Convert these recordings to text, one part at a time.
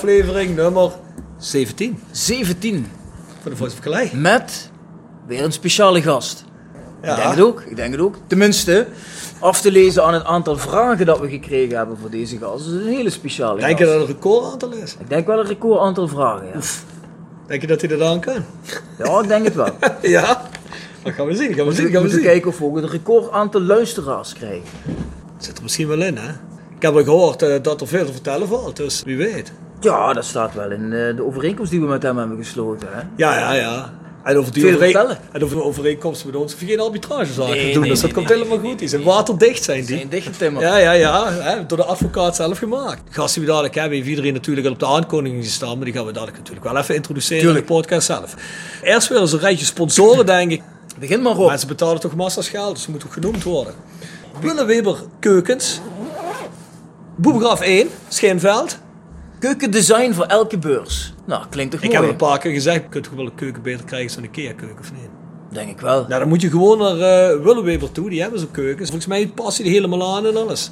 Aflevering nummer 17 17. van de Voice of Calais. Met weer een speciale gast. Ja. Ik denk het ook. Ik denk het ook. Tenminste, af te lezen aan het aantal vragen dat we gekregen hebben voor deze gast. Dat is een hele speciale Denk je dat het een record aantal is? Ik denk wel een record aantal vragen, ja. Denk je dat hij dat aan kan? Ja, ik denk het wel. ja. Dat gaan we zien, gaan we zien, We gaan we zien. kijken of we ook een record aantal luisteraars krijgen. Zit er misschien wel in, hè? Ik heb al gehoord eh, dat er veel te vertellen valt, dus wie weet. Ja, dat staat wel in eh, de overeenkomst die we met hem hebben gesloten. Hè? Ja, ja, ja. En over die overeen- vertellen. en over de overeenkomsten met ons hoef je geen arbitragezaken Nee, te doen, nee, dus dat nee, komt helemaal goed. Die zijn waterdicht, zijn die. Zijn dichtgetimmerd. Ja, ja, ja. Hè, door de advocaat zelf gemaakt. Gast die we dadelijk hebben, heeft iedereen natuurlijk al op de aankondiging gestaan. Maar die gaan we dadelijk natuurlijk wel even introduceren Tuurlijk. in de podcast zelf. Eerst weer eens een rijtje sponsoren, denk ik. Begin maar op. Mensen betalen toch massas geld, dus ze moeten ook genoemd worden. Willeweber Keukens. Boebegraaf 1, Scheenveld. Keukendesign voor elke beurs. Nou, klinkt toch Ik mooi? heb een paar keer gezegd, je kunt toch wel een keuken beter krijgen dan een IKEA-keuken of niet? Denk ik wel. Nou, dan moet je gewoon naar Willeweber toe, die hebben zo'n keukens. Volgens mij past die er helemaal aan en alles.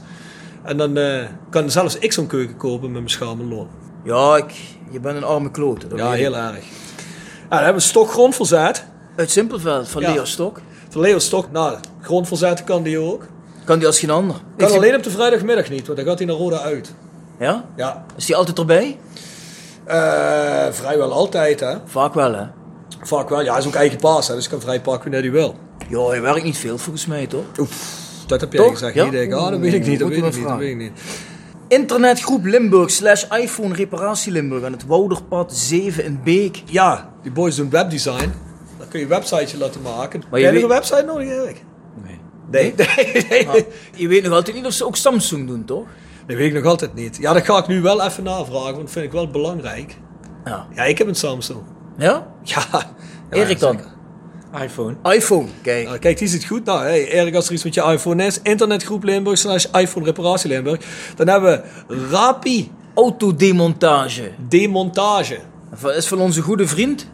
En dan eh, kan zelfs ik zo'n keuken kopen met mijn schamelloon. Ja, ik, je bent een arme klote. Ja, ik. heel erg. Ja, dan hebben we Stok grondverzet. Uit Simpelveld, van Ja. Leo Stok. Van Leo Stok, nou, grondverzetten kan die ook. Kan die als geen ander. Kan alleen op de vrijdagmiddag niet, want dan gaat hij naar Roda uit. Ja? Ja, Is die altijd erbij? Eh, vrijwel altijd, hè. Vaak wel, hè? Vaak wel. Ja, hij is ook eigen baas, hè, dus hij kan vrij pakken wanneer hij wil. Ja, je werkt niet veel volgens mij, toch? Dat heb jij Toch? gezegd. Ja? Denk. Ah, dat weet ik niet, dat weet ik niet, dat weet vragen. ik niet. Internetgroep Limburg slash iPhone reparatie Limburg aan het Wouderpad 7 in Beek. Ja, die boys doen webdesign. Dan kun je een websiteje laten maken. Maar Maar je een website nodig, Erik? Nee. Nee, nee, nee. Ah, je weet nog altijd niet of ze ook Samsung doen, toch? Dat weet ik nog altijd niet. Ja, dat ga ik nu wel even navragen, want dat vind ik wel belangrijk. Ja. Ja, ik heb een Samsung. Ja? Ja. Erik dan? iPhone. iPhone, kijk. Nou, kijk, die zit goed. Nou, hey, Erik, als er iets met je iPhone is, internetgroep Limburg slash iPhone reparatie Limburg. Dan hebben we Rapi Autodemontage. Demontage. Dat is van onze goede vriend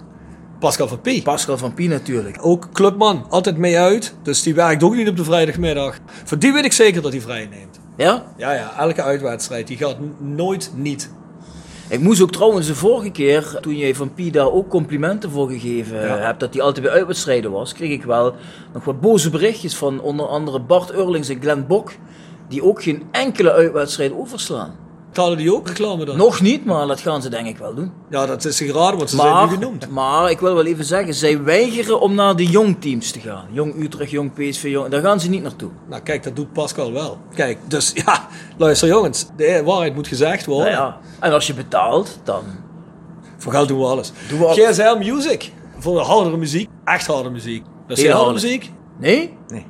Pascal van Pie. Pascal van Pie natuurlijk. Ook clubman, altijd mee uit. Dus die werkt ook niet op de vrijdagmiddag. Voor die weet ik zeker dat hij vrij neemt. Ja? Ja, ja, elke uitwedstrijd. Die gaat nooit niet. Ik moest ook trouwens de vorige keer, toen jij van Pie daar ook complimenten voor gegeven Ja. hebt, dat hij altijd bij uitwedstrijden was, kreeg ik wel nog wat boze berichtjes van onder andere Bart Eurlings en Glenn Bok, die ook geen enkele uitwedstrijd overslaan. Betalen die ook reclame dan? Nog niet, maar dat gaan ze denk ik wel doen. Ja, dat is geraden, want ze zijn nu genoemd. maar ik wil wel even zeggen, zij weigeren om naar de jong teams te gaan. Jong Utrecht, Jong PSV, Jong, daar gaan ze niet naartoe. Nou, kijk, dat doet Pascal wel. Kijk, dus ja, luister jongens. De waarheid moet gezegd worden. Nou ja, en als je betaalt, dan... Voor geld doen we alles. Doen we al- GSL Music. Voor de hardere muziek. Echt harde muziek. Dat is harde muziek. Nee? Nee.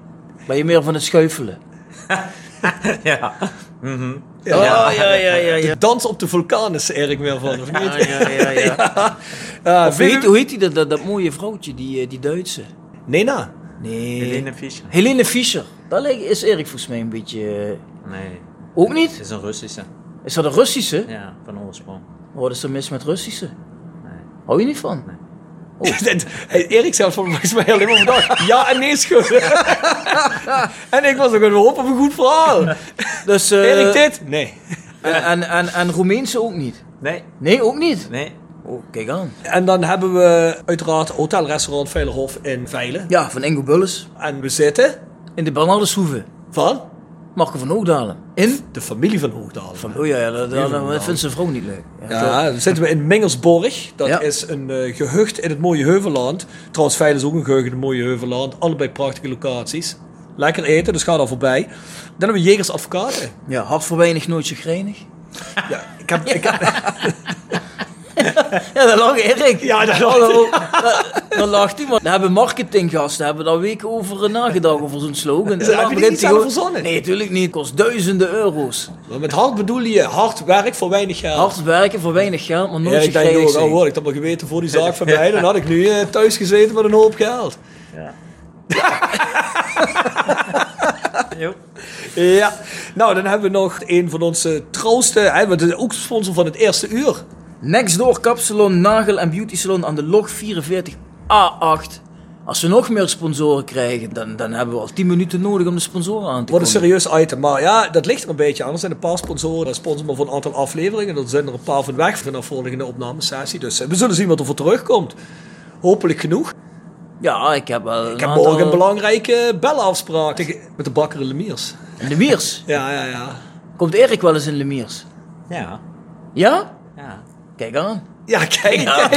Ben je meer van het schuifelen? Ja. Mhm. Ja. Ja, ja, ja, ja. ja. De dans op de vulkaan is er Erik meer van, of Ja, niet? ja, ja, ja. Ja, Of hoe heet, hoe heet die, dat, dat, dat mooie vrouwtje, die, eh, die Duitse? Nena. Nee. Helene Fischer. Helene Fischer. Dat lijkt, is Erik volgens mij een beetje... eh, Nee. Ook niet? Het is een Russische. Is dat een Russische? Ja, van oorsprong. Wat is er mis met Russische? Nee. Hou je niet van? Dit- hey, Erik zelf volgens mij alleen maar vandaag ja en nee schudden. en ik was ook gewoon op op een goed verhaal. Dus, eh, Erik dit? Nee. en, en, en, en Roemeense ook niet? Nee. Nee, ook niet? Nee. Oh, kijk aan. En dan hebben we uiteraard hotelrestaurant Veilerhof in Veilen. Ja, van Ingo Bulles. En we zitten In de Bernardeshoeve. van Marco van Hoogdalen. In? de familie van Hoogdalen. Van, oh ja, ja dat, dat, dat vindt zijn vrouw niet leuk. Ja, dan zitten we in Mengelsborg. Dat Ja. is een eh, gehucht in het mooie Heuvelland. Trouwens, is ook een gehucht in het mooie Heuvelland. Allebei prachtige locaties. Lekker eten, dus ga daar voorbij. Dan hebben we Jegers Advocaten. ja hart voor weinig, nooit chagrijnig. Ja, ik heb, ik heb, Ja, dat lag Erik. Ja, dat lag- Hallo. Dat lacht hij, maar daar hebben marketinggasten hebben daar weken over nagedacht, over zo'n slogan. Is dan heb je die niet zelf gewoon- verzonnen? Nee, natuurlijk niet. Het kost duizenden euro's. maar met hard bedoel je hard werk voor weinig geld. Hard werken voor weinig geld, maar Ja, nooit ik denk chagrijnig ook, al zijn. hoor ik dat maar geweten voor die zaak van mij, dan had ik nu eh, thuis gezeten met een hoop geld. Ja. Ja, nou dan hebben we nog een van onze trouwste, hè, we zijn ook sponsor van het eerste uur. Next door Kapsalon, Nagel en Beauty Salon aan de log 44A8 Als we nog meer sponsoren krijgen, dan, dan hebben we al 10 minuten nodig om de sponsoren aan te Wordt een serieus item. Maar ja, dat ligt er een beetje aan. Er zijn een paar sponsoren, die sponsoren maar voor een aantal afleveringen. Er zijn er een paar van weg van de volgende opnamesessie. Dus eh, we zullen zien wat er voor terugkomt. Hopelijk genoeg. Ja, ik heb wel Ik heb morgen een belangrijke bellenafspraak tegen- met de bakker in Lemiers. In de Miers. Ja, ja, ja. Komt Erik wel eens in de Miers? Ja. Ja? Ja. Kijk aan. Ja, kijk, ga je.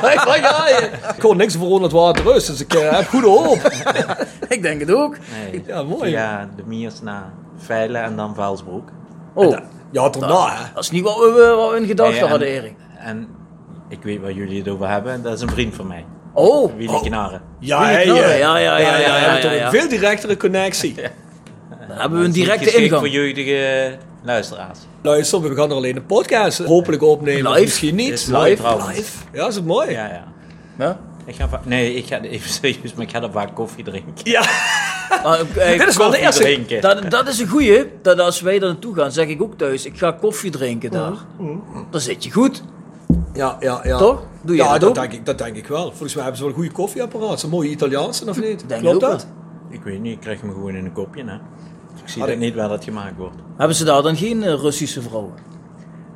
Kijk, daar ga je. Ik hoor niks over het water rust, dus ik eh, heb goede hoop. Ik denk het ook. Nee. Ja, mooi. Ja, de Miers naar Veilen en dan Vuilsbroek. Oh, Ja, daarna, hè. dat is niet wat we, wat we in gedachten en- hadden, Erik. En ik weet waar jullie het over hebben. Dat is een vriend van mij. Oh, Willy Knarren. Ja, hè, eh, Ja, ja, ja, ja, ja, toch ja, ja. Een veel directere connectie. dan hebben we een directe geschikt ingang. voor jeugdige luisteraars. Luister, we gaan er alleen een podcast hopelijk opnemen. Live? Misschien niet. Is live. Live. Ja, is het mooi. Ja, ja. Ja? Ik ga nee, ik ga even serieus, maar ik ga dan vaak koffie drinken. Ja. Eh, Dit is wel de eerste. Dat, dat is een goeie. Dat als wij daar naartoe gaan, zeg ik ook thuis. Ik ga koffie drinken daar. Dan zit je goed. Ja, ja, ja. Toch? Doe je ja, dat dat denk, ik, dat denk ik wel. Volgens mij hebben ze wel een goede koffieapparaat. Zo'n mooie Italiaanse, of niet? Denk Klopt dat? Ik weet niet, ik krijg hem gewoon in een kopje, hè. Ik zie dat ik- niet waar dat gemaakt wordt. Hebben ze daar dan geen eh, Russische vrouwen?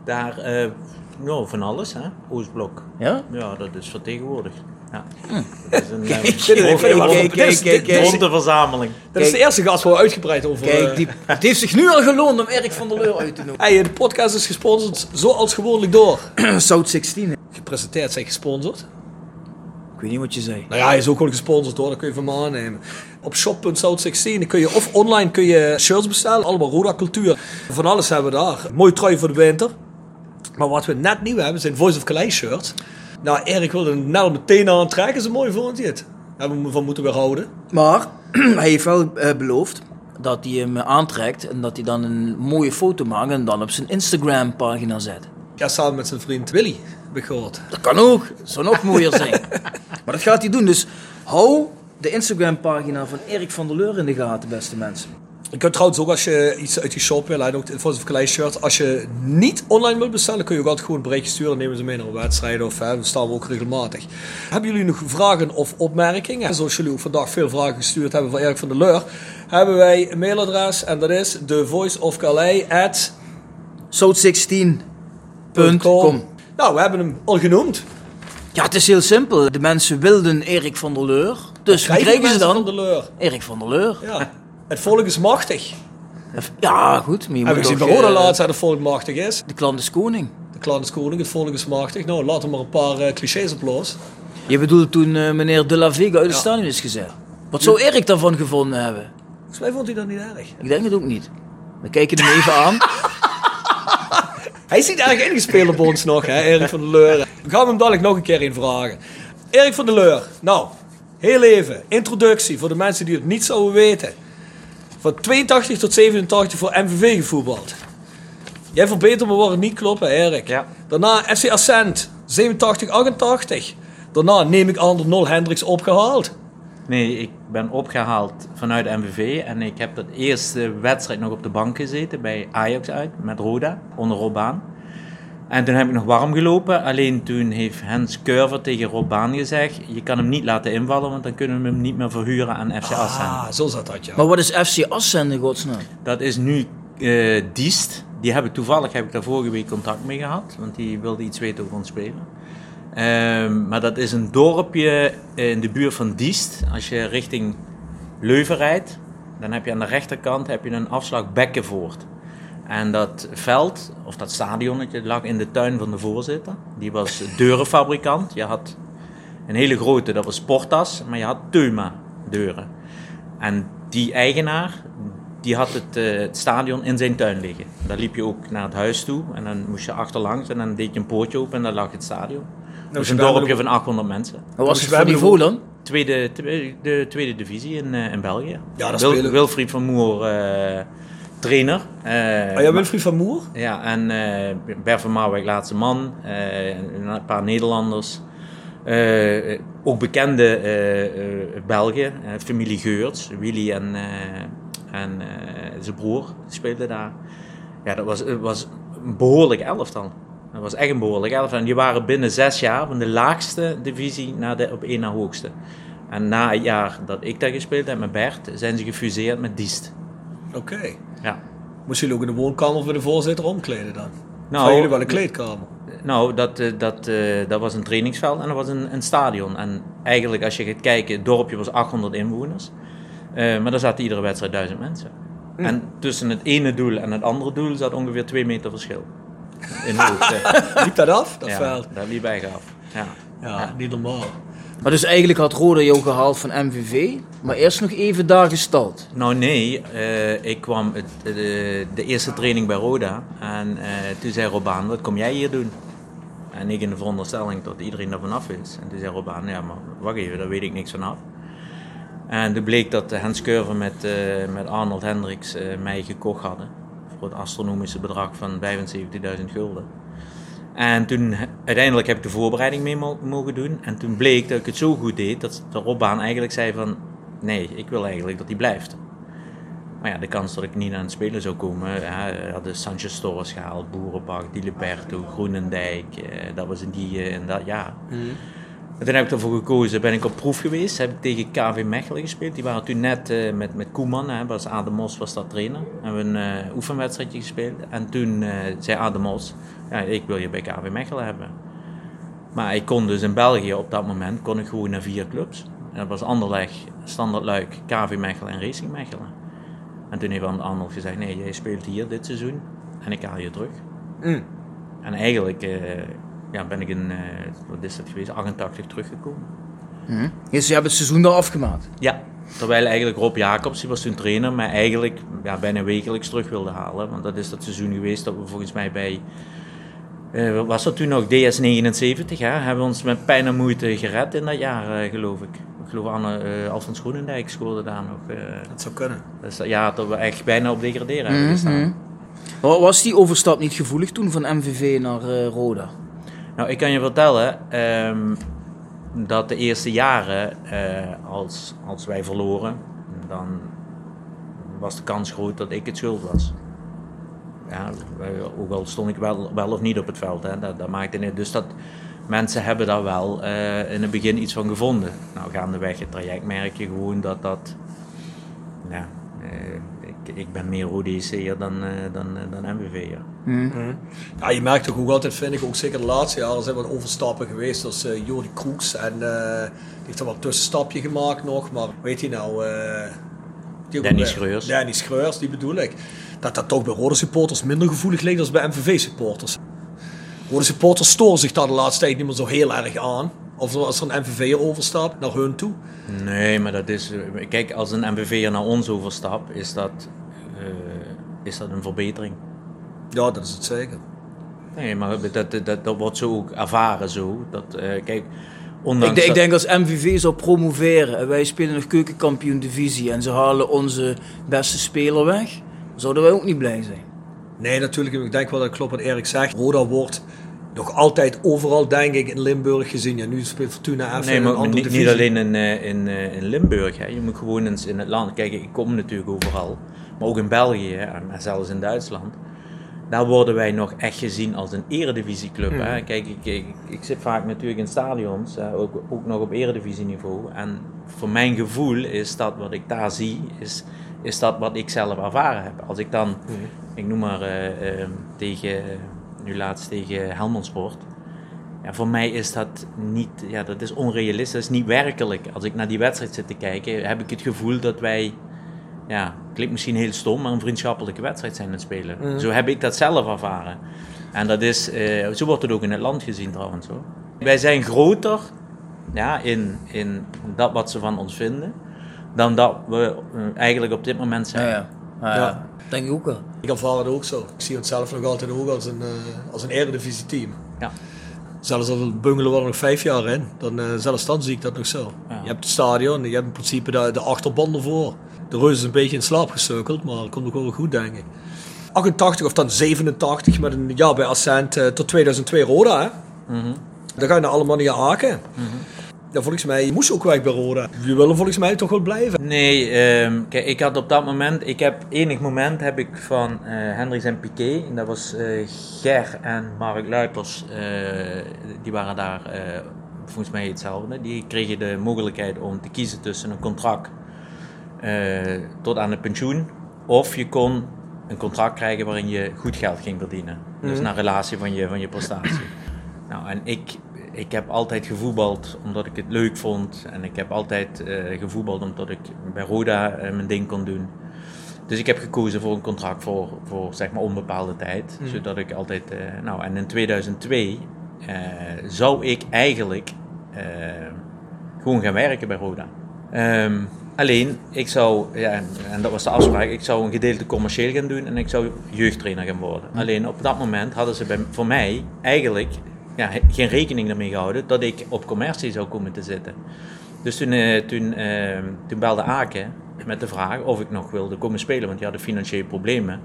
Daar, eh nou, van alles, hè. Oostblok. Ja? Ja, dat is vertegenwoordigd. Ja. Hm. Dat is een Kijk, eh, kijk, bonte- kijk, kijk, kijk, kijk. bonte verzameling. Dat is de eerste gast waar we uitgebreid over... Kijk, die, het heeft zich nu al geloond om Erik van der Leur uit te noemen. Hey, de podcast is gesponsord zoals gewoonlijk door. South 16. Gepresenteerd zijn gesponsord. Ik weet niet wat je zei. Nou ja, hij is ook gewoon gesponsord hoor, dat kun je van me aannemen. Op shop.south16 kun je of online kun je shirts bestellen, allemaal Roda cultuur. Van alles hebben we daar. Mooi trui voor de winter. Maar wat we net nieuw hebben zijn Voice of Calais shirts. Nou, Erik wilde hem net al meteen aantrekken, zo mooi vond hij het. Daar hebben we hem van moeten weerhouden. Maar hij heeft wel eh, beloofd dat hij hem aantrekt en dat hij dan een mooie foto maakt en dan op zijn Instagram pagina zet. Ja, samen met zijn vriend Willy, gehoord. Dat kan ook. Dat zou nog mooier zijn. Maar dat gaat hij doen. Dus hou de Instagram pagina van Erik van der Leur in de gaten, beste mensen. Je kunt trouwens ook als je iets uit die shop wil, en ook de Voice of Calais shirt, als je niet online wilt bestellen, kun je ook altijd gewoon een berichtje sturen. Dan nemen ze mee naar een wedstrijd of hè, dan staan we ook regelmatig. Hebben jullie nog vragen of opmerkingen? Zoals jullie ook vandaag veel vragen gestuurd hebben van Erik van der Leur, hebben wij een mailadres en dat is thevoiceofcalais South16.com Nou, we hebben hem al genoemd. Ja, het is heel simpel. De mensen wilden Erik van der Leur. Dus wie krijgen ze dan? Van der Leur. Erik van der Leur. Ja. Het volk is machtig. Ja, goed. Maar je Heb ik gezien toch, bij Roda eh, laatst dat het volk machtig is. De klant is koning. De klant is koning, het volk is machtig. Nou, laten we maar een paar eh, clichés op los. Je bedoelt toen eh, meneer De La Vega uit het Ja. stadion is gezet. Wat zou Erik daarvan gevonden hebben? Volgens mij vond hij dat niet erg. Ik denk het ook niet. We kijken hem even aan. Hij is niet erg ingespeeld op ons nog, hè, Erik van der Leur. We gaan hem dadelijk nog een keer in vragen. Erik van der Leur, nou, heel even, introductie voor de mensen die het niet zouden weten. Van 82 tot 87 voor MVV gevoetbald. Jij verbetert me waar het niet klopt, hè, Erik? Ja. Daarna FC Ascent, 87, 88. Daarna neem ik aan de Nol Hendricks opgehaald. Nee, ik ben opgehaald vanuit MVV en ik heb dat eerste wedstrijd nog op de bank gezeten bij Ajax uit met Roda onder Robaan. En toen heb ik nog warm gelopen, alleen toen heeft Hens Curver tegen Robaan gezegd: Je kan hem niet laten invallen, want dan kunnen we hem niet meer verhuren aan FC Assen. Ah, zo zat dat, ja. Maar wat is FC Assen in godsnaam? Dat is nu eh Diest. Die heb ik toevallig heb ik daar vorige week contact mee gehad, want die wilde iets weten over ons spelen. Ehm, maar dat is een dorpje in de buurt van Diest. Als je richting Leuven rijdt, dan heb je aan de rechterkant heb je een afslag Bekkenvoort. En dat veld, of dat stadionnetje, lag in de tuin van de voorzitter. Die was deurenfabrikant. Je had een hele grote, dat was Sportas, maar je had Teuma deuren. En die eigenaar, die had het, eh, het stadion in zijn tuin liggen. Daar liep je ook naar het huis toe en dan moest je achterlangs en dan deed je een poortje open en daar lag het stadion. Dat was een dorpje van 800 mensen. Wat was Dus het voor niveau dan? Tweede, tweede- de tweede divisie in, eh, in België. Ja, Wil- Wilfried van Moer, eh, trainer. Eh, Oh ja, Wilfried van Moer? ja, en eh Bert van Marwijk, laatste man. eh, een paar Nederlanders. Eh, ook bekende eh, eh, Belgen, eh, familie Geurts, Willy en, eh, en eh, zijn broer speelden daar. Ja, dat was, was een behoorlijk elftal. Dat was echt een behoorlijk elftal. En die waren binnen zes jaar van de laagste divisie naar de op één na hoogste. En na het jaar dat ik daar gespeeld heb met Bert, zijn ze gefuseerd met Diest. Oké. Ja. Moesten jullie ook in de woonkamer voor de voorzitter omkleden dan? Nou, jullie wel een kleedkamer? Nou, dat, eh, dat, eh, dat was een trainingsveld en dat was een, een stadion. En eigenlijk, als je gaat kijken, het dorpje was 800 inwoners. Eh, maar daar zaten iedere wedstrijd 1000 mensen. En tussen het ene doel en het andere doel zat ongeveer 2 meter verschil. In hoogte. Liep dat af, dat ja, veld? dat liep echt af. Ja. Ja, niet normaal. Maar dus eigenlijk had Roda jou gehaald van MVV, maar eerst nog even daar gestald. Nou nee, eh, ik kwam het, eh, de, de eerste training bij Roda en eh, toen zei Robaan, wat kom jij hier doen? En ik in de veronderstelling dat iedereen er vanaf is. En toen zei Robaan, ja maar wacht even, daar weet ik niks vanaf. En toen bleek dat Hans Curver met, eh, met Arnold Hendricks eh, mij gekocht hadden. Het astronomische bedrag van 75.000 gulden. En toen, uiteindelijk heb ik de voorbereiding mee mo- mogen doen. En toen bleek dat ik het zo goed deed, dat de Robbaan eigenlijk zei van... Nee, ik wil eigenlijk dat hij blijft. Maar ja, de kans dat ik niet aan het spelen zou komen... Ja, hadden Sanchez Torres gehaald, Boerenbach, Di Liberto, Groenendijk. eh, dat was in die eh, in dat jaar. En toen heb ik ervoor gekozen, ben ik op proef geweest. Heb ik tegen KV Mechelen gespeeld. Die waren toen net eh, met, met Koeman, hè, was Adem Mos was dat trainer. Hebben we een eh, oefenwedstrijdje gespeeld. En toen eh, zei Adem Mos, ja, ik wil je bij KV Mechelen hebben. Maar ik kon dus in België op dat moment kon ik gewoon naar vier clubs. En dat was Anderlecht, Standard Luik, KV Mechelen en Racing Mechelen. En toen heeft Arnold gezegd, nee, jij speelt hier dit seizoen en ik haal je terug. Mm. En eigenlijk ja, ben ik in, eh, wat is dat geweest, 88 teruggekomen. Dus je hebt het seizoen daar afgemaakt. Ja, terwijl eigenlijk Rob Jacobs, die was toen trainer, maar eigenlijk ja, bijna wekelijks terug wilde halen. Want dat is dat seizoen geweest dat we volgens mij bij, eh, wat was dat toen nog, DS79, hè? hebben we ons met pijn en moeite gered in dat jaar, eh, geloof ik. Ik geloof Anne, eh Alfons Groenendijk scoorde daar nog. eh, Dat zou kunnen. dus dat jaar dat we echt bijna op degraderen hebben gestaan. Wa- Was die overstap niet gevoelig toen van MVV naar eh, Roda? Nou, ik kan je vertellen ehm, dat de eerste jaren, eh, als, als wij verloren, dan was de kans groot dat ik het schuld was. Ja, ook al stond ik wel, wel of niet op het veld, hè, dat, dat maakte niet. Dus dat, mensen hebben daar wel eh, in het begin iets van gevonden. Nou, gaandeweg het traject merk je gewoon dat dat. Ja, eh, ik, ik ben meer ODC'er dan, eh, dan, eh, dan MVV'er. Ja, je merkt toch ook altijd, vind ik, ook zeker de laatste jaren zijn wat overstappen geweest. Zoals eh Jordi Kroeks en eh, die heeft er wel een tussenstapje gemaakt nog. Maar weet je nou... eh die Danny bij- Schreurs. Danny Schreurs, die bedoel ik. Dat dat toch bij rode supporters minder gevoelig ligt dan bij MVV supporters. Rode supporters storen zich daar de laatste tijd niet meer zo heel erg aan. Of als er een MVV'er overstapt naar hun toe. Nee, maar dat is. eh, Kijk, als een MVV'er naar ons overstapt, is dat, eh, is dat een verbetering. Ja, dat is het zeker. Nee, maar dat, dat, dat, wordt zo ook ervaren zo. Dat, eh, kijk, Ik, ondanks denk- ik dat- denk als MVV zou promoveren en wij spelen nog keukenkampioen divisie en ze halen onze beste speler weg, zouden wij ook niet blij zijn. Nee, natuurlijk. Ik denk wel dat het klopt wat Erik zegt. Roda wordt nog altijd overal, denk ik, in Limburg gezien. Ja, nu speelt Fortuna even Nee, maar een andere niet, divisie. niet alleen in, eh, in, eh, in Limburg. Hè. Je moet gewoon eens in het land. Kijk, ik kom natuurlijk overal. Maar ook in België hè, en zelfs in Duitsland. Daar worden wij nog echt gezien als een eredivisieclub. Hè. Kijk, ik, ik, ik zit vaak natuurlijk in stadions, hè, ook, ook nog op eredivisieniveau. En voor mijn gevoel is dat wat ik daar zie, is, is dat wat ik zelf ervaren heb. Als ik dan, ik noem maar eh, eh, tegen, nu laatst tegen Helmond Sport. Ja, voor mij is dat niet, ja, dat is onrealistisch, dat is niet werkelijk. Als ik naar die wedstrijd zit te kijken, heb ik het gevoel dat wij, ja, klinkt misschien heel stom, maar een vriendschappelijke wedstrijd zijn aan het spelen. Zo heb ik dat zelf ervaren. En dat is, eh, zo wordt het ook in het land gezien trouwens hoor. Wij zijn groter ja, in, in dat wat ze van ons vinden, dan dat we eh, eigenlijk op dit moment zijn. Ja, ja. Ja. Denk ik ook wel. Ik ervaar het ook zo. Ik zie het zelf nog altijd ook als een, eh, als een eredivisie team. Ja. Zelfs al bungelen we er nog vijf jaar in, dan, eh, zelfs dan zie ik dat nog zo. Ja. Je hebt het stadion, je hebt in principe de, de achterban ervoor. De reus is een beetje in slaap gesukkeld, maar het komt ook wel goed, denk ik. 88 of dan 87 met een jaar bij Ascent eh, tot 2002 Roda. Hè? Dan ga je naar Aken. Ja, volgens mij moest je ook weg bij Roda. Je willen volgens mij toch wel blijven. Nee, ehm, kijk, ik had op dat moment, ik heb enig moment heb ik van Hendricks en Piqué, en dat was eh, Ger en Mark Luipers, eh, die waren daar volgens mij hetzelfde. Die kregen de mogelijkheid om te kiezen tussen een contract tot aan het pensioen. Of je kon een contract krijgen waarin je goed geld ging verdienen. Dus naar relatie van je, van je prestatie. nou, en ik, ik heb altijd gevoetbald omdat ik het leuk vond. En ik heb altijd eh, gevoetbald omdat ik bij Roda eh, mijn ding kon doen. Dus ik heb gekozen voor een contract voor, voor zeg maar onbepaalde tijd. Zodat ik altijd. eh, nou, en in 2002 eh, zou ik eigenlijk gewoon gaan werken bij Roda. Ehm, alleen, ik zou, ja, en, en dat was de afspraak, ik zou een gedeelte commercieel gaan doen en ik zou jeugdtrainer gaan worden. Alleen op dat moment hadden ze bij, voor mij eigenlijk ja, geen rekening ermee gehouden dat ik op commercie zou komen te zitten. Dus toen, eh, toen, eh, toen belde Aken met de vraag of ik nog wilde komen spelen, want die hadden financiële problemen.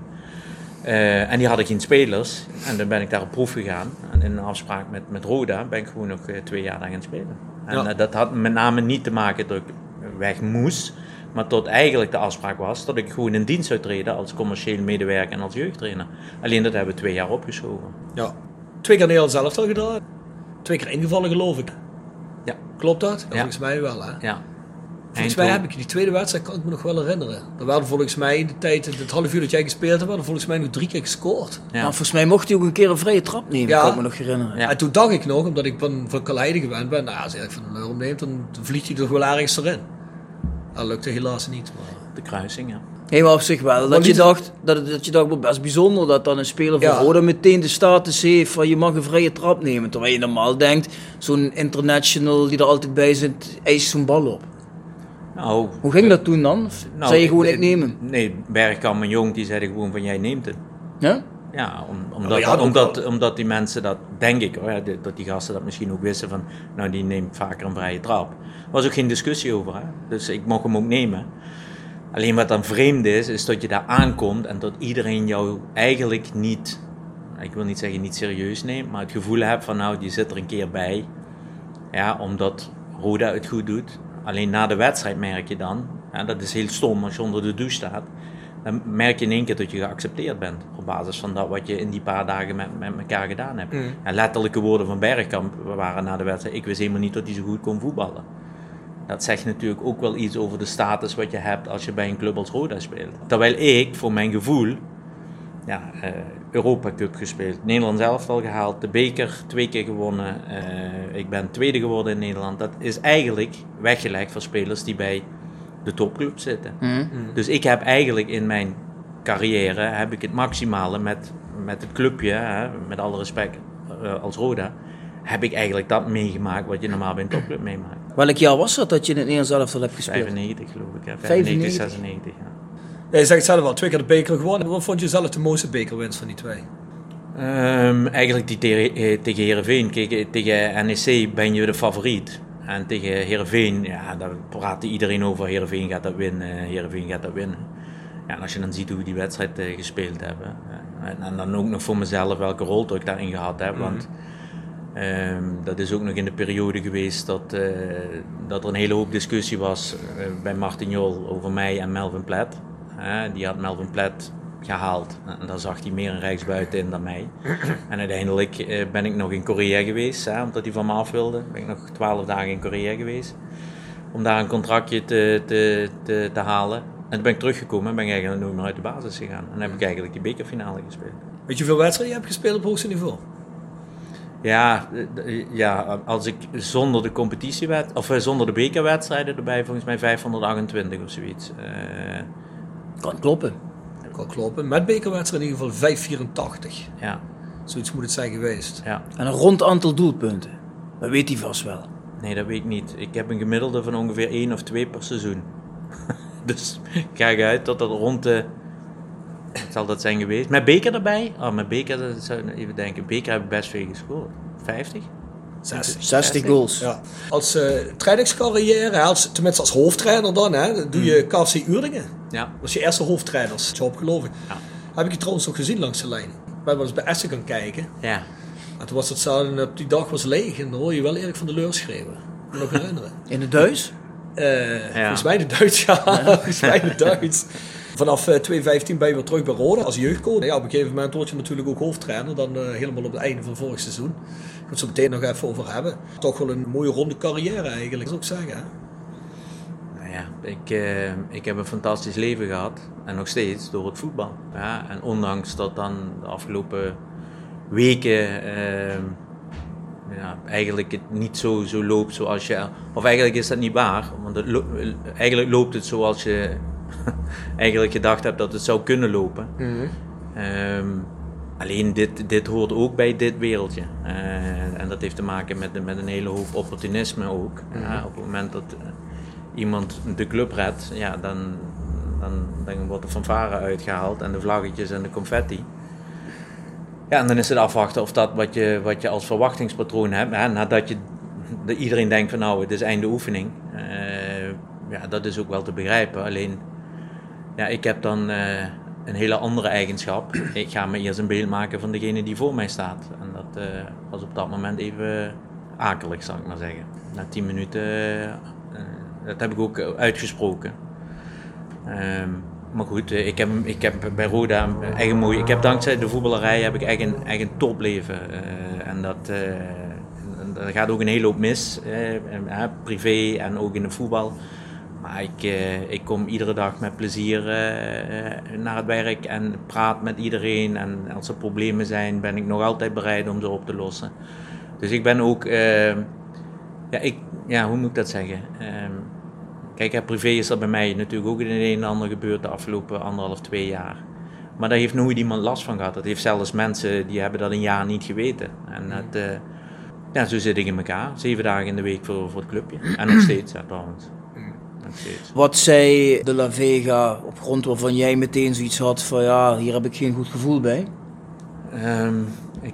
Eh, en die hadden geen spelers. En dan ben ik daar op proef gegaan. En in een afspraak met, met Roda ben ik gewoon nog eh, twee jaar daar gaan spelen. En Ja. dat had met name niet te maken dat ik weg moest. Maar tot eigenlijk de afspraak was dat ik gewoon in dienst zou treden als commercieel medewerker en als jeugdtrainer. Alleen dat hebben we twee jaar opgeschoven. Ja. Twee keer Nederland zelf al gedaan. Twee keer ingevallen, geloof ik. Ja. Klopt dat? Ja. Volgens mij wel, hè? Ja. Volgens mij heb ik die tweede wedstrijd, kan ik me nog wel herinneren. Er werden volgens mij in de tijd, het half uur dat jij gespeeld hebt, werden volgens mij nog drie keer gescoord. Ja. Maar volgens mij mocht hij ook een keer een vrije trap nemen, Ja. kan ik me nog herinneren. Ja. En toen dacht ik nog, omdat ik van, van Kaleide gewend ben, nou, als hij van een euro neemt, dan vliegt hij er wel ergens erin. Dat lukte helaas niet. Maar... De kruising, ja. Hé, maar op zich wel. Dat je, dacht, dat, je dacht, wel best bijzonder dat dan een speler van Ja. Roda meteen de status heeft van je mag een vrije trap nemen. Terwijl je normaal denkt, zo'n international die er altijd bij zit, eist zo'n bal op. Nou, Hoe ging dat toen dan? Nou, zei je gewoon ik neem hem? Nee, Bergkamp en Jong die zeiden gewoon van jij neemt het. Ja? Ja, om, omdat, omdat, wel- omdat die mensen dat, denk ik hoor, dat die gasten dat misschien ook wisten van, nou die neemt vaker een vrije trap. Er was ook geen discussie over, hè? dus ik mocht hem ook nemen. Alleen wat dan vreemd is, is dat je daar aankomt en dat iedereen jou eigenlijk niet, ik wil niet zeggen niet serieus neemt, maar het gevoel hebt van nou die zit er een keer bij. Ja, omdat Roda het goed doet. Alleen na de wedstrijd merk je dan, ja, dat is heel stom als je onder de douche staat, dan merk je in één keer dat je geaccepteerd bent. Op basis van dat wat je in die paar dagen met, met elkaar gedaan hebt. En letterlijke woorden van Bergkamp waren na de wedstrijd, ik wist helemaal niet dat hij zo goed kon voetballen. Dat zegt natuurlijk ook wel iets over de status wat je hebt als je bij een club als Roda speelt. Terwijl ik, voor mijn gevoel, ja, eh, Europa Cup gespeeld. Nederland zelf al gehaald. De beker twee keer gewonnen. Eh, ik ben tweede geworden in Nederland. Dat is eigenlijk weggelegd voor spelers die bij de topclub zitten. Dus ik heb eigenlijk in mijn carrière heb ik het maximale met, met het clubje, hè, met alle respect eh, als Roda, heb ik eigenlijk dat meegemaakt wat je normaal bij een topclub meemaakt. Welk jaar was dat dat je in het Nederlands elftal hebt gespeeld? 95 geloof ik. Hè. 95? 95, 96. Ja. Ja, je zegt zelf wel, twee keer de beker gewonnen. Wat vond je zelf de mooiste bekerwinst van die twee? Ehm, eigenlijk die tegen, eh, tegen Heerenveen. Kijk, eh, tegen NEC ben je de favoriet. En tegen Heerenveen, ja, daar praatte iedereen over. Heerenveen gaat dat winnen, Heerenveen gaat dat winnen. Ja, en als je dan ziet hoe we die wedstrijd eh, gespeeld hebben. en, en dan ook nog voor mezelf welke rol ik daarin gehad heb. Want ehm, dat is ook nog in de periode geweest dat, eh, dat er een hele hoop discussie was eh, bij Martin Jol over mij en Melvin Plet. Die had Melvin Plet gehaald. En daar zag hij meer een rechtsbuiten in dan mij. En uiteindelijk eh, ben ik nog in Korea geweest, omdat hij van me af wilde. Ben ik nog twaalf dagen in Korea geweest. Om daar een contractje te, te, te, te halen. En toen ben ik teruggekomen en ben ik eigenlijk nooit meer uit de basis gegaan. En dan heb ik eigenlijk die bekerfinale gespeeld. Weet je hoeveel wedstrijden je hebt gespeeld op hoogste niveau? Ja, eh, eh, ja, als ik zonder de competitiewed of eh, zonder de bekerwedstrijden erbij, volgens mij 528 of zoiets. Eh, Kan kloppen. Kan kloppen. Met bekerwedstrijden in ieder geval 584. ja, Zoiets moet het zijn geweest. ja. En een rond aantal doelpunten. Dat weet hij vast wel. Nee, dat weet ik niet. Ik heb een gemiddelde van ongeveer één of twee per seizoen. dus ik kijk uit dat dat rond de. Zal dat zijn geweest? Met beker erbij? Oh, met beker, dat zou ik even denken. Beker heb ik best veel gescoord. 50? 60. 60 goals. Ja. Als eh trainingscarrière, als, tenminste als hoofdtrainer dan, hè, dan doe je KFC Uerdingen. Ja. Dat was je eerste hoofdtrainersjob, geloof ik. Ja. Heb ik je trouwens ook gezien langs de lijn. Ik ben wel eens bij Essen gaan kijken. Ja. En toen was het zo, en op die dag was leeg. En dan hoor je wel Erik van der Leur schreeuwen. Ik me nog herinneren. In het Duits? Eh, Volgens mij de Duits, ja. volgens mij de Duits. Vanaf eh, 2015 ben je weer terug bij Rode als jeugdcoach. Ja, op een gegeven moment word je natuurlijk ook hoofdtrainer. Dan eh, helemaal op het einde van vorig seizoen. Ik het zo meteen nog even over hebben. Toch wel een mooie ronde carrière eigenlijk, zou ik zeggen. Hè? Nou ja, ik, eh, ik heb een fantastisch leven gehad. En nog steeds door het voetbal. Ja, en ondanks dat dan de afgelopen weken eh, ja, eigenlijk het niet zo, zo loopt zoals je... Of eigenlijk is dat niet waar. Want eigenlijk loopt het zoals je eigenlijk gedacht hebt dat het zou kunnen lopen. Ehm, alleen dit, dit hoort ook bij dit wereldje. Eh, en dat heeft te maken met, met een hele hoop opportunisme ook. Ja, op het moment dat eh, iemand de club redt, ja, dan, dan, dan wordt de fanfare uitgehaald en de vlaggetjes en de confetti. Ja, en dan is het afwachten of dat wat je, wat je als verwachtingspatroon hebt, hè, nadat je, dat iedereen denkt van nou, het is einde oefening. eh, ja, dat is ook wel te begrijpen. Alleen, ja, ik heb dan eh, een hele andere eigenschap. Ik ga me eerst een beeld maken van degene die voor mij staat. En dat eh, was op dat moment even akelig, zal ik maar zeggen. Na tien minuten, eh, dat heb ik ook uitgesproken. Ehm, maar goed, ik heb, ik heb bij Roda echt mooi. Ik heb dankzij de voetballerij heb ik echt een, echt een topleven. en dat, er gaat ook een hele hoop mis, privé en ook in de voetbal. Maar ik, eh, ik kom iedere dag met plezier eh, naar het werk en praat met iedereen. En als er problemen zijn, ben ik nog altijd bereid om ze op te lossen. Dus ik ben ook, eh, ja, ik, ja, hoe moet ik dat zeggen? Ehm, Kijk, privé is er bij mij natuurlijk ook het een en ander gebeurd de afgelopen anderhalf, twee jaar. Maar daar heeft nooit iemand last van gehad. Dat heeft zelfs mensen die hebben dat een jaar niet geweten. En dat, eh, ja, zo zit ik in elkaar. Zeven dagen in de week voor, voor het clubje. En nog steeds, ja, trouwens. Wat zei de La Vega op grond waarvan jij meteen zoiets had van ja, hier heb ik geen goed gevoel bij? Ehm,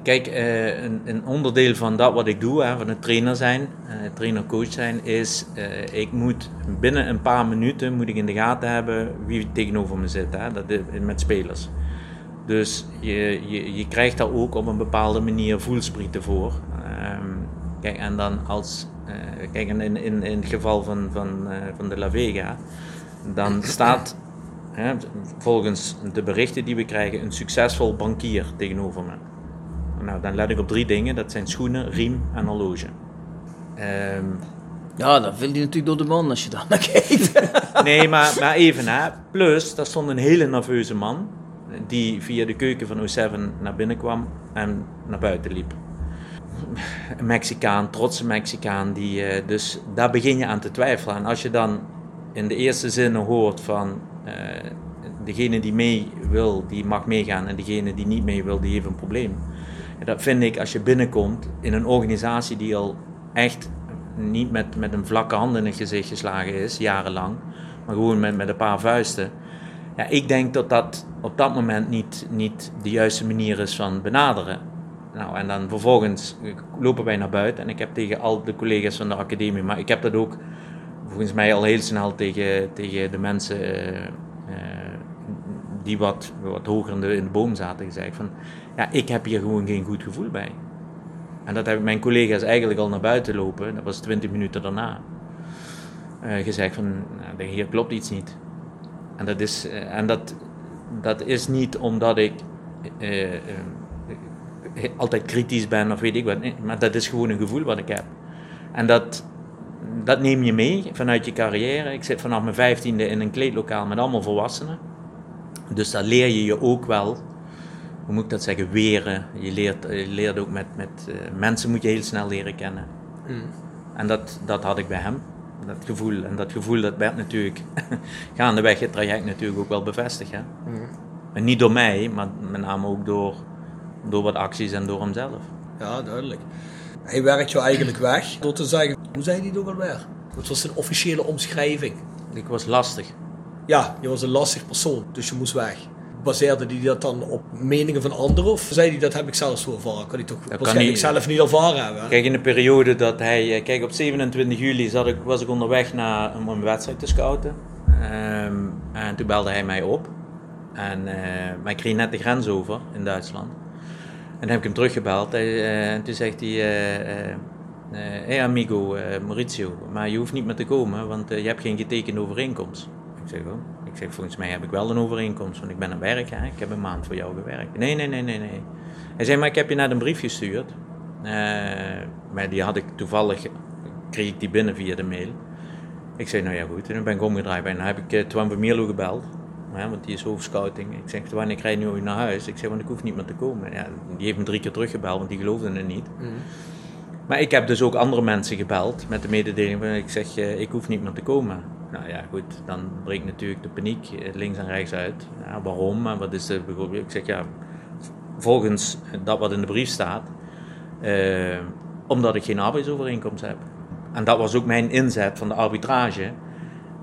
kijk, eh, een, een onderdeel van dat wat ik doe, hè, van het trainer zijn, eh, trainer-coach zijn, is eh, ik moet binnen een paar minuten moet ik in de gaten hebben wie tegenover me zit, hè, dat met spelers. Dus je, je, je krijgt daar ook op een bepaalde manier voelsprieten voor. Ehm, kijk, en dan als, kijk, in, in, in het geval van, van, eh, van de La Vega, dan staat hè, volgens de berichten die we krijgen, een succesvol bankier tegenover me. Nou, dan let ik op drie dingen. Dat zijn schoenen, riem en horloge. Ehm, Ja, dat vind je natuurlijk door de man als je daar naar kijkt. nee, maar, maar even hè. Plus, daar stond een hele nerveuze man. Die via de keuken van O7 naar binnen kwam en naar buiten liep. Een Mexicaan, trotse Mexicaan. Die, eh, dus daar begin je aan te twijfelen. En als je dan in de eerste zinnen hoort van... eh, degene die mee wil, die mag meegaan. En degene die niet mee wil, die heeft een probleem. Dat vind ik, als je binnenkomt in een organisatie die al echt niet met, met een vlakke hand in het gezicht geslagen is, jarenlang, maar gewoon met, met een paar vuisten. Ja, ik denk dat dat op dat moment niet, niet de juiste manier is van benaderen. Nou, en dan vervolgens lopen wij naar buiten en ik heb tegen al de collega's van de academie, maar ik heb dat ook volgens mij al heel snel tegen, tegen de mensen eh, eh, die wat, wat hoger in de, boom zaten gezegd van, ja, ik heb hier gewoon geen goed gevoel bij. En dat heb ik mijn collega's eigenlijk al naar buiten lopen, dat was 20 minuten daarna, eh, gezegd van, nou, hier klopt iets niet. En dat is, en dat, dat is niet omdat ik altijd kritisch ben of weet ik wat, nee, maar dat is gewoon een gevoel wat ik heb. En dat, dat neem je mee vanuit je carrière. Ik zit vanaf mijn vijftiende in een kleedlokaal met allemaal volwassenen. Dus daar leer je je ook wel, hoe moet ik dat zeggen, weren. Je leert, je leert ook met, met uh, mensen moet je heel snel leren kennen. Mm. En dat, dat had ik bij hem, dat gevoel. En dat gevoel dat werd natuurlijk gaandeweg het traject natuurlijk ook wel bevestigd. Hè? Mm. En niet door mij, maar met name ook door, door wat acties en door hemzelf. Ja, duidelijk. Hij werkt jou eigenlijk weg door te zeggen, hoe zei hij ook alweer? Wat was een officiële omschrijving? Ik was lastig. Ja, je was een lastig persoon, dus je moest weg. Baseerde hij dat dan op meningen van anderen of zei hij dat heb ik zelf zo ervaren? Kan hij toch dat waarschijnlijk kan zelf niet ervaren hebben? Hè? Kijk, in de periode dat hij... Kijk, op 27 juli zat ik, was ik onderweg naar, om een wedstrijd te scouten. Um, en toen belde hij mij op. En uh, wij kregen net de grens over in Duitsland. En heb ik hem teruggebeld. Uh, en toen zegt hij... Uh, hey amigo, Maurizio, maar je hoeft niet meer te komen, want je hebt geen getekende overeenkomst. Ik zeg, oh. ik zeg, volgens mij heb ik wel een overeenkomst, want ik ben aan werk, hè? ik heb een maand voor jou gewerkt. Nee, nee, nee, nee, nee. Hij zei, maar ik heb je net een brief gestuurd. Maar die had ik toevallig, kreeg ik die binnen via de mail. Ik zei, nou ja goed, en dan ben ik omgedraaid. En dan heb ik Twan Vermeerlo gebeld, hè, want die is hoofdscouting. Ik zeg, wanneer krijg je nu naar huis? Ik zeg, want ik hoef niet meer te komen. Ja, die heeft me drie keer teruggebeld, want die geloofde het niet. Mm. Maar ik heb dus ook andere mensen gebeld met de mededeling van, ik zeg, uh, ik hoef niet meer te komen. Nou ja, goed, dan breekt natuurlijk de paniek links en rechts uit. Ja, waarom? En wat is de Ik zeg, ja, volgens dat wat in de brief staat, uh, omdat ik geen arbeidsovereenkomst heb. En dat was ook mijn inzet van de arbitrage.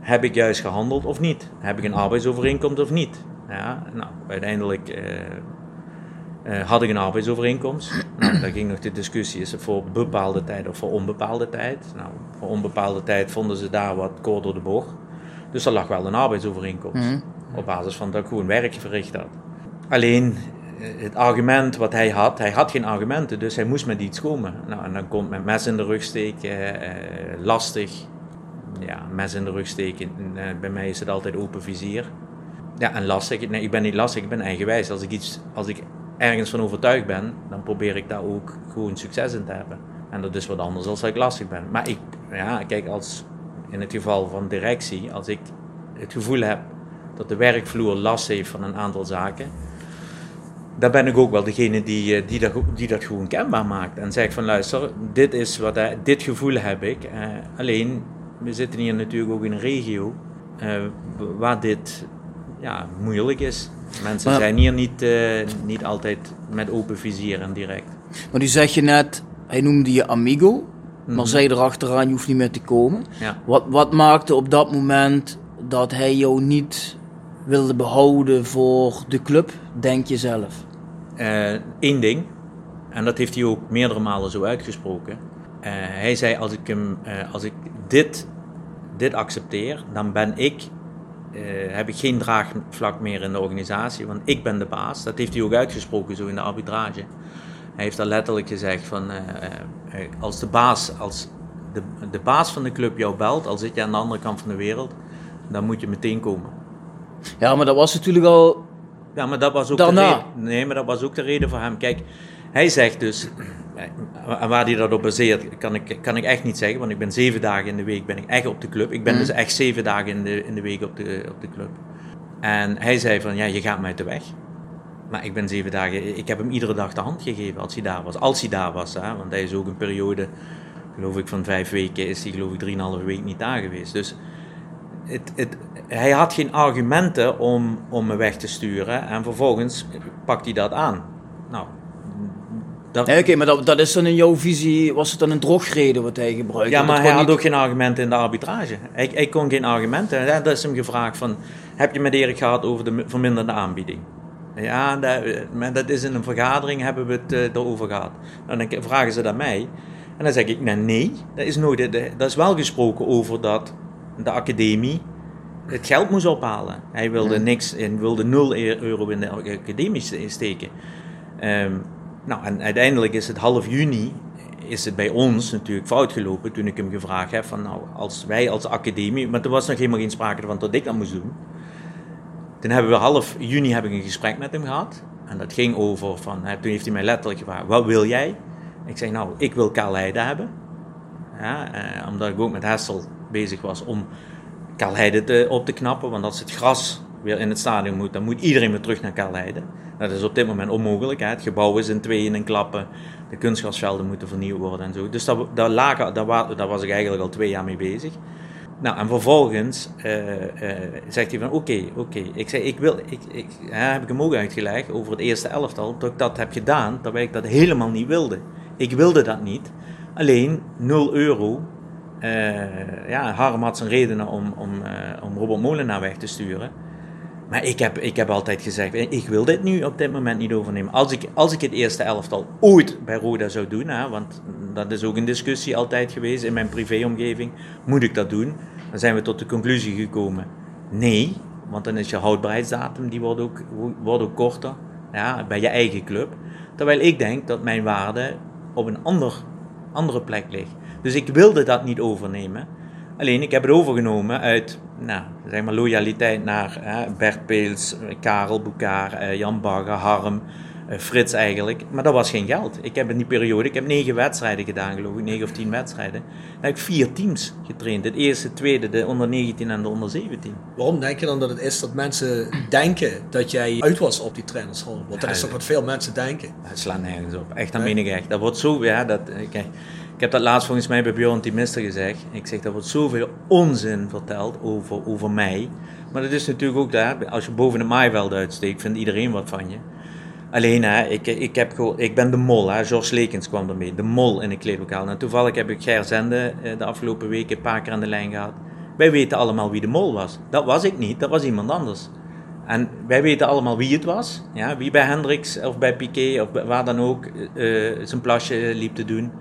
Heb ik juist gehandeld of niet? Heb ik een arbeidsovereenkomst of niet? Ja, nou, uiteindelijk uh, uh, had ik een arbeidsovereenkomst. Nou, daar ging nog de discussie, is het voor bepaalde tijd of voor onbepaalde tijd? Nou, voor onbepaalde tijd vonden ze daar wat koord door de bocht. Dus er lag wel een arbeidsovereenkomst. Mm Op basis van dat ik gewoon werk verricht had. Alleen, het argument wat hij had, hij had geen argumenten, dus hij moest met iets komen. Nou, en dan komt met mes in de rug steken, eh, lastig. Ja, mes in de rug steken, eh, bij mij is het altijd open vizier. Ja, en lastig, nee, ik ben niet lastig, ik ben eigenwijs. Als ik, iets, als ik ergens van overtuigd ben, dan probeer ik daar ook gewoon succes in te hebben. En dat is wat anders dan als ik lastig ben. Maar ik, ja, kijk, als in het geval van directie, als ik het gevoel heb dat de werkvloer last heeft van een aantal zaken, daar ben ik ook wel degene die, eh, die, dat, die dat gewoon kenbaar maakt. En zegt van luister, dit, is wat, dit gevoel heb ik. Alleen, we zitten hier natuurlijk ook in een regio uh, waar dit ja, moeilijk is. Mensen zijn hier niet, uh, niet altijd met open vizier en direct. Maar nu zeg je net, hij noemde je amigo, mm -hmm. maar zei erachteraan, je hoeft niet meer te komen. Ja. Wat, wat maakte op dat moment dat hij jou niet wilde behouden voor de club, denk je zelf? Eén uh, ding, en dat heeft hij ook meerdere malen zo uitgesproken. Uh, hij zei: Als ik, hem, uh, als ik dit, dit accepteer, dan ben ik, heb ik geen draagvlak meer in de organisatie, want ik ben de baas. Dat heeft hij ook uitgesproken zo in de arbitrage. Hij heeft daar letterlijk gezegd: van, Als de baas, als de, de baas van de club jou belt, al zit je aan de andere kant van de wereld, dan moet je meteen komen. Ja, maar dat was natuurlijk al ja, maar dat was ook Daarna. de reden. Nee, maar dat was ook de reden voor hem. Kijk, hij zegt dus, en waar hij dat op baseert, kan ik, kan ik echt niet zeggen, want ik ben zeven dagen in de week ben ik echt op de club. Ik ben Mhm. dus echt zeven dagen in de, in de week op de, op de club. En hij zei van, ja, je gaat mij te weg. Maar ik ben zeven dagen, ik heb hem iedere dag de hand gegeven als hij daar was. Als hij daar was, hè, want hij is ook een periode, geloof ik, van vijf weken, is hij geloof ik drieënhalve week niet daar geweest. Dus het, het, hij had geen argumenten om, om me weg te sturen en vervolgens pakt hij dat aan. Nou, dat, Nee, oké, maar dat, dat is dan in jouw visie, was het dan een drogreden wat hij gebruikte? ja, maar hij had niet- ook geen argumenten in de arbitrage. Hij, hij kon geen argumenten. Dat is hem gevraagd van, heb je met Erik gehad over de verminderde aanbieding? Ja, dat, maar dat is in een vergadering hebben we het eh, erover gehad. En dan vragen ze dat mij. En dan zeg ik, nee, nee dat is nooit. Dat is wel gesproken over dat de academie het geld moest ophalen. Hij wilde niks, hij wilde 0 euro in de academie ste- steken. Ehm, nou, en uiteindelijk is het half juni is het bij ons natuurlijk fout gelopen toen ik hem gevraagd heb van nou, als wij als academie, maar er was nog helemaal geen sprake van dat ik dat moest doen. Toen hebben we half juni heb ik een gesprek met hem gehad. En dat ging over van, hè, toen heeft hij mij letterlijk gevraagd, wat wil jij? Ik zeg nou, ik wil Kaalheide hebben. Ja, eh, omdat ik ook met Hessel bezig was om Kaalheide te, op te knappen. Want als het gras weer in het stadion moet, dan moet iedereen weer terug naar Kaalheide. Dat is op dit moment onmogelijk. Het gebouw is in tweeën en klappen. De kunstgrasvelden moeten vernieuwd worden en zo. Dus daar, lagen, was ik eigenlijk al twee jaar mee bezig. Nou, en vervolgens eh, eh, zegt hij van oké, oké. Ik zei, ik wil, ik, ik, hè, heb ik hem ook uitgelegd over het eerste elftal, dat ik dat heb gedaan, terwijl ik dat helemaal niet wilde. Ik wilde dat niet. Alleen 0 euro. eh, ja, Harm had zijn redenen om, om, om Robert Molenaar weg te sturen. Maar ik heb, ik heb altijd gezegd, ik wil dit nu op dit moment niet overnemen. Als ik, als ik het eerste elftal ooit bij Roda zou doen, hè, want dat is ook een discussie altijd geweest in mijn privéomgeving, moet ik dat doen? Dan zijn we tot de conclusie gekomen, nee, want dan is je houdbaarheidsdatum, die wordt ook, wordt ook korter, ja, bij je eigen club. Terwijl ik denk dat mijn waarde op een ander, andere plek ligt. Dus ik wilde dat niet overnemen. Alleen ik heb het overgenomen uit nou, zeg maar loyaliteit naar hè, Bert Peels, Karel Boekaar, eh, Jan Bagger, Harm, eh, Frits eigenlijk. Maar dat was geen geld. Ik heb in die periode, ik heb negen wedstrijden gedaan geloof ik, negen of tien wedstrijden. Dan heb ik vier teams getraind. Het eerste, het tweede, de onder 19 en de onder 17. Waarom denk je dan dat het is dat mensen denken dat jij uit was op die trainerschool? Want dat is toch wat veel mensen denken. Dat slaat nergens op. Echt, dat Nee? meen ik echt. Dat wordt zo, ja, dat, eh, kijk, ik heb dat laatst volgens mij bij Björn Mister gezegd. Ik zeg, dat wordt zoveel onzin verteld over, over mij. Maar dat is natuurlijk ook daar, als je boven het maaiveld uitsteekt, vindt iedereen wat van je. Alleen, hè, ik, ik, heb ik ben de mol, hè. George Lekens kwam ermee, de mol in een kleedlokaal. En toevallig heb ik Ger Zende eh, de afgelopen weken een paar keer aan de lijn gehad. Wij weten allemaal wie de mol was. Dat was ik niet, dat was iemand anders. En wij weten allemaal wie het was. Ja, wie bij Hendricks of bij Piquet of waar dan ook eh, eh, zijn plasje liep te doen.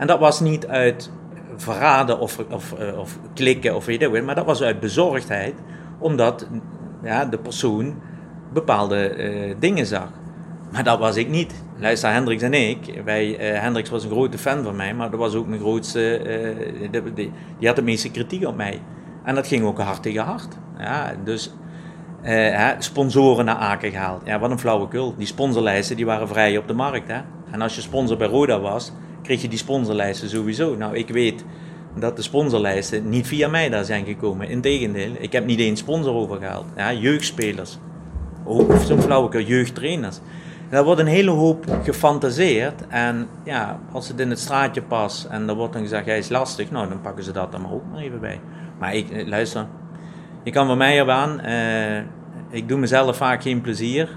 En dat was niet uit verraden of, of, eh, of klikken of weet wat, maar dat was uit bezorgdheid. Omdat ja, de persoon bepaalde eh, dingen zag. Maar dat was ik niet. Luister, Hendricks en ik. Wij, eh, Hendricks was een grote fan van mij, maar dat was ook mijn grootste. die had de meeste kritiek op mij. En dat ging ook hard tegen hard. Ja, dus sponsoren naar Aken gehaald. Ja, wat een flauwekul. Die sponsorlijsten die waren vrij op de markt. Hè? En als je sponsor bij Roda was, kreeg je die sponsorlijsten sowieso. Nou, ik weet dat de sponsorlijsten niet via mij daar zijn gekomen. Integendeel, ik heb niet één sponsor overgehaald. Ja, jeugdspelers. Ook zo'n flauwekul, jeugdtrainers. Daar wordt een hele hoop gefantaseerd. En ja, als het in het straatje past en er wordt dan gezegd, hij is lastig, nou dan pakken ze dat dan maar ook maar even bij. Maar ik, eh, luister, je kan van mij af aan, eh, ik doe mezelf vaak geen plezier.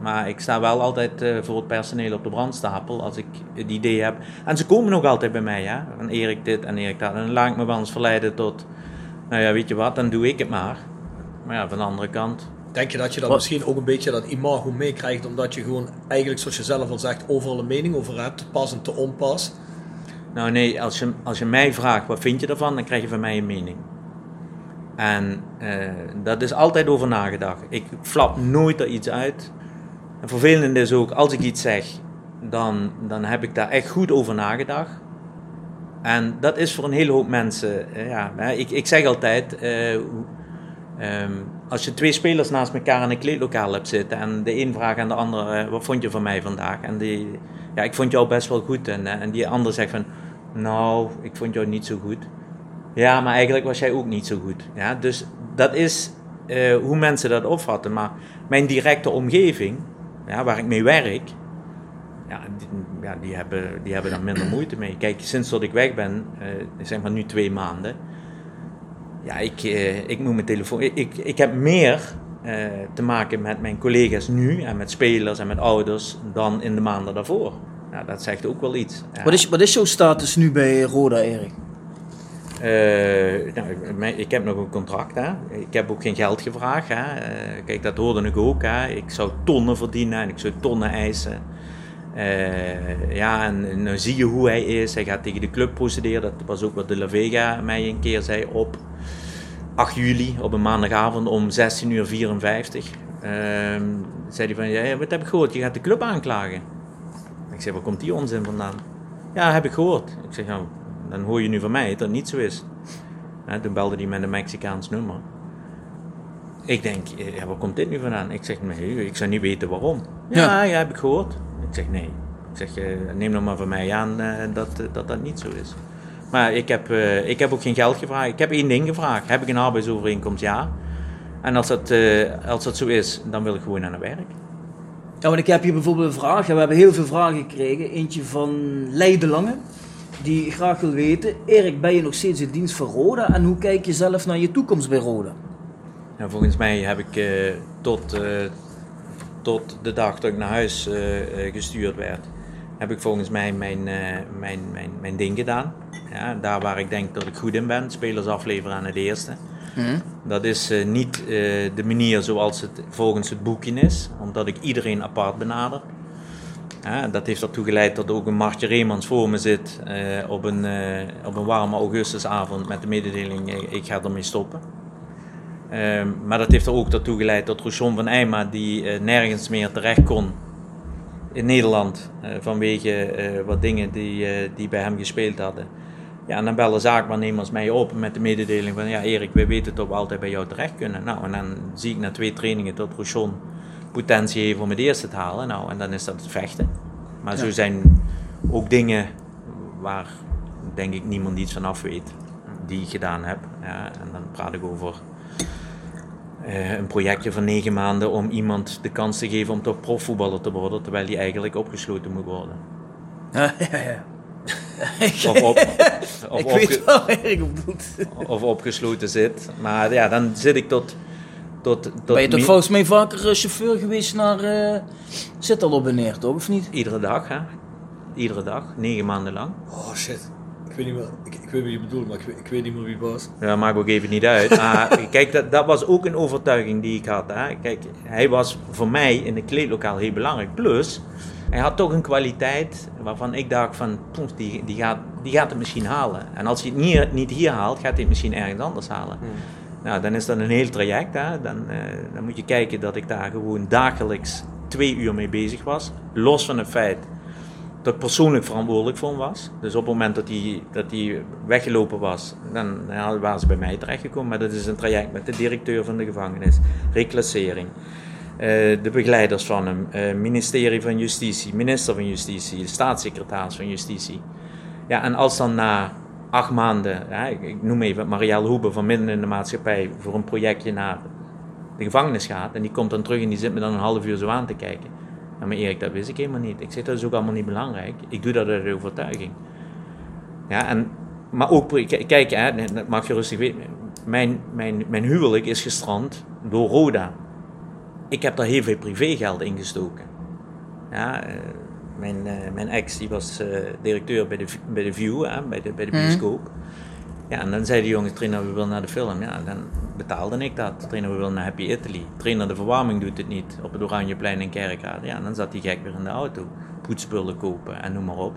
Maar ik sta wel altijd eh, voor het personeel op de brandstapel als ik het idee heb. En ze komen nog altijd bij mij, hè. Van Erik dit en Erik dat. En dan laat ik me wel eens verleiden tot, nou ja, weet je wat, dan doe ik het maar. Maar ja, van de andere kant, Denk je dat je dan Wat- misschien ook een beetje dat imago meekrijgt, omdat je gewoon eigenlijk, zoals je zelf al zegt, overal een mening over hebt, te pas en te onpas? Nou nee, als je, als je mij vraagt wat vind je ervan, dan krijg je van mij een mening. En eh, dat is altijd over nagedacht. Ik flap nooit er iets uit. En vervelend is ook, als ik iets zeg, dan, dan heb ik daar echt goed over nagedacht. En dat is voor een hele hoop mensen, eh, ja, ik, ik zeg altijd, eh, ehm, als je twee spelers naast elkaar in een kleedlokaal hebt zitten en de een vraagt aan de ander, eh, wat vond je van mij vandaag? En die, ja, ik vond jou best wel goed. En, en die ander zegt van, nou, ik vond jou niet zo goed. Ja, maar eigenlijk was jij ook niet zo goed. Ja, dus dat is hoe mensen dat opvatten. Maar mijn directe omgeving, ja, waar ik mee werk, ja, die, ja, die, hebben, die hebben daar minder moeite mee. Kijk, sinds dat ik weg ben, eh, zeg maar nu twee maanden, ja, ik, eh, ik moet mijn telefoon. Ik, ik, heb meer eh, te maken met mijn collega's nu en met spelers en met ouders dan in de maanden daarvoor. Ja, dat zegt ook wel iets. Wat is, wat is jouw status nu bij Roda, Erik? Eh, nou, ik heb nog een contract. Hè. Ik heb ook geen geld gevraagd. Hè. Eh, kijk, dat hoorde ik ook. Hè. Ik zou tonnen verdienen en ik zou tonnen eisen. Eh, ja, en nu zie je hoe hij is. Hij gaat tegen de club procederen. Dat was ook wat de La Vega mij een keer zei op 8 juli, op een maandagavond om 16.54 uur. 54. Ehm, zei hij van, ja, wat heb ik gehoord? Je gaat de club aanklagen. Ik zeg, waar komt die onzin vandaan? Ja, heb ik gehoord. Ik zeg, nou, dan hoor je nu van mij dat het niet zo is. Hè, toen belde hij met een Mexicaans nummer. Ik denk, ja, waar komt dit nu vandaan? Ik zeg, nee, ik zou niet weten waarom. Ja, Ja. ja, heb ik gehoord. Ik zeg, nee. Ik zeg, neem nog maar van mij aan eh, dat, eh, dat dat niet zo is. Maar ik heb, eh, ik heb ook geen geld gevraagd. Ik heb één ding gevraagd. Heb ik een arbeidsovereenkomst? Ja. En als dat, als dat zo is, dan wil ik gewoon aan het werk. Ja, want ik heb hier bijvoorbeeld een vraag. We hebben heel veel vragen gekregen. Eentje van Leide Lange. Die graag wil weten. Erik, ben je nog steeds in dienst voor Roda? En hoe kijk je zelf naar je toekomst bij Roda? Nou, volgens mij heb ik eh, tot, eh, tot de dag dat ik naar huis eh, gestuurd werd, heb ik volgens mij mijn, eh, mijn, mijn, mijn ding gedaan. Ja, daar waar ik denk dat ik goed in ben, spelers afleveren aan het eerste. Dat is eh, niet eh, de manier zoals het volgens het boekje is, omdat ik iedereen apart benader. Dat heeft ertoe geleid dat ook een Martje Reemans voor me zit eh, op, een, eh, op een warme augustusavond met de mededeling: ik ga ermee stoppen. Ehm, maar dat heeft er ook toe geleid dat Rochon van Eyma, die eh, nergens meer terecht kon in Nederland, vanwege wat dingen die, die bij hem gespeeld hadden, Ja, en dan bellen zaakwaarnemers mij op met de mededeling van ja Erik, wij weten dat we altijd bij jou terecht kunnen. Nou, en dan zie ik na twee trainingen dat Rochon potentie heeft om het eerste te halen. Nou, en dan is dat het vechten. Maar zo zijn ook dingen waar denk ik niemand iets van af weet, die ik gedaan heb. Ja, en dan praat ik over eh, een projectje van negen maanden om iemand de kans te geven om toch profvoetballer te worden, terwijl hij eigenlijk opgesloten moet worden. Ja, ja, ja. Of, op, of, ik opge- weet wel ik of opgesloten zit. Maar ja, dan zit ik tot. Tot, tot Ben je toch volgens mij vaker eh, chauffeur geweest naar uh, Zit al op en neer, toch? Of niet? Iedere dag, hè? Iedere dag, negen maanden lang. Oh shit. Ik weet niet meer, ik, ik weet wie je bedoelt, maar ik weet, ik weet niet meer wie het was. Ja, maakt ook even niet uit. Maar kijk, dat, dat was ook een overtuiging die ik had. Hè. Kijk, hij was voor mij in het kleedlokaal heel belangrijk. Plus, hij had toch een kwaliteit waarvan ik dacht van, "Poeh, die, die, gaat, die gaat het misschien halen. En als hij het niet, niet hier haalt, gaat hij het misschien ergens anders halen. Nou, dan is dat een heel traject. Hè. Dan, eh, dan moet je kijken dat ik daar gewoon dagelijks twee uur mee bezig was. Los van het feit dat ik persoonlijk verantwoordelijk voor hem was. Dus op het moment dat hij, dat hij weggelopen was, dan waren ze bij mij terechtgekomen. Maar dat is een traject met de directeur van de gevangenis, reclassering. eh, de begeleiders van hem, eh, ministerie van Justitie, minister van Justitie, staatssecretaris van Justitie. Ja, en als dan na acht maanden, ja, ik, noem even Marielle Hoebe van Midden in de Maatschappij, voor een projectje naar de gevangenis gaat en die komt dan terug en die zit me dan een half uur zo aan te kijken. Ja, maar Erik, dat wist ik helemaal niet. Ik zeg, dat is ook allemaal niet belangrijk. Ik doe dat uit overtuiging. Ja, en, maar ook, kijk, hè, dat mag je rustig weten. Mijn, mijn, mijn huwelijk is gestrand door Roda. Ik heb daar heel veel privégeld in gestoken. Ja, eh, mijn, eh, mijn ex die was eh, directeur bij de, bij de View, bij de, bij de bioscoop. Ja, en dan zei de jongen, trainer, we willen naar de film. Ja, dan betaalde ik dat. Trainer, we willen naar Happy Italy. Trainer, de verwarming doet het niet op het Oranjeplein in Kerkrade. Ja, en dan zat die gek weer in de auto. Poetspullen kopen en noem maar op.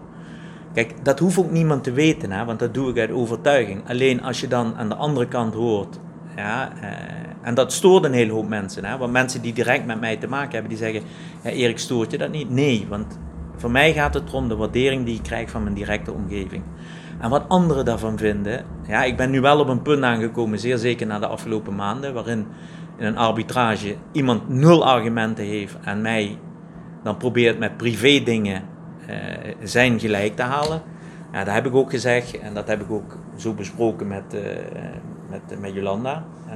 Kijk, dat hoeft ook niemand te weten, hè, want dat doe ik uit overtuiging. Alleen als je dan aan de andere kant hoort, ja, eh, en dat stoort een hele hoop mensen. Hè, want mensen die direct met mij te maken hebben, die zeggen, ja, Erik, stoort je dat niet? Nee, want voor mij gaat het om de waardering die ik krijg van mijn directe omgeving. En wat anderen daarvan vinden, ja, ik ben nu wel op een punt aangekomen, zeer zeker na de afgelopen maanden, waarin in een arbitrage iemand nul argumenten heeft en mij dan probeert met privé dingen eh, zijn gelijk te halen. Ja, dat heb ik ook gezegd en dat heb ik ook zo besproken met, eh, met, met Jolanda. Eh,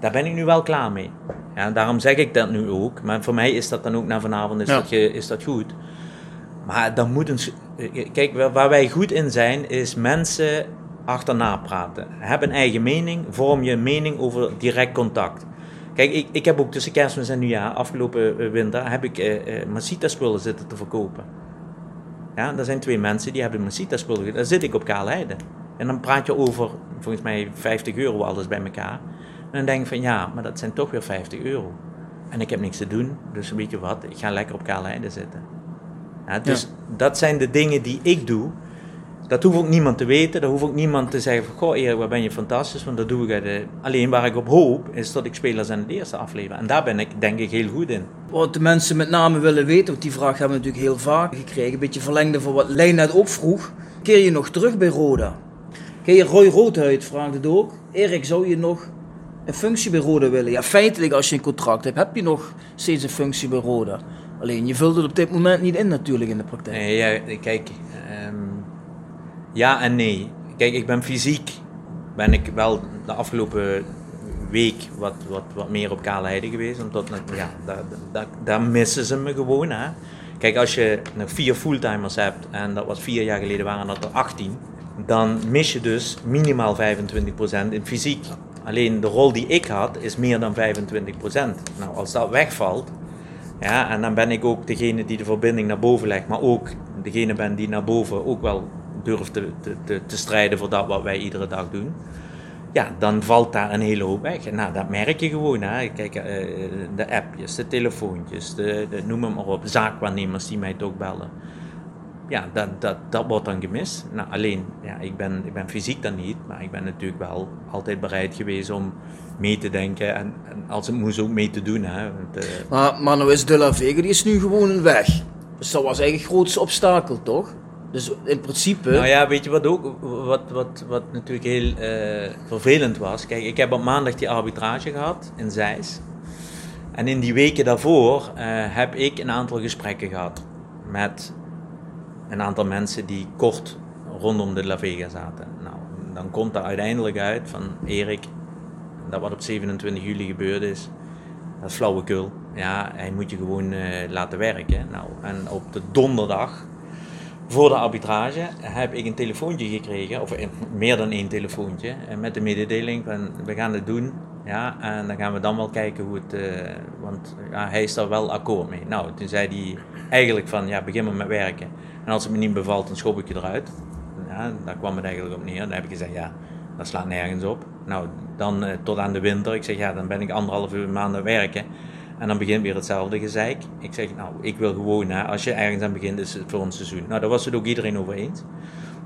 daar ben ik nu wel klaar mee. Ja, daarom zeg ik dat nu ook. Maar voor mij is dat dan ook na vanavond is, Ja. dat, is dat goed. Maar dan moet een. s- eh, Kijk, waar- wij goed in zijn, is mensen achterna praten. Heb een eigen mening, vorm je mening over direct contact. Kijk, ik, ik heb ook tussen kerstmis en nieuwjaar, afgelopen eh, winter, heb ik eh, eh, Masita-spullen zitten te verkopen. Ja, er zijn twee mensen die hebben Masita-spullen. ge- Daar zit ik op Kaalheide. En dan praat je over, volgens mij, 50 euro alles bij elkaar. En dan denk ik van, ja, maar dat zijn toch weer 50 euro. En ik heb niks te doen, dus weet je wat, ik ga lekker op Kaalheide zitten. Ja, dus dat zijn de dingen die ik doe. Dat hoeft ook niemand te weten. Dat hoeft ook niemand te zeggen van... Goh Erik, wat ben je fantastisch. Want dat doe ik de... Alleen waar ik op hoop, is dat ik spelers aan het eerste aflever. En daar ben ik denk ik heel goed in. Wat de mensen met name willen weten, want die vraag hebben we natuurlijk heel vaak gekregen. Een beetje verlengde van wat Lijn net ook vroeg. Keer je nog terug bij Roda? Ken je Roy Roodhuid, vraagt het ook. Erik, zou je nog een functie bij Roda willen? Ja, feitelijk als je een contract hebt, heb je nog steeds een functie bij Roda. Alleen, je vult het op dit moment niet in natuurlijk in de praktijk. Nee, ja, kijk, ehm, ja en nee. Kijk, ik ben fysiek, ben ik wel de afgelopen week wat, wat, wat meer op kale heide geweest. Omdat, ja, daar, daar, daar missen ze me gewoon. Hè. Kijk, als je nog vier fulltimers hebt, en dat was vier jaar geleden waren dat er 18, dan mis je dus minimaal 25% in fysiek. Alleen de rol die ik had is meer dan 25%. Nou, als dat wegvalt, ja, en dan ben ik ook degene die de verbinding naar boven legt, maar ook degene ben die naar boven ook wel durft te, te, te, strijden voor dat wat wij iedere dag doen. Ja, dan valt daar een hele hoop weg. Nou, dat merk je gewoon. Hè. Kijk, eh, de appjes, de telefoontjes, de, de, noem maar op, zaakwaarnemers die mij toch bellen. Ja, dat, dat, dat wordt dan gemist. Nou, alleen, ja, ik, ben, ik ben fysiek dan niet, maar ik ben natuurlijk wel altijd bereid geweest om mee te denken en, en als het moest ook mee te doen. Hè. Want, eh, Maar, maar nou is De La Vega, die is nu gewoon een weg. Dus dat was eigenlijk het grootste obstakel, toch? Dus in principe... Nou ja, weet je wat ook, wat, wat, wat natuurlijk heel eh, vervelend was? Kijk, ik heb op maandag die arbitrage gehad in Zeist. En in die weken daarvoor eh, heb ik een aantal gesprekken gehad met een aantal mensen die kort rondom de La Vega zaten. Nou, dan komt er uiteindelijk uit van Erik, dat wat op 27 juli gebeurd is, dat is flauwekul. Ja, hij moet je gewoon eh, laten werken. Nou, en op de donderdag voor de arbitrage heb ik een telefoontje gekregen, of meer dan één telefoontje, eh, met de mededeling van we gaan het doen. Ja, en dan gaan we dan wel kijken hoe het, want ja, hij is daar wel akkoord mee. Nou, toen zei hij eigenlijk van ja, begin maar met werken. En als het me niet bevalt, dan schop ik je eruit. Ja, daar kwam het eigenlijk op neer. Dan heb ik gezegd ja, dat slaat nergens op. Nou, dan uh, tot aan de winter. Ik zeg ja, dan ben ik anderhalve maanden werken. En dan begint weer hetzelfde gezeik. Ik zeg, nou, ik wil gewoon, hè, als je ergens aan begint, is het voor ons seizoen. Nou, daar was het ook iedereen over eens.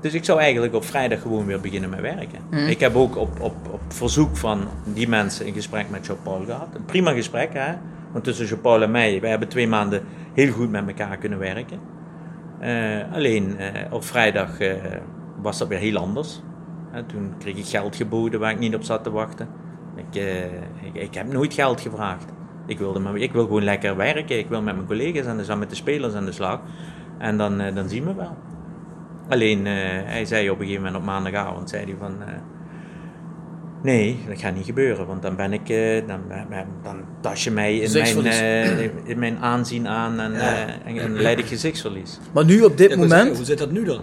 Dus ik zou eigenlijk op vrijdag gewoon weer beginnen met werken. Mhm. Ik heb ook op, op, op verzoek van die mensen een gesprek met Jean-Paul gehad. Een prima gesprek, hè. Want tussen Jean-Paul en mij, wij hebben twee maanden heel goed met elkaar kunnen werken. Eh, alleen eh, op vrijdag eh, was dat weer heel anders. toen kreeg ik geld geboden waar ik niet op zat te wachten. Ik, ik, heb nooit geld gevraagd. Ik, wilde maar, ik wil gewoon lekker werken. Ik wil met mijn collega's aan de slag, met de spelers aan de slag. En dan, dan zien we wel. Alleen, uh, hij zei op een gegeven moment op maandagavond, zei hij van... nee, dat gaat niet gebeuren, want dan ben ik... dan, dan tas je mij in mijn, in mijn aanzien aan en, ja. en, en leid ik gezichtsverlies. Maar nu op dit Ja, moment... Hoe zit dat nu dan?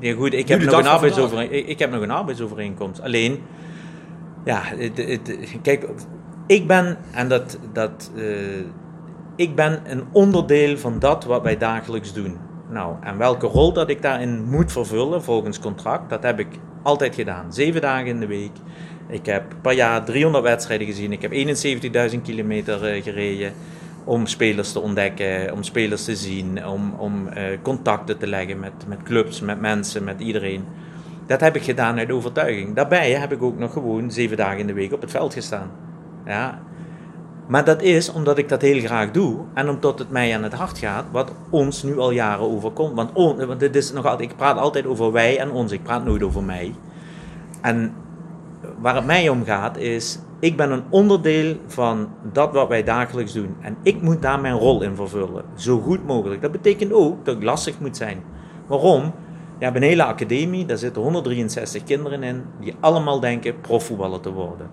Ja, goed, ik Nu heb, nog een. Ik, ik heb nog een arbeidsovereenkomst. Alleen, ja, het, het, kijk, ik ben, en dat, dat, eh, ik ben een onderdeel van dat wat wij dagelijks doen. Nou, en welke rol dat ik daarin moet vervullen volgens contract, dat heb ik altijd gedaan. Zeven dagen in de week. Ik heb per jaar 300 wedstrijden gezien. Ik heb 71.000 kilometer eh, gereden om spelers te ontdekken, om spelers te zien, om, om eh, contacten te leggen met, met clubs, met mensen, met iedereen. Dat heb ik gedaan uit overtuiging. Daarbij heb ik ook nog gewoon zeven dagen in de week op het veld gestaan. Ja. Maar dat is omdat ik dat heel graag doe en omdat het mij aan het hart gaat, wat ons nu al jaren overkomt. Want, dit is nog altijd, ik praat altijd over wij en ons, ik praat nooit over mij. En waar het mij om gaat is, ik ben een onderdeel van dat wat wij dagelijks doen. En ik moet daar mijn rol in vervullen, zo goed mogelijk. Dat betekent ook dat ik lastig moet zijn. Waarom? Je hebt een hele academie, daar zitten 163 kinderen in, die allemaal denken profvoetballer te worden.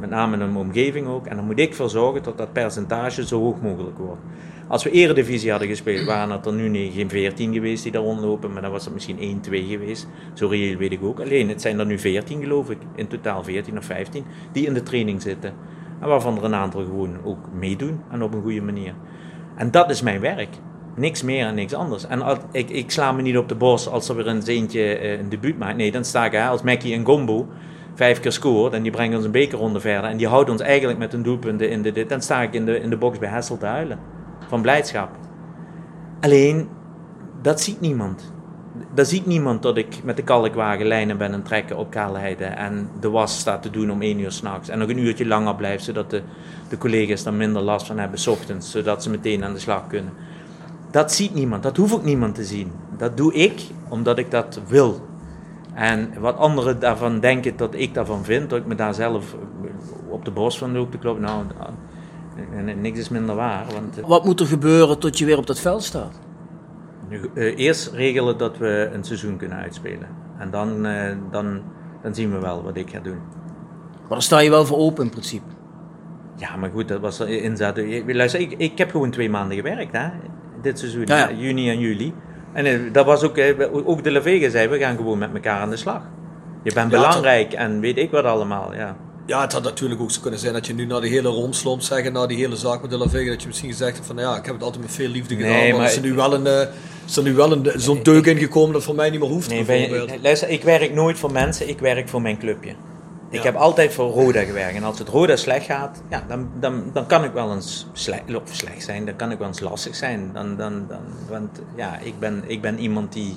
Met name in mijn omgeving ook. En dan moet ik ervoor zorgen dat dat percentage zo hoog mogelijk wordt. Als we eredivisie hadden gespeeld, waren het er nu niet, geen 14 geweest die daar rondlopen, maar dan was het misschien 1, 2 geweest. Zo reëel weet ik ook. Alleen, het zijn er nu 14 geloof ik, in totaal 14 of 15, die in de training zitten. En waarvan er een aantal gewoon ook meedoen en op een goede manier. En dat is mijn werk. Niks meer en niks anders. En ik, ik sla me niet op de borst als er weer een zeentje uh, een debuut maakt. Nee, dan sta ik als Mackie en Gombo vijf keer scoort en die brengen ons een bekerronde verder en die houden ons eigenlijk met een doelpunt in de dit, dan sta ik in de, in de box bij Hessel te huilen. Van blijdschap. Alleen, dat ziet niemand. Dat ziet niemand dat ik met de kalkwagen lijnen ben en trekken op kaalheide en de was staat te doen om één uur s'nachts en nog een uurtje langer blijft, zodat de, de collega's er minder last van hebben s ochtends, zodat ze meteen aan de slag kunnen. Dat ziet niemand, dat hoeft ook niemand te zien. Dat doe ik omdat ik dat wil. En wat anderen daarvan denken dat ik daarvan vind, dat ik me daar zelf op de borst van loop te kloppen, nou, niks is minder waar. Want, Wat moet er gebeuren tot je weer op dat veld staat? Nu, eerst regelen dat we een seizoen kunnen uitspelen. En dan, dan, dan zien we wel wat ik ga doen. Maar daar sta je wel voor open in principe. Ja, maar goed, dat was inzet. Luister, ik, ik heb gewoon twee maanden gewerkt, hè, dit seizoen, Ja, ja. juni en juli. En uh, dat was ook, ook de Levege zei, we gaan gewoon met elkaar aan de slag. Je bent Ja, belangrijk en weet ik wat allemaal, ja. Ja, het had natuurlijk ook zo kunnen zijn dat je nu naar die hele romslomp zeggen, naar die hele zaak met de La Vega, dat je misschien gezegd hebt van ja, ik heb het altijd met veel liefde gedaan, Nee, maar, maar- is er nu wel een, eh, is er nu wel een, zo'n deuk ingekomen dat voor mij niet meer hoeft Nee, je- bijvoorbeeld. luister, ik werk nooit voor mensen, ik werk voor mijn clubje. Ik Ja. heb altijd voor Roda gewerkt. En als het Roda slecht gaat, ja, dan, dan, dan kan ik wel eens slecht, of slecht zijn. Dan kan ik wel eens lastig zijn. Dan, dan, dan, want ja, ik ben, ik ben iemand die,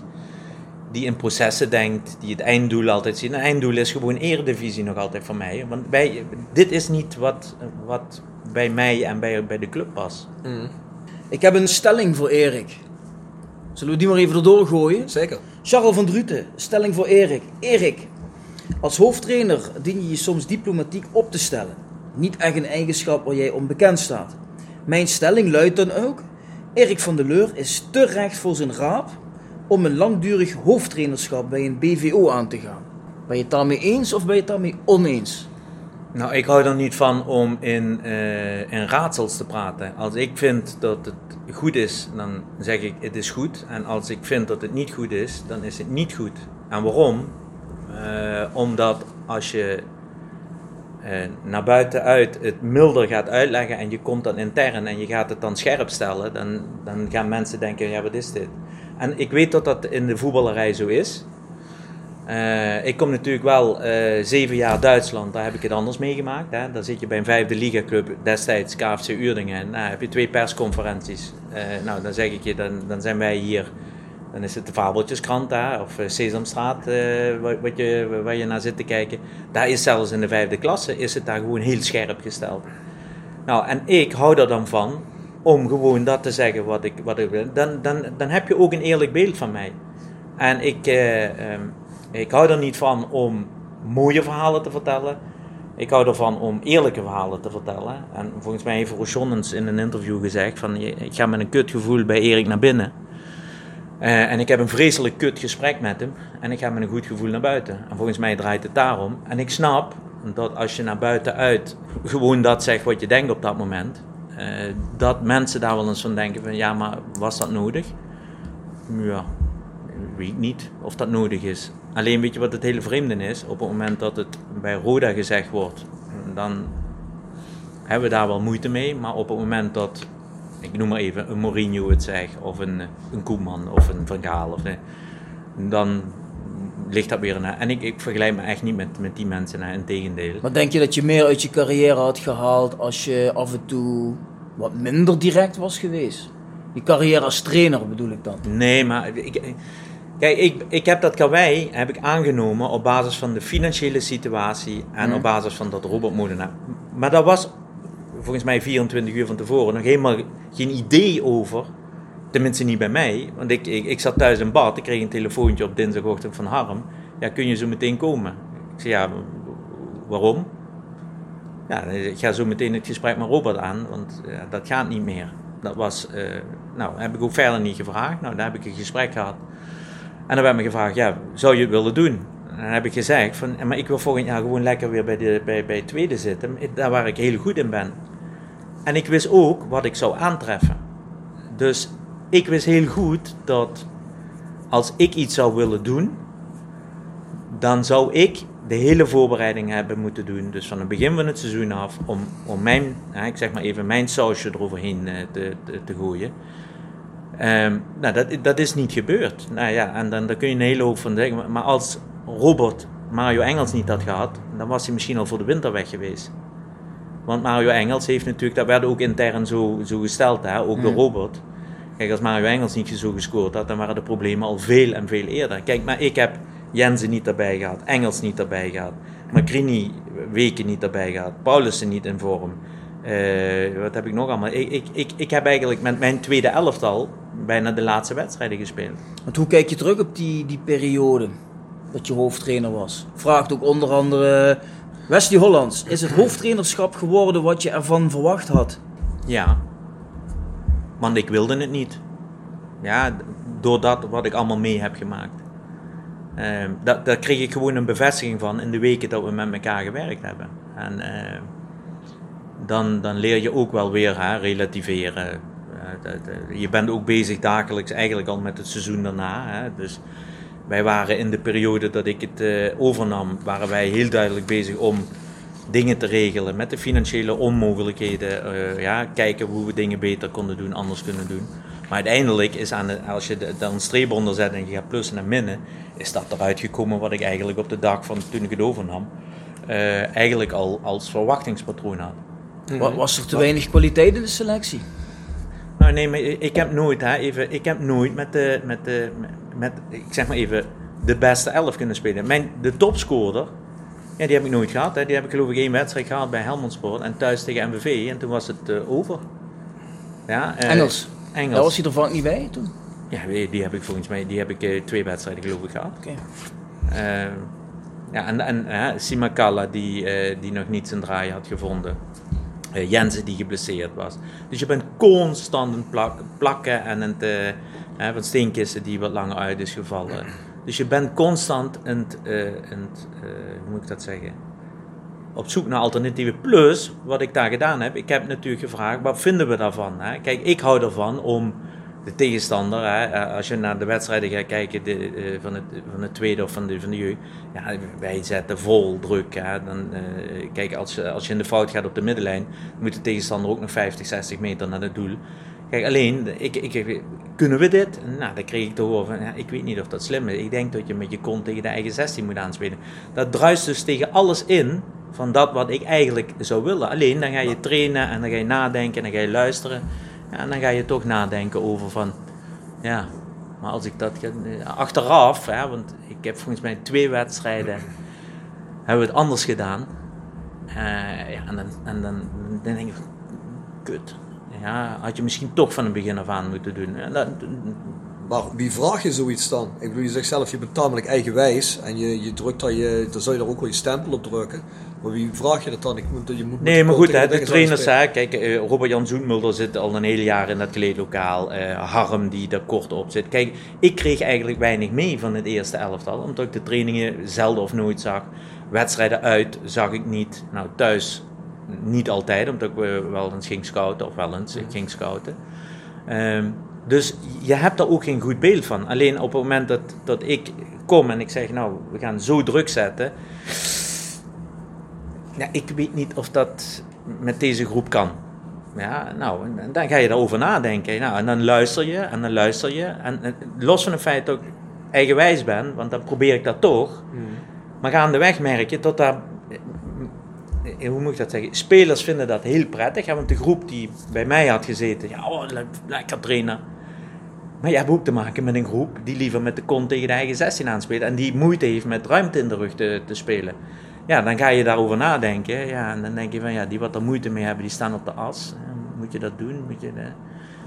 die in processen denkt, die het einddoel altijd ziet. Een einddoel is gewoon eredivisie nog altijd voor mij. Want bij, dit is niet wat, wat bij mij en bij, bij de club past. Mm. Ik heb een stelling voor Erik. Zullen we die maar even erdoor gooien? Zeker. Charles van Druten, stelling voor Erik. Erik, als hoofdtrainer dien je je soms diplomatiek op te stellen. Niet echt een eigenschap waar jij onbekend staat. Mijn stelling luidt dan ook: Erik van der Leur is te recht voor zijn raap om een langdurig hoofdtrainerschap bij een BVO aan te gaan. Ben je het daarmee eens of ben je het daarmee oneens? Nou, ik hou er niet van om in, eh, in raadsels te praten. Als ik vind dat het goed is, dan zeg ik het is goed. En als ik vind dat het niet goed is, dan is het niet goed. En waarom? Eh, omdat als je eh, naar buiten uit het milder gaat uitleggen en je komt dan intern en je gaat het dan scherp stellen, dan, dan gaan mensen denken, ja wat is dit? En ik weet dat dat in de voetballerij zo is. Uh, ik kom natuurlijk wel uh, zeven jaar Duitsland, daar heb ik het anders meegemaakt. Daar zit je bij een vijfde ligaclub, destijds KFC Uerdingen. Nou, heb je twee persconferenties. Uh, nou, dan zeg ik je, dan, dan zijn wij hier, dan is het de Fabeltjeskrant daar, of Sesamstraat, wat je, waar je naar zit te kijken. Daar is zelfs in de vijfde klasse, is het daar gewoon heel scherp gesteld. Nou, en ik hou er dan van om gewoon dat te zeggen wat ik, wat ik wil. Dan, dan, dan heb je ook een eerlijk beeld van mij. En ik... Um, ik hou er niet van om mooie verhalen te vertellen. Ik hou ervan om eerlijke verhalen te vertellen. En volgens mij heeft Rochon eens in een interview gezegd van... Ik ga met een kutgevoel bij Erik naar binnen. Uh, en ik heb een vreselijk kut gesprek met hem. En ik ga met een goed gevoel naar buiten. En volgens mij draait het daarom. En ik snap dat als je naar buiten uit gewoon dat zegt wat je denkt op dat moment... Uh, dat mensen daar wel eens van denken van... Ja, maar was dat nodig? Ja, weet niet of dat nodig is. Alleen weet je wat het hele vreemde is? Op het moment dat het bij Roda gezegd wordt, dan hebben we daar wel moeite mee. Maar op het moment dat, ik noem maar even, een Mourinho het zegt, of een, een Koeman, of een Van Gaal, of, dan ligt dat weer naar. En ik, ik vergelijk me echt niet met, met die mensen, in tegendeel. Maar denk je dat je meer uit je carrière had gehaald als je af en toe wat minder direct was geweest? Die carrière als trainer bedoel ik dan? Nee, maar ik, Kijk, ik, ik heb dat karwei heb ik aangenomen op basis van de financiële situatie en mhm. op basis van dat Robert Molenaar. Maar dat was volgens mij 24 uur van tevoren nog helemaal geen idee over. Tenminste niet bij mij, want ik, ik, ik zat thuis in bad. Ik kreeg een telefoontje op dinsdagochtend van Harm. Ja, kun je zo meteen komen? Ik zei, ja, waarom? Ja, ik ga zo meteen het gesprek met Robert aan, want dat gaat niet meer. Dat was, uh, nou, heb ik ook verder niet gevraagd. Nou, daar heb ik een gesprek gehad. En dan werd me gevraagd, ja, zou je het willen doen? En dan heb ik gezegd, van, maar ik wil volgend jaar gewoon lekker weer bij, de, bij, bij tweede zitten, daar waar ik heel goed in ben. En ik wist ook wat ik zou aantreffen. Dus ik wist heel goed dat als ik iets zou willen doen, dan zou ik de hele voorbereiding hebben moeten doen. Dus van het begin van het seizoen af, om, om mijn, ik zeg maar even, mijn sausje eroverheen eh, te, te, te gooien. Um, nou, dat, dat is niet gebeurd. Nou ja, en dan, dan kun je een hele hoop van denken. Maar als Robert Mario Engels niet had gehad, dan was hij misschien al voor de winter weg geweest. Want Mario Engels heeft natuurlijk, dat werd ook intern zo, zo gesteld, hè, ook door mm. Robert. Kijk, als Mario Engels niet zo gescoord had, dan waren de problemen al veel en veel eerder. Kijk, maar ik heb Jensen niet erbij gehad, Engels niet erbij gehad, Macrini weken niet erbij gehad, Paulussen niet in vorm. Uh, wat heb ik nog allemaal? Ik, ik, ik, ik heb eigenlijk met mijn tweede elftal bijna de laatste wedstrijden gespeeld. Want hoe kijk je terug op die, die periode dat je hoofdtrainer was? Vraagt ook onder andere Wesley Hollands. Is het hoofdtrainerschap geworden wat je ervan verwacht had? Ja. Want ik wilde het niet. Ja, door dat wat ik allemaal mee heb gemaakt. Uh, dat, daar kreeg ik gewoon een bevestiging van in de weken dat we met elkaar gewerkt hebben. En uh, dan, dan leer je ook wel weer hè, relativeren je bent ook bezig dagelijks eigenlijk al met het seizoen daarna. Hè? Dus wij waren in de periode dat ik het uh, overnam, waren wij heel duidelijk bezig om dingen te regelen met de financiële onmogelijkheden. Uh, ja, kijken hoe we dingen beter konden doen, anders kunnen doen. Maar uiteindelijk is aan de, als je dan een streep onder zet en je gaat plussen en minnen, is dat eruit gekomen wat ik eigenlijk op de dag van toen ik het overnam, uh, eigenlijk al als verwachtingspatroon had. Was er te weinig kwaliteit in de selectie? Nou nee, maar ik heb nooit, hè, even, ik heb nooit met de, met de, met, ik zeg maar even, de beste elf kunnen spelen. Mijn, de topscorer, ja, die heb ik nooit gehad. Hè. Die heb ik geloof ik één wedstrijd gehad bij Helmond Sport en thuis tegen MVV en toen was het uh, over. Ja, uh, Engels. Engels. Daar was hij er vaak niet bij toen? Ja, die heb ik volgens mij die heb ik, eh, twee wedstrijden geloof ik gehad. Oké. Eh, ja, en, en eh, Simakala die, eh, die nog niet zijn draai had gevonden. Eh, Jensen die geblesseerd was. Dus je bent constant aan het plakken en het, eh, van steenkisten die wat langer uit is gevallen. Dus je bent constant het, eh, het, eh, hoe moet ik dat zeggen? Op zoek naar alternatieven. Plus, wat ik daar gedaan heb, ik heb natuurlijk gevraagd, wat vinden we daarvan? Hè? Kijk, ik hou ervan om de tegenstander, hè, eh, als je naar de wedstrijden gaat kijken de, van, het, van het tweede of van de, van de jeugd, ja, wij zetten vol druk. Hè. Dan, kijk, als, je- als je in de fout gaat op de middenlijn, moet de tegenstander ook nog 50, 60 meter naar het doel. Kijk, alleen, ik, ik, kunnen we dit? Nou, dan kreeg ik te horen van, ja, ik weet niet of dat slim is. Ik denk dat je met je kont tegen de eigen 16 moet aanspelen. Dat druist dus tegen alles in van dat wat ik eigenlijk zou willen. Alleen, dan ga je trainen en dan ga je nadenken en dan ga je luisteren. Ja, en dan ga je toch nadenken over van, ja, maar als ik dat achteraf, hè, want ik heb volgens mij twee wedstrijden, hebben we het anders gedaan. Eh, ja, en dan, en dan, dan denk ik kut. Ja, had je misschien toch van het begin af aan moeten doen. Dat, Maar wie vraag je zoiets dan? Ik bedoel, je zegt zelf, je bent tamelijk eigenwijs en je, je drukt daar je, dan zou je er ook wel je stempel op drukken. Maar wie vraag je dat dan? Ik moet, je moet Nee, maar goed, hè, de trainers, hè, kijk, eh, Robert-Jan Zoetmulder zit al een hele jaar in dat kleedlokaal. eh, Harm die daar kort op zit. Kijk, ik kreeg eigenlijk weinig mee van het eerste elftal, omdat ik de trainingen zelden of nooit zag. Wedstrijden uit zag ik niet. Nou, thuis niet altijd, omdat ik eh, wel eens ging scouten, of wel eens ik ging scouten. Ehm, dus je hebt daar ook geen goed beeld van. Alleen op het moment dat, dat ik kom en ik zeg, nou, we gaan zo druk zetten. Ja, ik weet niet of dat met deze groep kan. Ja, nou, en dan ga je daarover nadenken. Nou, en dan luister je en dan luister je. En, en los van het feit dat ik eigenwijs ben, want dan probeer ik dat toch. Maar gaandeweg merk je dat daar, hoe moet ik dat zeggen, spelers vinden dat heel prettig. hè, Want de groep die bij mij had gezeten, ja, oh, le- lekker trainen. Maar je hebt ook te maken met een groep die liever met de kont tegen de eigen 16 aanspeelt. En die moeite heeft met ruimte in de rug te, te spelen. Ja, dan ga je daarover nadenken. Ja, en dan denk je van ja, die wat er moeite mee hebben, die staan op de as. Ja, Moet je dat doen? Moet je de...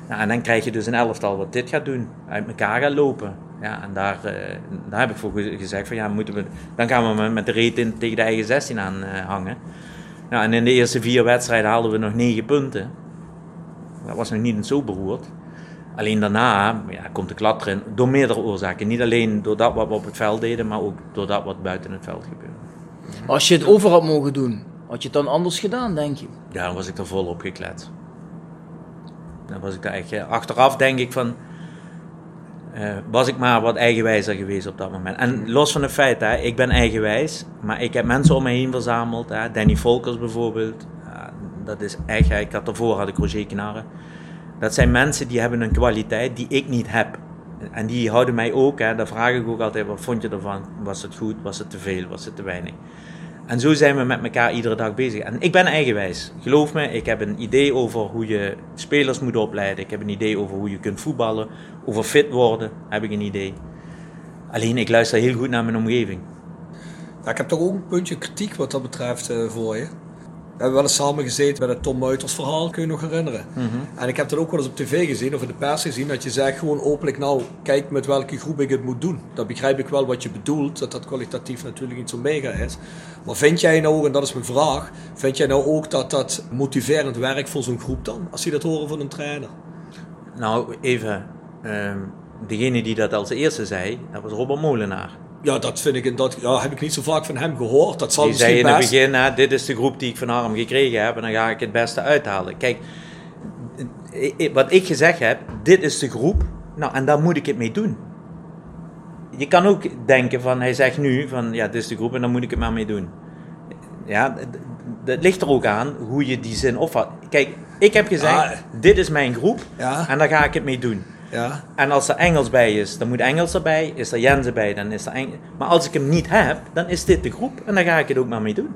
ja, en dan krijg je dus een elftal wat dit gaat doen. Uit elkaar gaat lopen. Ja, en daar, eh, daar heb ik voor ge- gezegd van ja, moeten we, dan gaan we met- de reet in, tegen de eigen 16 aan eh, hangen. Nou, en in de eerste vier wedstrijden haalden we nog negen punten. Dat was nog niet zo beroerd. Alleen daarna ja, komt de klad erin door meerdere oorzaken. Niet alleen door dat wat we op het veld deden, maar ook door dat wat buiten het veld gebeurde. Als je het over had mogen doen, had je het dan anders gedaan, denk je? Ja, dan was ik er vol op geklet. Dan was ik daar echt... eh, Achteraf denk ik van... eh, was ik maar wat eigenwijzer geweest op dat moment. En los van het feit, hè, ik ben eigenwijs, maar ik heb mensen om me heen verzameld. Hè, Danny Volkers bijvoorbeeld. Dat is echt... Ik had daarvoor had ik Roger. Dat zijn mensen die hebben een kwaliteit die ik niet heb. En die houden mij ook, hè, daar vraag ik ook altijd, wat vond je ervan? Was het goed? Was het te veel? Was het te weinig? En zo zijn we met elkaar iedere dag bezig. En ik ben eigenwijs. Geloof me, ik heb een idee over hoe je spelers moet opleiden. Ik heb een idee over hoe je kunt voetballen. Over fit worden heb ik een idee. Alleen ik luister heel goed naar mijn omgeving. Ik heb toch ook een puntje kritiek wat dat betreft eh, voor je. We hebben wel eens samen gezeten bij het Tom Muiters verhaal, kun je nog herinneren. En ik heb dat ook wel eens op tv gezien of in de pers gezien, dat je zegt gewoon openlijk, nou, kijk met welke groep ik het moet doen. Dat begrijp ik wel wat je bedoelt, dat dat kwalitatief natuurlijk niet zo mega is. Maar vind jij nou, en dat is mijn vraag, vind jij nou ook dat dat motiverend werkt voor zo'n groep dan, als die dat horen van een trainer? Nou, even. ehm, degene die dat als eerste zei, dat was Robert Molenaar. Ja, dat vind ik, en dat ja, heb ik niet zo vaak van hem gehoord. Dat zal Die zei in het best. begin, hè, dit is de groep die ik van Harm gekregen heb en dan ga ik het beste uithalen. Kijk, wat ik gezegd heb, dit is de groep, nou en daar moet ik het mee doen. Je kan ook denken van, hij zegt nu van, ja, dit is de groep en dan moet ik het maar mee doen. Ja, dat ligt er ook aan hoe je die zin opvat. Kijk, ik heb gezegd, Ja. dit is mijn groep Ja. en daar ga ik het mee doen. Ja, En als er Engels bij is, dan moet Engels erbij. Is er Jens erbij, dan is er Engels. Maar als ik hem niet heb, dan is dit de groep. En dan ga ik het ook maar mee doen.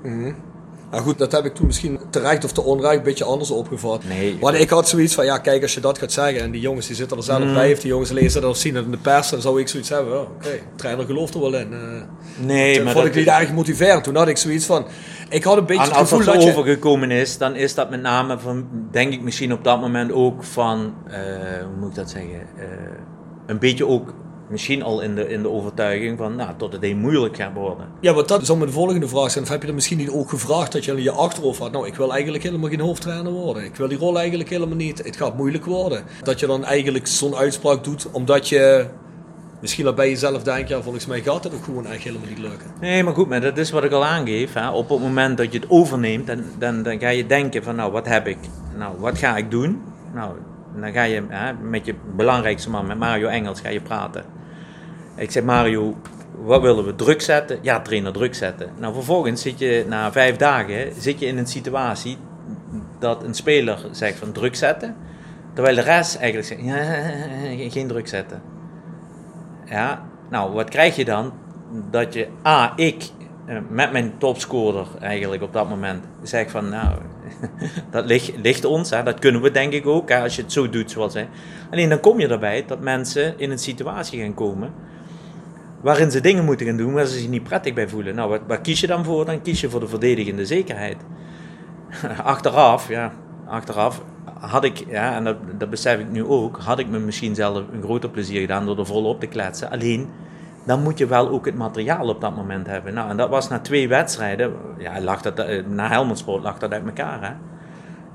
Nou goed, dat heb ik toen misschien terecht of te onrecht een beetje anders opgevat. Nee. Want ik had zoiets van, ja kijk, als je dat gaat zeggen en die jongens die zitten er zelf Mm. bij, of die jongens lezen dat of zien het in de pers, dan zou ik zoiets hebben, oh, oké, trainer gelooft er wel in. eh Nee, toen maar vond dat, ik niet erg motiverend. Toen had ik zoiets van, ik had een beetje het als gevoel dat dat je... overgekomen is, dan is dat met name van, denk ik misschien op dat moment ook van, eh, hoe moet ik dat zeggen? Eh, een beetje ook misschien al in de, in de overtuiging van nou, tot het heel moeilijk gaat worden. Ja, want dat zou mijn volgende vraag zijn. Of heb je er misschien niet ook gevraagd dat je in je achterhoofd had? Nou, ik wil eigenlijk helemaal geen hoofdtrainer worden. Ik wil die rol eigenlijk helemaal niet. Het gaat moeilijk worden. Dat je dan eigenlijk zo'n uitspraak doet omdat je misschien al bij jezelf denkt, ja, volgens mij gaat het ook gewoon echt helemaal niet lukken. Nee, maar goed, maar dat is wat ik al aangeef. Hè. Op het moment dat je het overneemt, dan, dan, dan ga je denken van nou, wat heb ik? Nou, wat ga ik doen? Nou, dan ga je met je belangrijkste man, met Mario Engels, ga je praten. Ik zeg Mario, wat willen we? Druk zetten? Ja, trainer, druk zetten. Nou, vervolgens zit je na vijf dagen zit je in een situatie dat een speler zegt van druk zetten. Terwijl de rest eigenlijk zegt, ja, geen druk zetten. Ja, nou, wat krijg je dan? Dat je, A, ik eh, met mijn topscorer eigenlijk op dat moment zeg van, nou, dat ligt, ons, hè, dat kunnen we denk ik ook, hè, als je het zo doet zoals hij. Alleen dan kom je erbij dat mensen in een situatie gaan komen waarin ze dingen moeten gaan doen waar ze zich niet prettig bij voelen. Nou, wat, kies je dan voor? Dan kies je voor de verdedigende zekerheid. achteraf, ja, achteraf had ik, ja, en dat, dat besef ik nu ook, had ik me misschien zelf een groter plezier gedaan door er volop te kletsen. Alleen, dan moet je wel ook het materiaal op dat moment hebben. Nou, en dat was na twee wedstrijden, ja, lag dat, eh, na Helmond lag dat uit elkaar, hè.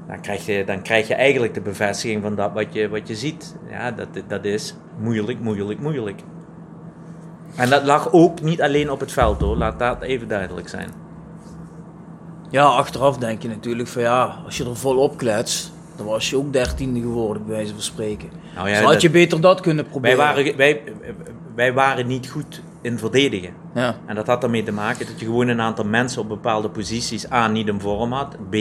Dan krijg, je, dan krijg je eigenlijk de bevestiging van dat wat je, wat je ziet. Ja, dat, dat is moeilijk, moeilijk, moeilijk. En dat lag ook niet alleen op het veld hoor, laat dat even duidelijk zijn. Ja, achteraf denk je natuurlijk van ja, als je er volop klets, dan was je ook dertiende geworden, bij wijze van spreken. Nou ja, dus had je beter dat kunnen proberen. Wij waren, wij, wij waren niet goed in verdedigen. Ja. En dat had ermee te maken dat je gewoon een aantal mensen op bepaalde posities A niet in vorm had, B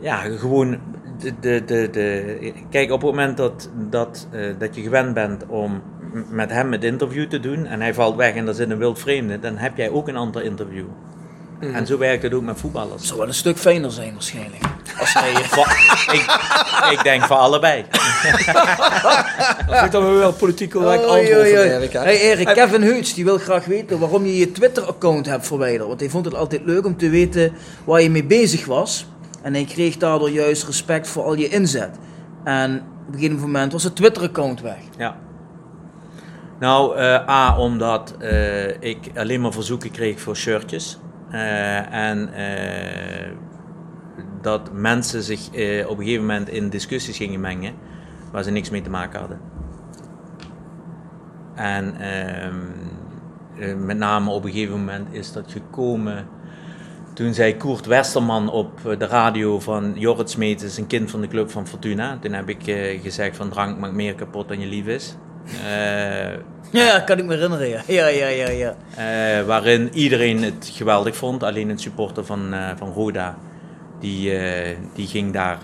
ja, gewoon de, de, de, de, kijk, op het moment dat, dat, uh, dat je gewend bent om met hem het interview te doen en hij valt weg en er zit een wild vreemde, dan heb jij ook een ander interview. Mm. En zo werkt het ook met voetballers. Het zou wel een stuk fijner zijn waarschijnlijk. Als hij, ik, ik, denk voor allebei. dat vind dan wel politiek correct oh, antwoord van Erik. Hey Erik, Kevin Heuts die wil graag weten waarom je je Twitter-account hebt verwijderd. Want hij vond het altijd leuk om te weten waar je mee bezig was. En hij kreeg daardoor juist respect voor al je inzet. En op een gegeven moment was het Twitter-account weg. Ja. Nou, uh, A, omdat uh, ik alleen maar verzoeken kreeg voor shirtjes. Uh, en dat mensen zich op een gegeven moment in discussies gingen mengen waar ze niks mee te maken hadden. En ehm, met name op een gegeven moment is dat gekomen toen zei Koert Westerman op de radio van Jorrit Smeet is een kind van de club van Fortuna. Toen heb ik gezegd van drank maakt meer kapot dan je lief is. Uh, ja, kan ik me herinneren. Ja, ja, ja, ja. ja. Uh, waarin iedereen het geweldig vond. Alleen een supporter van, van Roda, die, die ging daar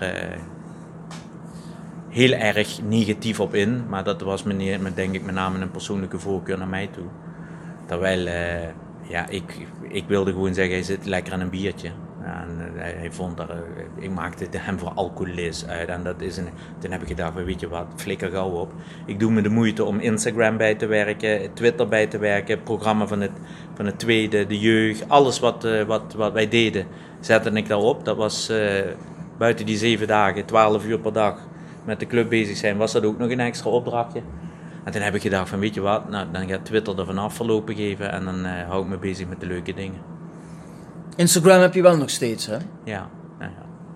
heel erg negatief op in. Maar dat was meneer, met, denk ik met name een persoonlijke voorkeur naar mij toe. Terwijl ja, ik, ik wilde gewoon zeggen, hij zit lekker aan een biertje. En eh, hij, vond dat, eh, ik maakte hem voor alcoholist uit. En dat is een, toen heb ik gedacht, weet je wat, flikker gauw op. Ik doe me de moeite om Instagram bij te werken, Twitter bij te werken, het programma van het, van het tweede, de jeugd, alles wat, uh, wat, wat wij deden, zette ik daarop. Dat was buiten die zeven dagen, twaalf uur per dag met de club bezig zijn, was dat ook nog een extra opdrachtje. En toen heb ik gedacht van weet je wat, nou, dan gaat Twitter er vanaf verlopen geven en dan hou ik me bezig met de leuke dingen. Instagram heb je wel nog steeds, hè? Ja. ja,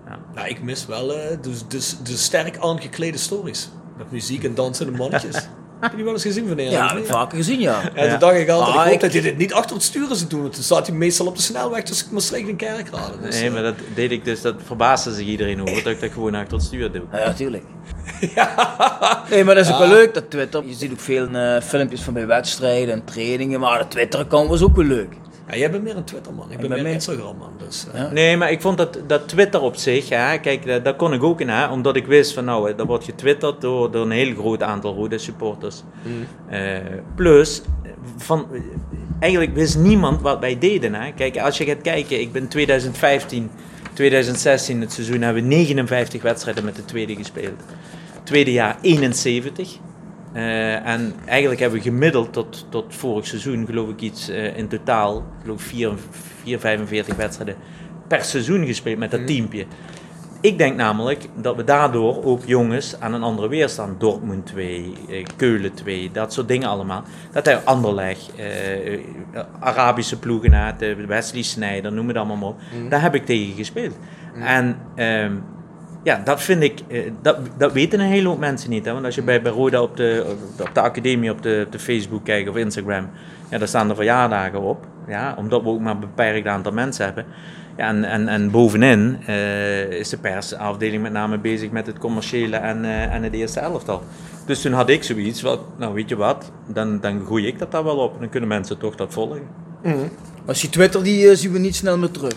ja. Nou, ik mis wel uh, de, de, de sterk aangeklede stories. Met muziek en dansende mannetjes. Heb je die wel eens gezien van Ja, heb ik vaker gezien, ja. En ja. toen dacht ik altijd, ah, ik hoop dat hij dit niet achter het sturen zou doen. Want toen zat hij meestal op de snelweg tussen Maastricht en Kerkrade. Dus, nee, maar dat deed ik dus, dat verbaasde zich iedereen over, dat ik dat gewoon achter het stuur doe. Ja, tuurlijk. ja. Nee, maar dat is ook wel leuk, dat Twitter. Je ziet ook veel uh, filmpjes van bij wedstrijden en trainingen, maar de Twitter-account was ook wel leuk. Ja, jij bent meer een Twitter-man. Ik ben meer een Instagram-man. Dus, uh. Nee, maar ik vond dat, dat Twitter op zich, ja, kijk, daar kon ik ook in, hè, omdat ik wist van nou, dat wordt getwitterd door, door een heel groot aantal rode supporters. Mm. Uh, plus, van, eigenlijk wist niemand wat wij deden. Hè. Kijk, als je gaat kijken, ik ben 2015, 2016, het seizoen, hebben we 59 wedstrijden met de tweede gespeeld. Tweede jaar 71. Uh, en eigenlijk hebben we gemiddeld tot, tot vorig seizoen, geloof ik iets uh, in totaal, geloof 4, 4, 45 wedstrijden per seizoen gespeeld met dat mm. teampje. ik denk namelijk dat we daardoor ook jongens aan een andere weerstand, Dortmund 2, eh, Keulen 2, dat soort dingen allemaal, dat hij Anderlecht, eh, eh, Arabische ploegen, de Wesley Sneijder, noem het allemaal maar op, daar heb ik tegen gespeeld. En ehm, ja, dat vind ik, eh, dat, dat weten een hele hoop mensen niet. Hè? Want als je bij, bij Roda op de, op, de academie, op de, op de Facebook kijkt of Instagram, ja, daar staan de verjaardagen op. Ja, omdat we ook maar een beperkt aantal mensen hebben. Ja, en, en, en bovenin eh, is de persafdeling met name bezig met het commerciële en, eh, en het eerste elftal. Dus toen had ik zoiets, wat, nou weet je wat, dan, dan groei ik dat daar wel op. Dan kunnen mensen toch dat volgen. Maar die Twitter die zien we niet snel meer terug.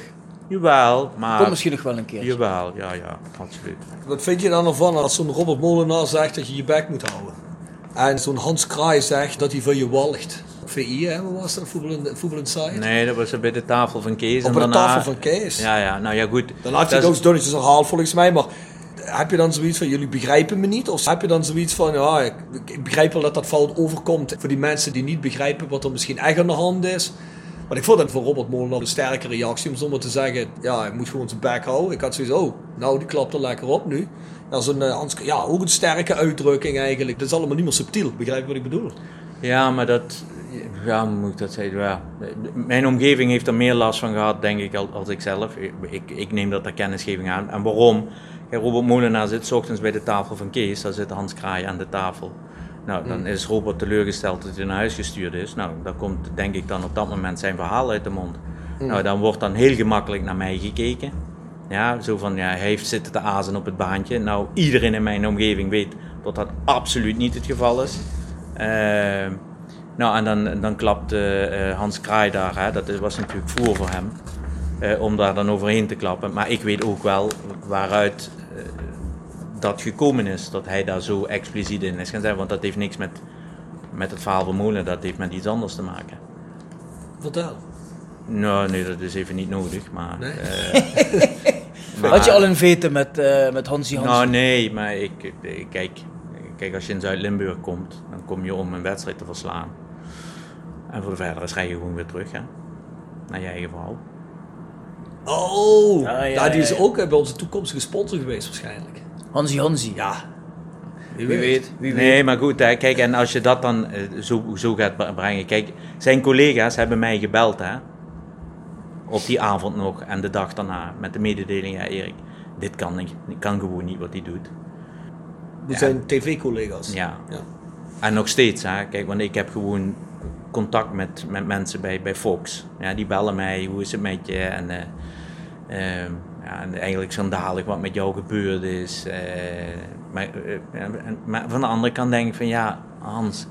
Jawel, maar... Komt misschien nog wel een keer. Jawel, ja, ja, absoluut. Wat vind je dan ervan als zo'n Robert Molenaar zegt dat je je bek moet houden? En zo'n Hans Kraai zegt dat hij van je walgt. VI, hè? Wat was dat? Voetbal, Inside? Nee, dat was bij de tafel van Kees. Op de daarna- tafel van Kees. Ja, ja, nou ja, goed. Dan had je Dat het is- ook dunnetjes herhaald volgens mij, maar heb je dan zoiets van, jullie begrijpen me niet? Of heb je dan zoiets van, ja, ik, ik begrijp wel dat dat fout overkomt voor die mensen die niet begrijpen wat er misschien echt aan de hand is. Maar ik vond dat voor Robert Molenaar een sterke reactie om zomaar te zeggen, ja, hij moet gewoon zijn bek houden. Ik had zoiets, oh, nou, die klapt er lekker op nu. Ja, zo'n, eh, Hans- ja, ook een sterke uitdrukking eigenlijk. Dat is allemaal niet meer subtiel, begrijp je wat ik bedoel? Ja, maar dat... Ja, moet ik dat zeggen? Ja, mijn omgeving heeft er meer last van gehad, denk ik, al- als ik zelf. Ik, ik, neem dat ter kennisgeving aan. En waarom? Robert Molenaar zit 's ochtends bij de tafel van Kees. Daar zit Hans Kraai aan de tafel. Nou, dan is Robert teleurgesteld dat hij naar huis gestuurd is. Nou, dan komt denk ik dan op dat moment zijn verhaal uit de mond. Nou, dan wordt dan heel gemakkelijk naar mij gekeken. Ja, zo van, ja, hij heeft zitten te azen op het baantje. Nou, iedereen in mijn omgeving weet dat dat absoluut niet het geval is. Ehm, nou, en dan, dan klapt eh, eh, Hans Kraai daar, hè, dat was natuurlijk voer voor hem, eh, om daar dan overheen te klappen. Maar ik weet ook wel waaruit eh, dat gekomen is, dat hij daar zo expliciet in is gaan zijn. Want dat heeft niks met, met het verhaal van Molen, dat heeft met iets anders te maken. Vertel. Nou, nee, dat is even niet nodig, maar... Nee? eh, maar- Had je al een vete met, eh met Hansie Hansie? Nou, nee, maar ik, ik- kijk, kijk, als je in Zuid-Limburg komt, dan kom je om een wedstrijd te verslaan. En voor de verdere rij je gewoon weer terug, hè? Naar je eigen verhaal. Oh, Ah, ja, ja, die is ja, ja. ook eh, bij onze toekomstige sponsor geweest waarschijnlijk. Hansie Hansie. Ja. wie weet. Wie weet. Nee, maar goed, hè, kijk, en als je dat dan eh, zo, zo gaat bre- brengen. Kijk, zijn collega's hebben mij gebeld, hè? Op die avond nog en de dag daarna met de mededeling, ja, Erik, dit kan, niet, kan gewoon niet wat hij doet. Dat Ja. zijn tv-collega's. Ja. ja. En nog steeds, hè? kijk, want ik heb gewoon contact met, met mensen bij, bij Fox. Ja, die bellen mij, hoe is het met je? En, eh, ehm, ja, en eigenlijk schandalig wat met jou gebeurd is. eh, maar, eh, maar van de andere kant denk ik van, ja, Hans,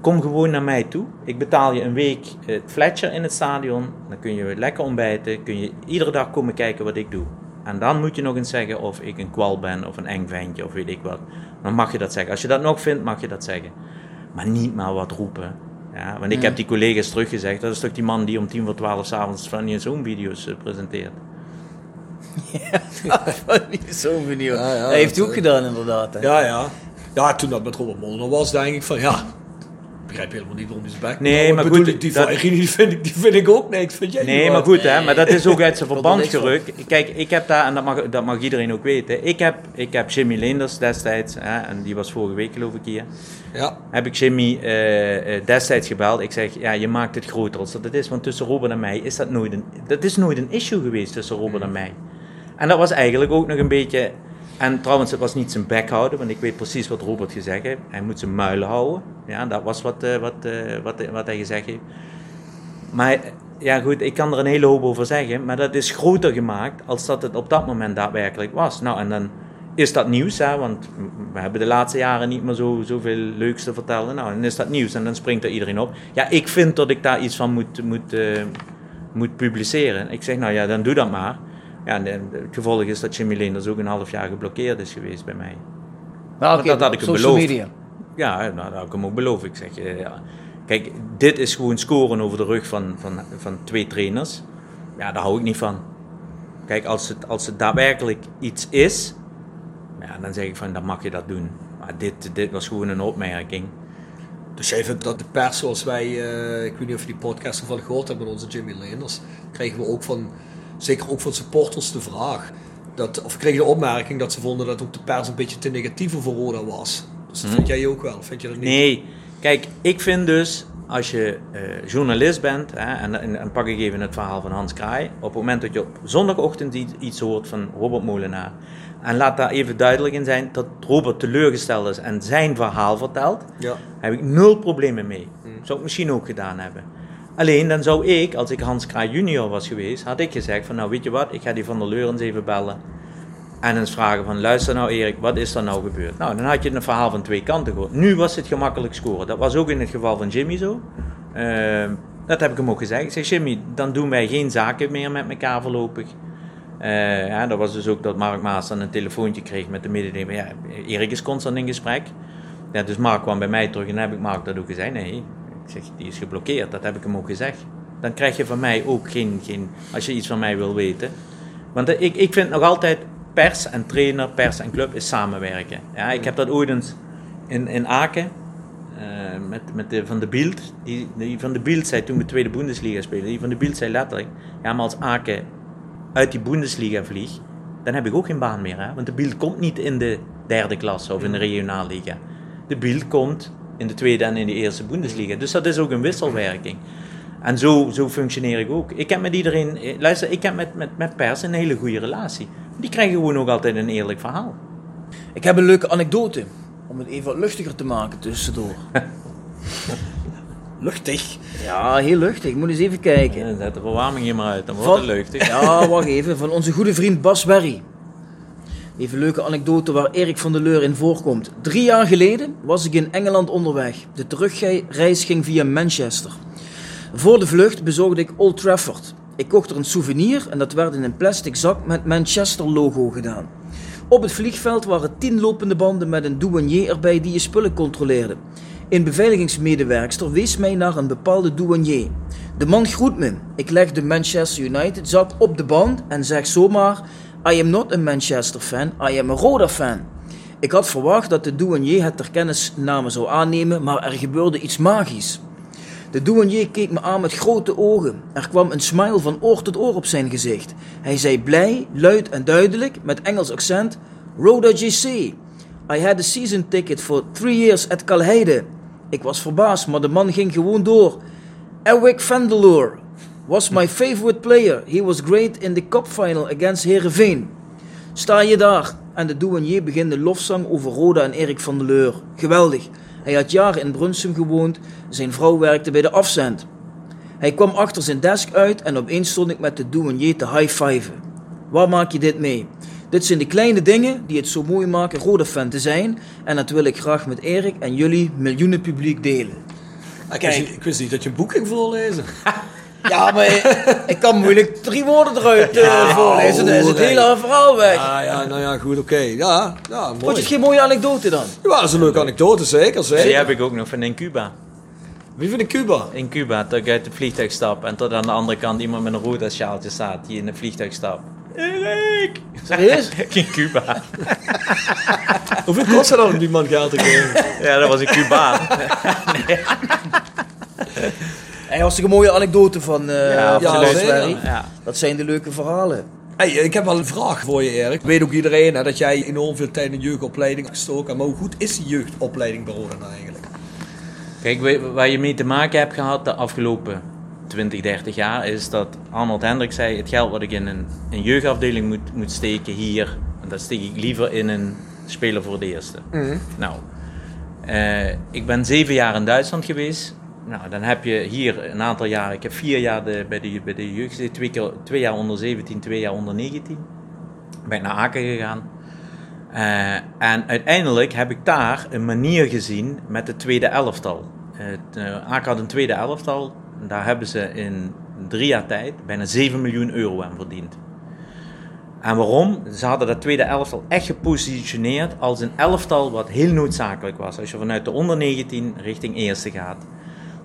kom gewoon naar mij toe. Ik betaal je een week het Fletcher in het stadion. Dan kun je lekker ontbijten. Kun je iedere dag komen kijken wat ik doe. En dan moet je nog eens zeggen of ik een kwal ben of een eng ventje of weet ik wat. Dan mag je dat zeggen. Als je dat nog vindt, mag je dat zeggen. Maar niet maar wat roepen. Ja, want ik heb die collega's teruggezegd. Dat is toch die man die om tien voor twaalf s'avonds van je zo'n video's eh, presenteert. Zo'n video. Ja, ja, dat heeft hij dat, ook gedaan inderdaad. Hè. Ja, ja. Ja, toen dat met Robert Molenaar was, denk ik van ja. Ik begrijp helemaal niet waarom hij zijn bek Nee, maar goed, ik, die dat- van die vind, ik, die vind ik ook niks. Vind jij Nee, niet maar goed, hè, maar dat is ook uit zijn er verband gerukt. Kijk, ik heb daar, en dat mag, dat mag iedereen ook weten, ik heb, ik heb Jimmy Leenders destijds, hè, en die was vorige week geloof ik hier, Ja. heb ik Jimmy eh, eh, destijds gebeld. Ik zeg, ja, je maakt het groter als dat het is, want tussen Robert en mij is dat nooit een, dat is nooit een issue geweest tussen Robert en mij. En dat was eigenlijk ook nog een beetje, en trouwens, het was niet zijn bek houden, want ik weet precies wat Robert gezegd heeft. Hij moet zijn muilen houden. Ja, dat was wat, eh, wat, eh, wat, wat hij gezegd heeft. Maar ja, goed, ik kan er een hele hoop over zeggen, maar dat is groter gemaakt als dat het op dat moment daadwerkelijk was. Nou, en dan is dat nieuws, hè, want we hebben de laatste jaren niet meer zo, zoveel leuks te vertellen. Nou, dan is dat nieuws en dan springt er iedereen op. Ja, ik vind dat ik daar iets van moet, moet, eh, moet publiceren. Ik zeg, nou ja, dan doe dat maar. Ja, en, eh, het gevolg is dat Jimmy Leenders ook een half jaar geblokkeerd is geweest bij mij. Oké, dat had ik hem beloofd. media. Ja, nou, dat had ik hem ook beloofd. Ik zeg, eh, ja. kijk, dit is gewoon scoren over de rug van, van, van twee trainers. Ja, daar hou ik niet van. Kijk, als het, als het daadwerkelijk iets is, ja, dan zeg ik van, dan mag je dat doen. Maar dit, dit was gewoon een opmerking. Dus jij vindt dat de pers zoals wij, eh, ik weet niet of je die podcast toevallig gehoord hebt met onze Jimmy Leenders, kregen we ook van, zeker ook van supporters de vraag. dat, of kreeg de opmerking dat ze vonden dat ook de pers een beetje te negatief voor Roda was. Dus dat Mhm. vind jij ook wel, vind je dat niet? Nee, kijk, ik vind dus als je eh, journalist bent, hè, en, en, en pak ik even het verhaal van Hans Kraai, op het moment dat je op zondagochtend iets, hoort van Robert Molenaar, en laat daar even duidelijk in zijn dat Robert teleurgesteld is en zijn verhaal vertelt, Ja. heb ik nul problemen mee. Zou ik misschien ook gedaan hebben. Alleen dan zou ik, als ik Hans Kraai junior was geweest, had ik gezegd van nou weet je wat, ik ga die Van der Leur eens even bellen. En eens vragen van luister nou Erik, wat is er nou gebeurd? Nou, dan had je een verhaal van twee kanten gehoord. Nu was het gemakkelijk scoren. Dat was ook in het geval van Jimmy zo. Ehm, dat heb ik hem ook gezegd. Ik zeg Jimmy, dan doen wij geen zaken meer met elkaar voorlopig. Eh, ja, dat was dus ook dat Mark Maas dan een telefoontje kreeg met de mededeling. Ja, Erik is constant in gesprek. Ja, dus Mark kwam bij mij terug en dan heb ik Mark dat ook gezegd. Nee, ik zeg, die is geblokkeerd. Dat heb ik hem ook gezegd. Dan krijg je van mij ook geen, geen als je iets van mij wil weten. Want eh, ik, ik vind nog altijd pers en trainer, pers en club is samenwerken. Ja, ik heb dat ooit eens in, in Aken eh, met, met de Van de Bielt. Die, die Van de Bielt zei toen we tweede Bundesliga speelden. Die Van de Bielt zei letterlijk, ja maar als Aken uit die Bundesliga vliegt, dan heb ik ook geen baan meer. Hè? Want de Bielt komt niet in de derde klasse of in de regionaalliga. De Bielt komt in de tweede en in de eerste Bundesliga. Dus dat is ook een wisselwerking. En zo, zo functioneer ik ook. Ik heb met iedereen, eh, luister, ik heb met, met, met pers een hele goede relatie. Die krijgen gewoon ook altijd een eerlijk verhaal. Ik heb een leuke anekdote. Om het even wat luchtiger te maken tussendoor. Luchtig. Ja, heel luchtig. Ik moet eens even kijken. Ja, zet de verwarming hier maar uit, dan wordt Van- het luchtig. Ja, wacht even. Van onze goede vriend Bas Berry. Even een leuke anekdote waar Erik van der Leur in voorkomt. Drie jaar geleden was ik in Engeland onderweg. De terugreis ging via Manchester. Voor de vlucht bezorgde ik Old Trafford. Ik kocht er een souvenir en dat werd in een plastic zak met Manchester logo gedaan. Op het vliegveld waren tien lopende banden met een douanier erbij die je spullen controleerde. Een beveiligingsmedewerkster wees mij naar een bepaalde douanier. De man groet me. Ik leg de Manchester United zak op de band en zeg zomaar: I am not a Manchester fan, I am a Roda fan. Ik had verwacht dat de douanier het ter kennisname zou aannemen, maar er gebeurde iets magisch. De douanier keek me aan met grote ogen. Er kwam een smile van oor tot oor op zijn gezicht. Hij zei blij, luid en duidelijk, met Engels accent: Roda JC. I had a season ticket for three years at Calheide. Ik was verbaasd, maar de man ging gewoon door. Eric Vandeleur was my favorite player. He was great in the cup final against Heerenveen. Sta je daar? En de douanier begint de lofzang over Roda en Erik van der Leur. Geweldig. Hij had jaren in Brunsum gewoond. Zijn vrouw werkte bij de afzend. Hij kwam achter zijn desk uit en opeens stond ik met de douanier te high-fiven. Waar maak je dit mee? Dit zijn de kleine dingen die het zo mooi maken Roda-fan te zijn. En dat wil ik graag met Erik en jullie miljoenen publiek delen. Wist, niet, ik wist niet dat je een boek ging voorlezen. Ja, maar ik kan moeilijk drie woorden eruit eh, voorlezen. Dan is het hele verhaal weg. Ah ja, nou ja, goed, oké. Ja, ja, Vond je het geen mooie anekdote dan? Ja, dat is een leuke anekdote, zeker, Die zeker. heb ik ook nog van in Cuba. Wie vindt Cuba? In Cuba, dat ik uit het vliegtuig stap en tot aan de andere kant iemand met een roda sjaaltje staat die in het vliegtuig stapt. Erik! Serieus? In Cuba. Hoeveel kost het dan om die man geld te geven? Ja, dat was een Cubaan. Hij was toch een mooie anekdote van, eh Ja, van? Ja. Dat zijn de leuke verhalen. Hey, ik heb wel een vraag voor je, Erik. Weet ook iedereen hè, dat jij enorm veel tijd in jeugdopleiding hebt gestoken. Maar hoe goed is die jeugdopleiding bij Roda nou eigenlijk? Kijk, wa- waar je mee te maken hebt gehad de afgelopen 20, 30 jaar, is dat Arnold Hendrik zei: het geld wat ik in een, een jeugdafdeling moet, moet steken hier, dat steek ik liever in een speler voor de eerste. Nou, eh, ik ben zeven jaar in Duitsland geweest. Nou, dan heb je hier een aantal jaren, ik heb vier jaar de, bij, de, bij de jeugd gezeten, twee, jaar onder 17, twee jaar onder 19. Ben naar Aken gegaan. Eh, en uiteindelijk heb ik daar een manier gezien met het tweede elftal. Eh, Aken had een tweede elftal. Daar hebben ze in drie jaar tijd bijna 7 miljoen euro aan verdiend. En waarom? Ze hadden dat tweede elftal echt gepositioneerd als een elftal wat heel noodzakelijk was. Als je vanuit de onder 19 richting eerste gaat,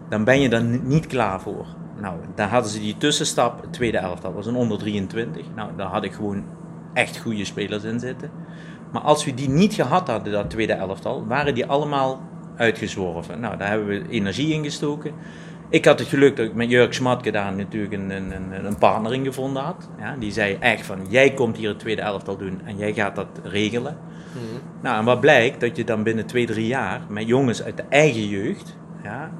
dan ben je ni- niet klaar voor. Nou, daar hadden ze die tussenstap, het tweede elftal, was een onder 23. Nou, daar had ik gewoon echt goede spelers in zitten. Maar als we die niet gehad hadden, dat tweede elftal, waren die allemaal uitgezworven. Nou, daar hebben we energie in gestoken. Ik had het geluk dat ik met Jurk Smatke daar natuurlijk een, een, een, een partner in gevonden had. Ja, die zei echt van, jij komt hier het tweede elftal doen en jij gaat dat regelen. Nou, en wat blijkt, dat je dan binnen twee, drie jaar met jongens uit de eigen jeugd, ja,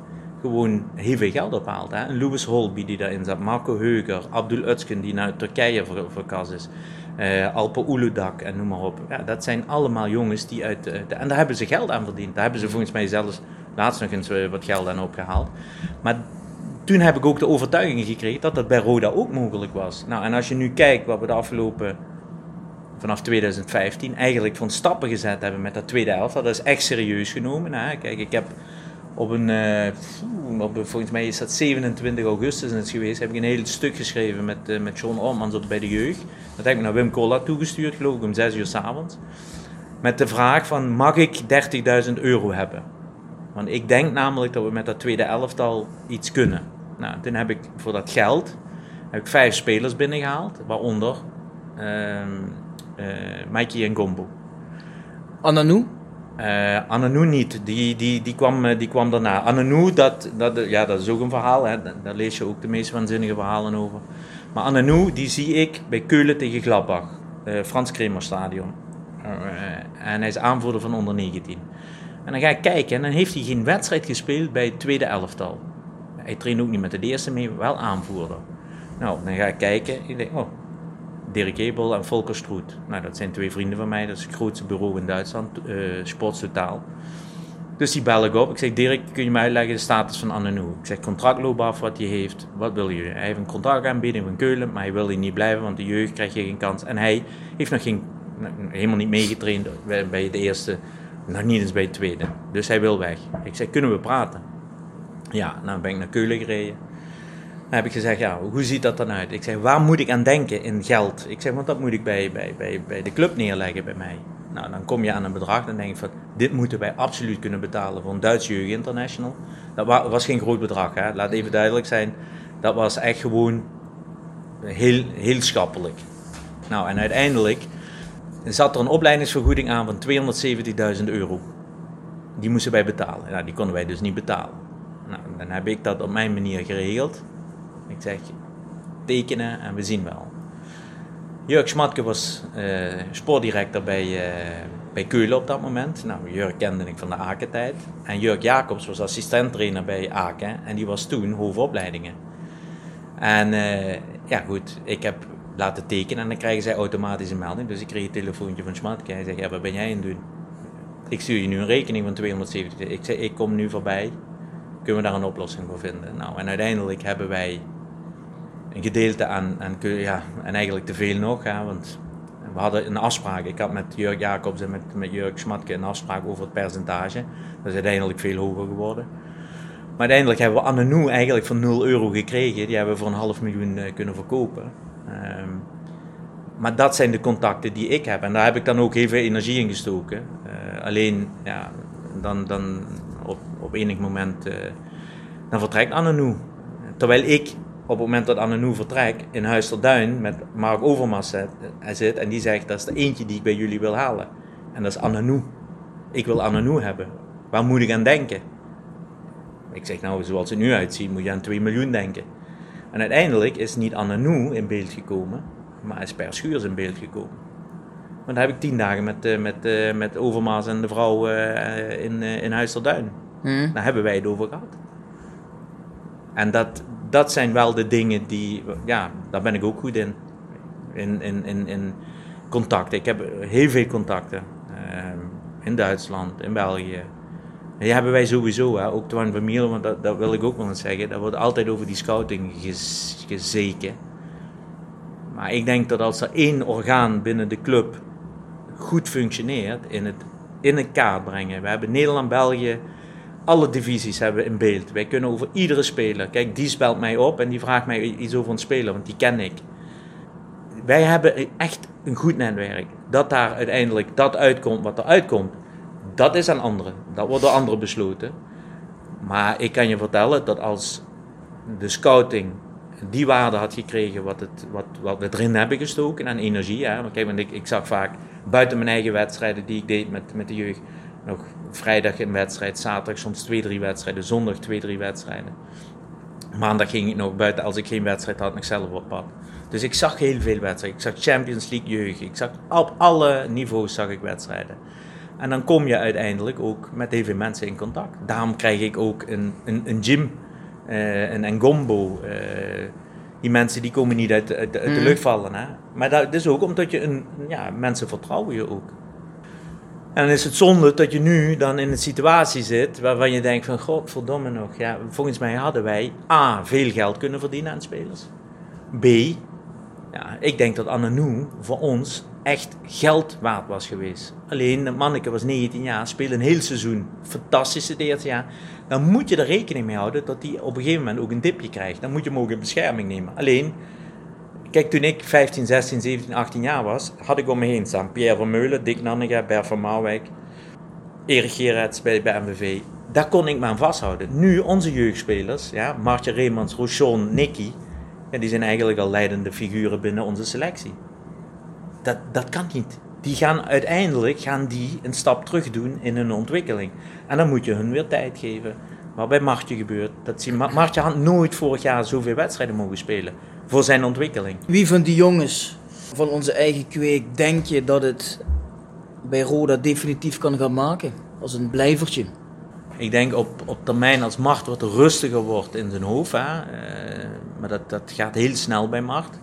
gewoon heel veel geld ophaalt. Hè? Louis Holby die daarin zat, Marco Heuger, Abdul Özken die naar Turkije ver, verkast is, eh Alpe Uludak en noem maar op. Ja, dat zijn allemaal jongens die uit... eh, de- en daar hebben ze geld aan verdiend. Daar hebben ze volgens mij zelfs laatst nog eens eh, wat geld aan opgehaald. Maar toen heb ik ook de overtuiging gekregen dat dat bij Roda ook mogelijk was. Nou, en als je nu kijkt wat we de afgelopen vanaf 2015 eigenlijk van stappen gezet hebben met dat tweede elftal. Dat is echt serieus genomen. Hè. Kijk, ik heb op een, eh, op volgens mij is dat 27 augustus het geweest, heb ik een heel stuk geschreven met, eh, met John Ormans op bij de jeugd. Dat heb ik naar Wim Kolla toegestuurd, geloof ik, om 6 uur s'avonds. Met de vraag van, mag ik 30.000 euro hebben? Want ik denk namelijk dat we met dat tweede elftal iets kunnen. Nou, toen heb ik voor dat geld heb ik vijf spelers binnengehaald, waaronder eh Mikey en Gombo. Ananou? Eh Ananou niet, die, die, die, kwam, eh, die kwam daarna. Ananou, dat, dat, ja, dat is ook een verhaal, hè. Daar, lees je ook de meest waanzinnige verhalen over. Maar Ananou, die zie ik bij Keulen tegen Gladbach, eh, Frans Kremer Stadion. Eh, en hij is aanvoerder van onder 19. En dan ga ik kijken en dan heeft hij geen wedstrijd gespeeld bij het tweede elftal. Hij traint ook niet met de eerste mee, wel aanvoerder. Nou, dan ga ik kijken. Ik denk, oh, Dirk Ebel en Volker Stroet. Nou, dat zijn twee vrienden van mij. Dat is het grootste bureau in Duitsland, eh Sports Totaal. Dus die bel ik op. Ik zeg, Dirk, kun je me uitleggen de status van Ananou? Ik zeg, contract loopt af wat hij heeft. Wat wil je? Hij heeft een contractaanbieding van Keulen, maar hij wil hier niet blijven, want de jeugd krijg je geen kans. En hij heeft nog geen, helemaal niet meegetraind bij, de eerste, nog niet eens bij het tweede. Dus hij wil weg. Ik zeg, kunnen we praten? Ja, nou ben ik naar Keulen gereden. Dan heb ik gezegd, ja, hoe ziet dat dan uit? Ik zeg, waar moet ik aan denken in geld? Ik zeg, want dat moet ik bij, bij, bij, bij de club neerleggen bij mij. Nou, dan kom je aan een bedrag en denk ik van, dit moeten wij absoluut kunnen betalen voor een Duitse Jeugd International. Dat wa- was geen groot bedrag, hè? laat even duidelijk zijn. Dat was echt gewoon heel, heel schappelijk. Nou, en uiteindelijk zat er een opleidingsvergoeding aan van 270.000 euro. Die moesten wij betalen. Nou, die konden wij dus niet betalen. Nou, dan heb ik dat op mijn manier geregeld. Ik zeg, tekenen en we zien wel. Jurk Schmatke was eh, sportdirector bij, eh, bij Keulen op dat moment. Nou, Jurk kende ik van de Aken-tijd. En Jurk Jacobs was assistenttrainer bij Aken. En die was toen hoofdopleidingen. En eh, ja, goed, ik heb laten tekenen en dan krijgen zij automatisch een melding. Dus ik kreeg een telefoontje van Schmatke. Hij zegt, ja, wat ben jij aan het doen? Ik stuur je nu een rekening van 270. Ik zeg, ik kom nu voorbij. Kunnen we daar een oplossing voor vinden? Nou, en uiteindelijk hebben wij een gedeelte aan, ja, en eigenlijk te veel nog, hè, want we hadden een afspraak. Ik had met Jurk Jacobs en met, met Jurk Schmatke een afspraak over het percentage. Dat is uiteindelijk veel hoger geworden. Maar uiteindelijk hebben we Ananou eigenlijk voor 0 euro gekregen. Die hebben we voor een half miljoen eh, kunnen verkopen. Ehm, maar dat zijn de contacten die ik heb. En daar heb ik dan ook heel energie in gestoken. Eh, alleen, ja, dan, dan op, op enig moment eh, dan vertrekt Ananou. Terwijl ik op het moment dat Ananou vertrekt in Huis ter Duin met Mark Overmars zit, eh, zit en die zegt dat is de eentje die ik bij jullie wil halen. En dat is Ananou. Ik wil Ananou hebben. Waar moet ik aan denken? Ik zeg nou, zoals het nu uitziet, moet je aan 2 miljoen denken. En uiteindelijk is niet Ananou in beeld gekomen, maar is Per Schuurs in beeld gekomen. Want daar heb ik tien dagen met, eh, met, eh, met Overmars en de vrouw in, in Huis ter Duin. Hm? Daar hebben wij het over gehad. En dat, dat zijn wel de dingen die, ja, daar ben ik ook goed in. In, in, in, in contacten. Ik heb heel veel contacten. Ehm, in Duitsland, in België. Die hebben wij sowieso, hè. ook Twan Vermeer, want dat, dat wil ik ook wel eens zeggen. Daar wordt altijd over die scouting gez- gezeken. Maar ik denk dat als er één orgaan binnen de club goed functioneert in het in een kaart brengen. We hebben Nederland, België, alle divisies hebben in beeld. Wij kunnen over iedere speler. Kijk, die spelt mij op en die vraagt mij iets over een speler, want die ken ik. Wij hebben echt een goed netwerk. Dat daar uiteindelijk dat uitkomt wat er uitkomt, dat is aan anderen. Dat wordt door anderen besloten. Maar ik kan je vertellen dat als de scouting die waarde had gekregen wat, het, wat, wat we erin hebben gestoken aan energie. Hè? Kijk, want ik, ik zag vaak buiten mijn eigen wedstrijden die ik deed met, met de jeugd, nog vrijdag een wedstrijd, zaterdag soms twee, drie wedstrijden, zondag twee, drie wedstrijden. Maandag ging ik nog buiten, als ik geen wedstrijd had, nog zelf op pad. Dus ik zag heel veel wedstrijden. Ik zag Champions League jeugd. Ik zag op alle niveaus zag ik wedstrijden. En dan kom je uiteindelijk ook met heel veel mensen in contact. Daarom krijg ik ook een, een, een gym, uh, een Ngombo. Uh, die mensen die komen niet uit, uit, uit de lucht vallen. Hè? Maar dat is ook omdat je een, ja, mensen vertrouwen je ook. En dan is het zonde dat je nu dan in een situatie zit waarvan je denkt van godverdomme nog. Ja, volgens mij hadden wij A, veel geld kunnen verdienen aan spelers. B, ja, ik denk dat Ananou voor ons echt geld waard was geweest. Alleen, de manneke was 19 jaar, speelde een heel seizoen. Fantastische eerste jaar. Dan moet je er rekening mee houden dat hij op een gegeven moment ook een dipje krijgt. Dan moet je hem ook in bescherming nemen. Alleen, kijk, toen ik 15, 16, 17, 18 jaar was, had ik om me heen staan Pierre Vermeulen, Dick Nannega, Bert van Marwijk, Erik Gerets bij, bij MVV. Daar kon ik me aan vasthouden. Nu, onze jeugdspelers, ja, Martje Reemans, Rochon, Nicky, die zijn eigenlijk al leidende figuren binnen onze selectie. Dat, dat kan niet. Die gaan uiteindelijk gaan die een stap terug doen in hun ontwikkeling. En dan moet je hun weer tijd geven. Wat bij Martje gebeurt. Dat zie, Martje had nooit vorig jaar zoveel wedstrijden mogen spelen. Voor zijn ontwikkeling. Wie van die jongens van onze eigen kweek denk je dat het bij Roda definitief kan gaan maken? Als een blijvertje. Ik denk op, op termijn als Mart wat rustiger wordt in zijn hoofd. Hè, uh, maar dat, dat gaat heel snel bij Mart.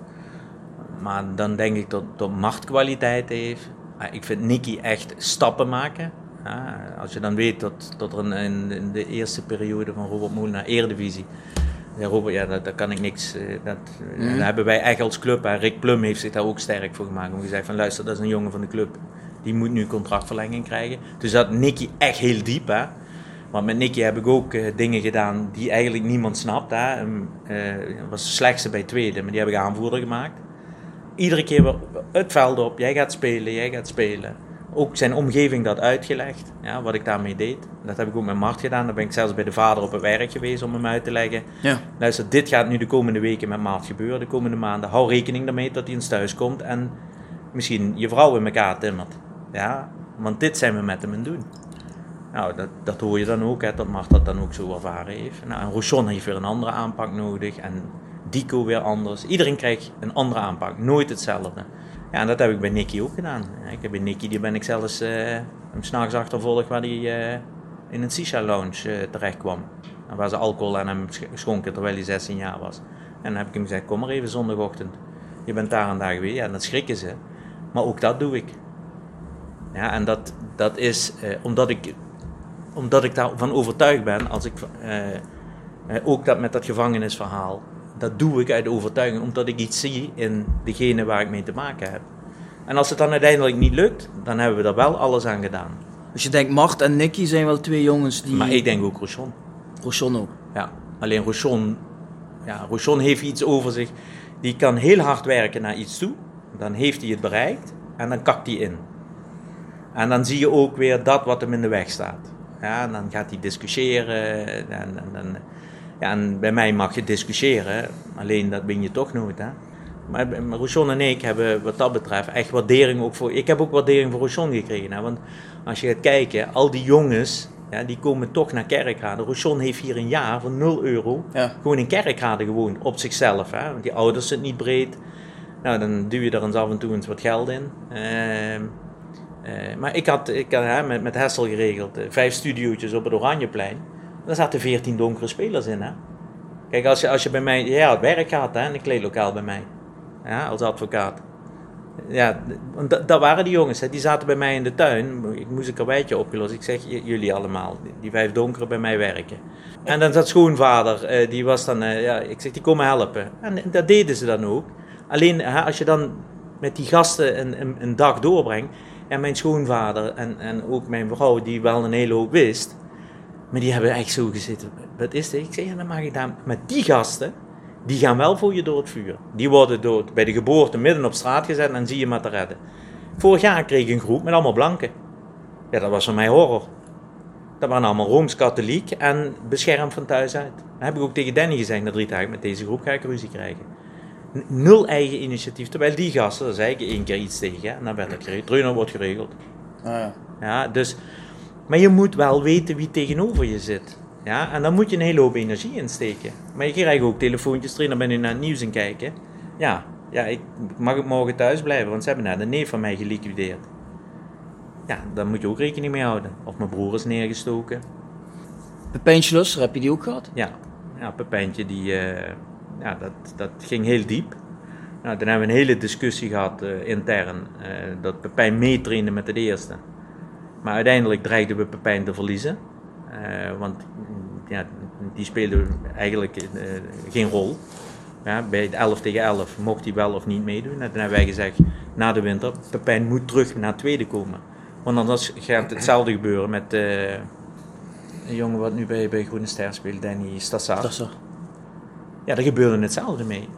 Maar dan denk ik dat, dat Mart kwaliteit heeft. Ik vind Nicky echt stappen maken. als je dan weet dat, dat er in, in de eerste periode van Robert Molen naar Eredivisie... Ja, Robert, ja, daar, kan ik niks. Eh, dat, mm. dat hebben wij echt als club. Hè. Rick Plum heeft zich daar ook sterk voor gemaakt. Om gezegd van luister, dat is een jongen van de club. Die moet nu contractverlenging krijgen. Dus dat Nicky echt heel diep. Hè. Want met Nicky heb ik ook uh, dingen gedaan die eigenlijk niemand snapt. Hè. Um, uh, was de slechtste bij tweede, maar die heb ik aanvoerder gemaakt. Iedere keer het veld op, jij gaat spelen, jij gaat spelen. Ook zijn omgeving dat uitgelegd, ja, wat ik daarmee deed. Dat heb ik ook met Mart gedaan. Dan ben ik zelfs bij de vader op het werk geweest om hem uit te leggen. Ja. Luister, dit gaat nu de komende weken met Mart gebeuren, de komende maanden. Hou rekening daarmee dat hij eens thuis komt en misschien je vrouw in elkaar timmert. Ja, want dit zijn we met hem aan doen. Nou, dat, dat hoor je dan ook, hè, dat Mart dat dan ook zo ervaren heeft. Nou, en Rochon heeft weer een andere aanpak nodig en Dico weer anders. Iedereen krijgt een andere aanpak, nooit hetzelfde. Ja, en dat heb ik bij Nicky ook gedaan. Ik heb bij Nicky, die ben ik zelfs uh, s'nachts achtervolgd waar hij uh, in een shisha lounge uh, terecht kwam. Waar ze alcohol aan hem schonken terwijl hij 16 jaar was. En dan heb ik hem gezegd, kom maar even zondagochtend. Je bent daar en daar geweest. Ja, dan schrikken ze. Maar ook dat doe ik. Ja, en dat, dat is omdat ik omdat ik daarvan overtuigd ben, als ik, eh, eh, ook dat met dat gevangenisverhaal, dat doe ik uit overtuiging, omdat ik iets zie in degene waar ik mee te maken heb. En als het dan uiteindelijk niet lukt, dan hebben we er wel alles aan gedaan. Dus je denkt, Mart en Nicky zijn wel twee jongens die... Maar ik denk ook Rochon. Rochon ook? Ja, alleen Rochon, ja, Rochon heeft iets over zich. Die kan heel hard werken naar iets toe, dan heeft hij het bereikt en dan kakt hij in. En dan zie je ook weer dat wat hem in de weg staat. Ja, en dan gaat hij discussiëren. En, en, ja, en bij mij mag je discussiëren, alleen dat ben je toch nooit. Hè? Maar, Rouchon en ik hebben wat dat betreft echt waardering ook voor. Ik heb ook waardering voor Rouchon gekregen. Hè? Want als je gaat kijken, al die jongens, ja, die komen toch naar Kerkrade. Rouchon heeft hier een jaar voor 0 euro ja. gewoon in Kerkrade gewoond, op zichzelf. Hè? Want die ouders zijn niet breed. Nou, dan duw je er eens af en toe eens wat geld in. Uh, uh, maar ik had, ik had met, met Hessel geregeld uh, vijf studiootjes op het Oranjeplein. Daar zaten veertien donkere spelers in. Hè? Kijk, als je, als je bij mij, ja, het werk had, hè, een kleedlokaal bij mij, ja, als advocaat. Ja, dat waren die jongens, hè, die zaten bij mij in de tuin. Ik moest een karweitje opgelost. Ik zeg, jullie allemaal, die vijf donkere bij mij werken. En dan zat schoonvader, uh, die was dan, ja, ik zeg, die komen helpen. En dat deden ze dan ook. Alleen, als je dan met die gasten een, een, een dag doorbrengt, en mijn schoonvader en, en ook mijn vrouw, die wel een hele hoop wist. Maar die hebben echt zo gezeten. Wat is dit? Ik zeg, ja, dan mag ik daar. Maar die gasten, die gaan wel voor je door het vuur. Die worden door, bij de geboorte midden op straat gezet en zie je maar te redden. Vorig jaar kreeg ik een groep met allemaal blanken. Ja, dat was voor mij horror. Dat waren allemaal Rooms-Katholiek en beschermd van thuis uit. Dan heb ik ook tegen Danny gezegd na drie dagen, met deze groep ga ik ruzie krijgen nul eigen initiatief. Terwijl die gasten, daar zei ik één keer iets tegen. En dan werd het geregeld. Treuner wordt geregeld. Ah, ja. ja, dus... Maar je moet wel weten wie tegenover je zit. Ja, en dan moet je een hele hoop energie insteken. Maar je krijgt ook telefoontjes, trainer ben je naar het nieuws in kijken. Ja, ja, ik mag ik morgen thuis blijven, want ze hebben net een neef van mij geliquideerd. Ja, daar moet je ook rekening mee houden. Of mijn broer is neergestoken. Pepijn Schlosser, heb je die ook gehad? Ja, ja Pepijntje, die, eh, ja, dat, dat ging heel diep. Nou, toen hebben we een hele discussie gehad eh, intern, eh, dat Pepijn meetrainde met het eerste. Maar uiteindelijk dreigden we Pepijn te verliezen. Eh, want ja, die speelde eigenlijk eh, geen rol. Ja, bij het 11 tegen 11 mocht hij wel of niet meedoen. En toen hebben wij gezegd, na de winter, Pepijn moet terug naar tweede komen. Want anders gaat hetzelfde gebeuren met eh, een jongen wat nu bij, bij Groene Ster speelt, Danny Stassar. Ja, daar gebeurde hetzelfde mee.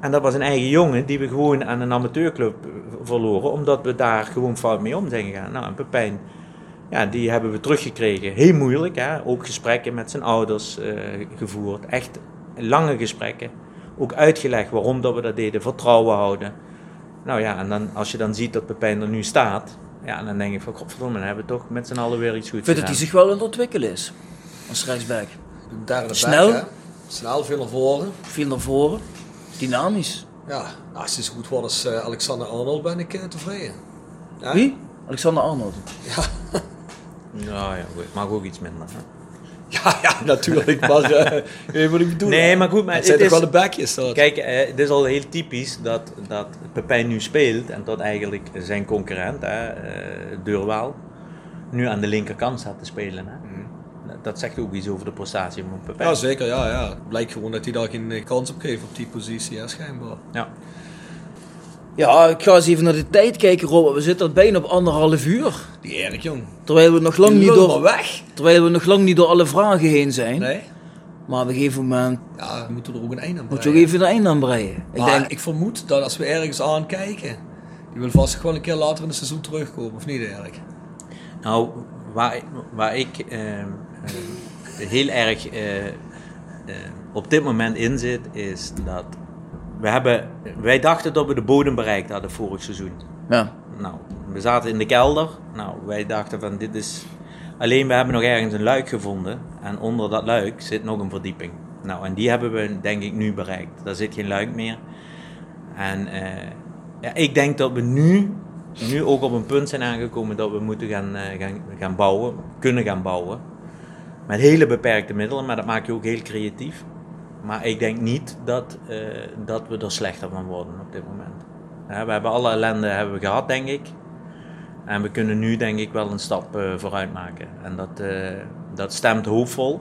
En dat was een eigen jongen die we gewoon aan een amateurclub verloren, omdat we daar gewoon fout mee om zijn gegaan. Nou, en Pepijn, ja, die hebben we teruggekregen. Heel moeilijk, hè? ook gesprekken met zijn ouders eh, gevoerd. Echt lange gesprekken. Ook uitgelegd waarom dat we dat deden, vertrouwen houden. Nou ja, en dan, als je dan ziet dat Pepijn er nu staat, ja, dan denk ik van, godverdomme, dan hebben we toch met z'n allen weer iets goed Ik vind dat gedaan. hij zich wel aan het ontwikkelen is. Als rechtsback. Derde Snel. back. Snel, veel naar voren. Veel naar voren. Dynamisch. Ja, nou, als hij zo goed wordt als eh, Alexander Arnold, ben ik eh, tevreden. Ja? Wie? Alexander Arnold. Nou ja, goed, mag ook iets minder. Hè? Ja, ja, natuurlijk. Maar eh, je weet wat ik bedoel. Nee, maar goed, maar het zijn toch is- wel de backjes dat. Kijk, eh, het is al heel typisch dat, dat Pepijn nu speelt en dat eigenlijk zijn concurrent, hè, eh, Deurwaal, nu aan de linkerkant staat te spelen. Hè. Dat zegt ook iets over de prestatie van Pepijn. Ja, zeker. Ja, ja. Het blijkt gewoon dat hij daar geen eh, kans op geeft op die positie, ja, schijnbaar. Ja. Ja, ik ga eens even naar de tijd kijken, Robert. We zitten al bijna op anderhalf uur. Die erg jong. Terwijl we nog lang niet door, weg. terwijl we nog lang niet door alle vragen heen zijn. Nee? Maar op een gegeven moment Ja, we moeten er ook een einde aan moet je breien. ook even een einde aan breien. Ik denk, ik vermoed dat als we ergens aankijken, die wil vast gewoon een keer later in het seizoen terugkomen, of niet eigenlijk? Nou, waar, waar ik eh, eh, heel erg eh, eh, op dit moment in zit, is dat we hebben, wij dachten dat we de bodem bereikt hadden vorig seizoen. ja. Nou, we zaten in de kelder. Nou, wij dachten van dit is. Alleen we hebben nog ergens een luik gevonden. En onder dat luik zit nog een verdieping. Nou, en die hebben we denk ik nu bereikt. Daar zit geen luik meer. En eh, ja, ik denk dat we nu, nu ook op een punt zijn aangekomen dat we moeten gaan, eh, gaan, gaan bouwen. Kunnen gaan bouwen. Met hele beperkte middelen, maar dat maakt je ook heel creatief. Maar ik denk niet dat, eh, dat we er slechter van worden op dit moment. Ja, we hebben alle ellende hebben we gehad, denk ik. En we kunnen nu, denk ik, wel een stap eh, vooruit maken. En dat, eh, dat stemt hoopvol.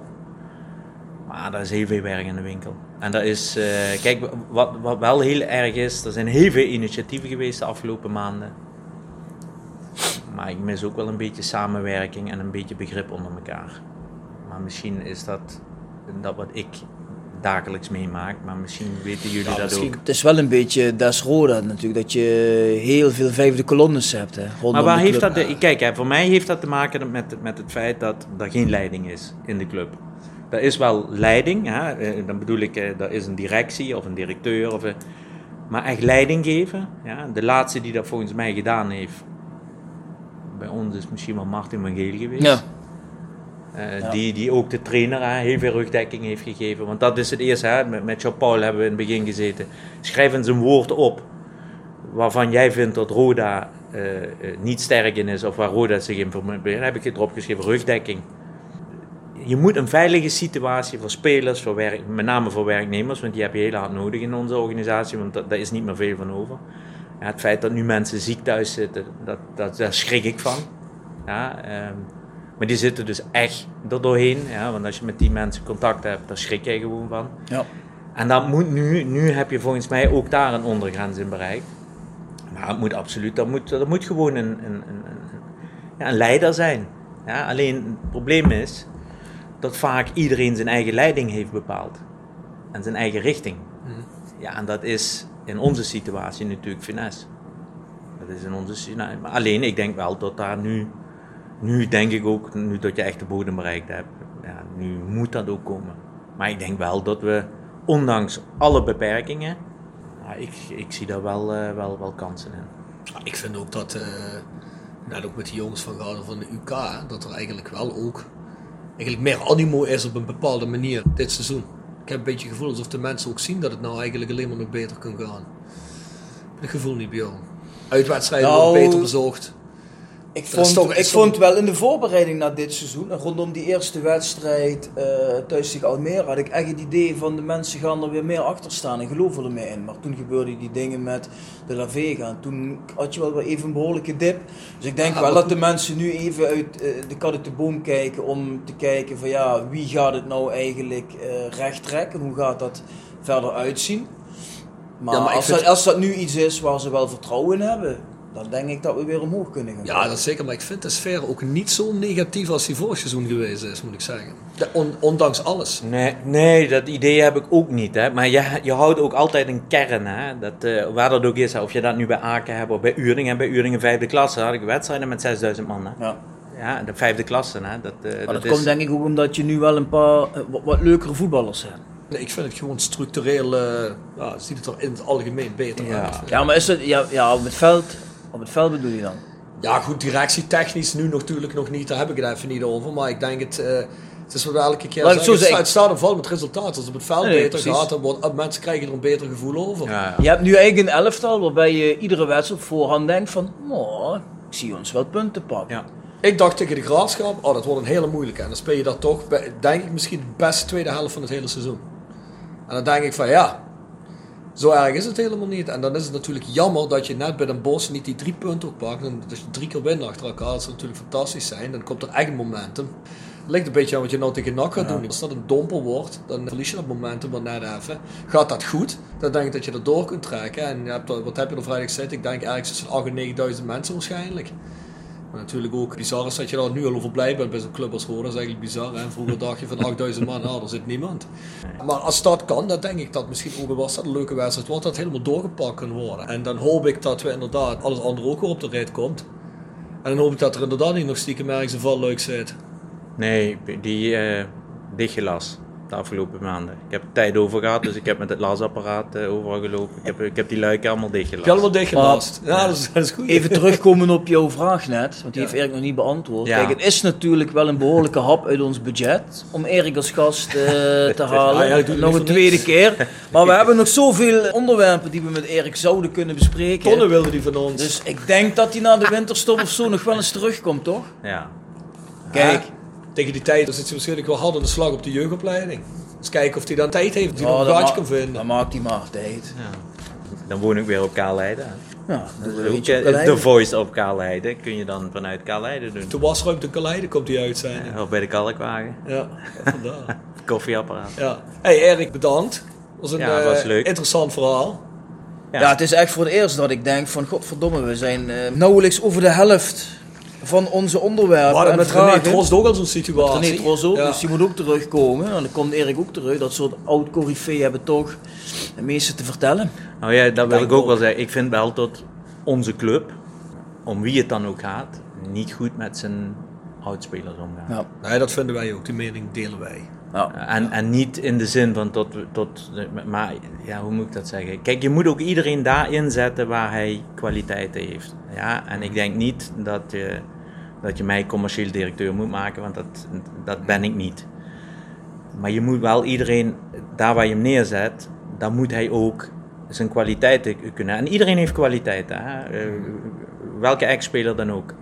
Maar er is heel veel werk in de winkel. En dat is, kijk, wat, wat wel heel erg is, er zijn heel veel initiatieven geweest de afgelopen maanden. Maar ik mis ook wel een beetje samenwerking en een beetje begrip onder elkaar. Maar misschien is dat, dat wat ik dagelijks meemaak, maar misschien weten jullie Ja, dat misschien- ook. Het is wel een beetje Des Roda natuurlijk, dat je heel veel vijfde kolonnes hebt. Hè, rondom Maar waar de heeft dat... De, kijk, hè, voor mij heeft dat te maken met, met het feit dat er geen leiding is in de club. Er is wel leiding, hè, eh, dan bedoel ik, eh, er is een directie of een directeur. Of maar echt leiding geven, ja, de laatste die dat volgens mij gedaan heeft, bij ons is misschien wel Martin van Geel geweest. Ja. Eh, Ja. die, die ook de trainer hè, heel veel rugdekking heeft gegeven. Want dat is het eerste. Hè. Met, met Jean-Paul hebben we in het begin gezeten. Schrijf eens een woord op waarvan jij vindt dat Roda eh, eh, niet sterk in is. Of waar Roda zich in vermoeit. Dan heb ik het erop geschreven, rugdekking. Je moet een veilige situatie voor spelers, voor werk, met name voor werknemers. Want die heb je heel hard nodig in onze organisatie. Want da- daar is niet meer veel van over. Ja, het feit dat nu mensen ziek thuis zitten, dat, dat, daar schrik ik van. Ja, ehm, maar die zitten dus echt er doorheen. Ja, want als je met die mensen contact hebt, daar schrik jij gewoon van. Ja. En dat moet nu, nu heb je volgens mij ook daar een ondergrens in bereikt. Maar het moet absoluut, dat moet, dat moet gewoon een, een, een, een- ja, een leider zijn. Ja, alleen het probleem is dat vaak iedereen zijn eigen leiding heeft bepaald. En zijn eigen richting. Ja, en dat is in onze situatie natuurlijk finesse. Dat is in onze situatie. Maar alleen, ik denk wel dat daar nu, nu denk ik ook, nu dat je echt de bodem bereikt hebt, ja, nu moet dat ook komen. Maar ik denk wel dat we, ondanks alle beperkingen, ja, ik, ik zie daar wel, eh, wel, wel kansen in. Ik vind ook dat, eh, net ook met die jongens van Garden van de UK, dat er eigenlijk wel ook eigenlijk meer animo is op een bepaalde manier dit seizoen. Ik heb een beetje het gevoel alsof de mensen ook zien dat het nou eigenlijk alleen maar nog beter kan gaan. Het gevoel niet, Bjorn. Uitwedstrijden Nou, worden beter bezocht. Ik vond, ik vond wel in de voorbereiding naar dit seizoen, en rondom die eerste wedstrijd eh, thuis tegen Almere, had ik echt het idee van de mensen gaan er weer meer achter staan en geloven er meer in. Maar toen gebeurden die dingen met de La Vega en toen had je wel weer even een behoorlijke dip. Dus ik denk Ja, wel dat de mensen nu even uit eh, de kat uit de boom kijken om te kijken van ja, wie gaat het nou eigenlijk eh recht trekken? Hoe gaat dat verder uitzien? Maar, Ja, maar ik als, vind- dat, als dat nu iets is waar ze wel vertrouwen in hebben, dan denk ik dat we weer omhoog kunnen gaan. Ja, dat is zeker. Maar ik vind de sfeer ook niet zo negatief als die vorig seizoen geweest is, moet ik zeggen. De- on- ondanks alles. Nee, nee, dat idee heb ik ook niet. Hè. Maar je, je houdt ook altijd een kern. Hè. Dat, eh, waar dat ook is, hè. of je dat nu bij Aken hebt of bij Uringen. En bij Uringen vijfde klasse had ik wedstrijden met 6000 man. Hè. Ja. Ja, de vijfde klasse. Hè. Dat, eh, Maar dat dat is- komt denk ik ook omdat je nu wel een paar eh, wat, wat leukere voetballers hebt. Nee, ik vind het gewoon structureel, eh, ja, ziet het er in het algemeen beter Ja. uit. Ja, maar is het, ja, ja op het veld, op het veld bedoel je dan? Ja, goed, directietechnisch nu natuurlijk nog niet, daar heb ik het even niet over. Maar ik denk het, eh, het is wel elke keer het zeggen, het staat en valt met resultaat. Als het op het veld Nee, beter precies. gaat, dan wordt, mensen krijgen er een beter gevoel over. Ja, ja. Je hebt nu eigenlijk een elftal waarbij je iedere wedstrijd op voorhand denkt van, oh, ik zie ons wel punten pakken. Ja. Ik dacht tegen de Graafschap, oh dat wordt een hele moeilijke. En dan speel je dat toch, bij- denk ik misschien de beste tweede helft van het hele seizoen. En dan denk ik van ja, zo erg is het helemaal niet. En dan is het natuurlijk jammer dat je net bij Den Bosch niet die drie punten ook pakt. En dat je drie keer wint achter elkaar, dat zou natuurlijk fantastisch zijn. Dan komt er echt een momentum. Het ligt een beetje aan wat je nou tegen NAC gaat doen. Als dat een domper wordt, dan verlies je dat momentum maar net even. Gaat dat goed, dan denk ik dat je er door kunt trekken. En je hebt, wat heb je er vrijdag gezet? Ik denk ergens tussen 8 en 9000 mensen waarschijnlijk. Maar natuurlijk ook bizar is dat je daar nu al over blij bent bij zo'n club als Roda. Dat is eigenlijk bizar. Hè? Vroeger dacht je van 8000 man, nou, er zit niemand. Maar als dat kan, dan denk ik dat misschien ook was dat een leuke wedstrijd wordt, dat helemaal doorgepakt kan worden. En dan hoop ik dat we inderdaad alles andere ook weer op de rit komt. En dan hoop ik dat er inderdaad niet nog stiekem ergens een val leuk zit. Nee, die eh dichtgelas de afgelopen maanden. Ik heb tijd over gehad, dus ik heb met het lasapparaat eh, overal gelopen. Ik heb, ik heb die luiken allemaal je allemaal dichtgelast? Ja, dat is, dat is goed. Even terugkomen op jouw vraag net, want die Ja. heeft Erik nog niet beantwoord. Ja. Kijk, het is natuurlijk wel een behoorlijke hap uit ons budget om Erik als gast eh, te halen. Ja, ja, het nog een tweede keer. Maar we hebben nog zoveel onderwerpen die we met Erik zouden kunnen bespreken. Tonnen wilde die van ons. Dus ik denk dat hij na de winterstop of zo nog wel eens terugkomt, toch? Ja. Kijk. Tegen die tijd dan zit ze waarschijnlijk wel hard aan de slag op de jeugdopleiding. Dus kijken of hij dan tijd heeft, die Oh, nog een ma- kan vinden. Dan maakt hij maar tijd. ja. Dan woon ik weer op Kaalheide. Ja, Dus The Voice op Kaalheide kun je dan vanuit Kaalheide doen. De wasruimte Kaleide komt die uitzending. Of bij de kalkwagen. Ja, vandaar. Koffieapparaat. Ja. Hey Erik, bedankt. Dat was een Ja, was eh, leuk. interessant verhaal. Ja. het is echt voor het eerst dat ik denk van godverdomme, we zijn eh, nauwelijks over de helft van onze We onderwerpen hadden en met René. Trost ook al zo'n situatie. René Tros ook, Ja. dus die moet ook terugkomen. En dan komt Erik ook terug. Dat soort oud coryfeeën hebben toch het meeste te vertellen. Nou ja, dat wil ik ook ook. wel zeggen. Ik vind wel dat onze club, om wie het dan ook gaat, niet goed met zijn oudspelers omgaat. Ja. Nee, dat vinden wij ook. Die mening delen wij. Ja. En, en niet in de zin van tot, tot. Maar ja, hoe moet ik dat zeggen? Kijk, je moet ook iedereen daar inzetten waar hij kwaliteiten heeft. Ja, en ik denk niet dat je, dat je mij commercieel directeur moet maken, want dat, dat ben ik niet. Maar je moet wel iedereen, daar waar je hem neerzet, dan moet hij ook zijn kwaliteiten kunnen. En iedereen heeft kwaliteiten, hè? Eh, welke ex-speler dan ook.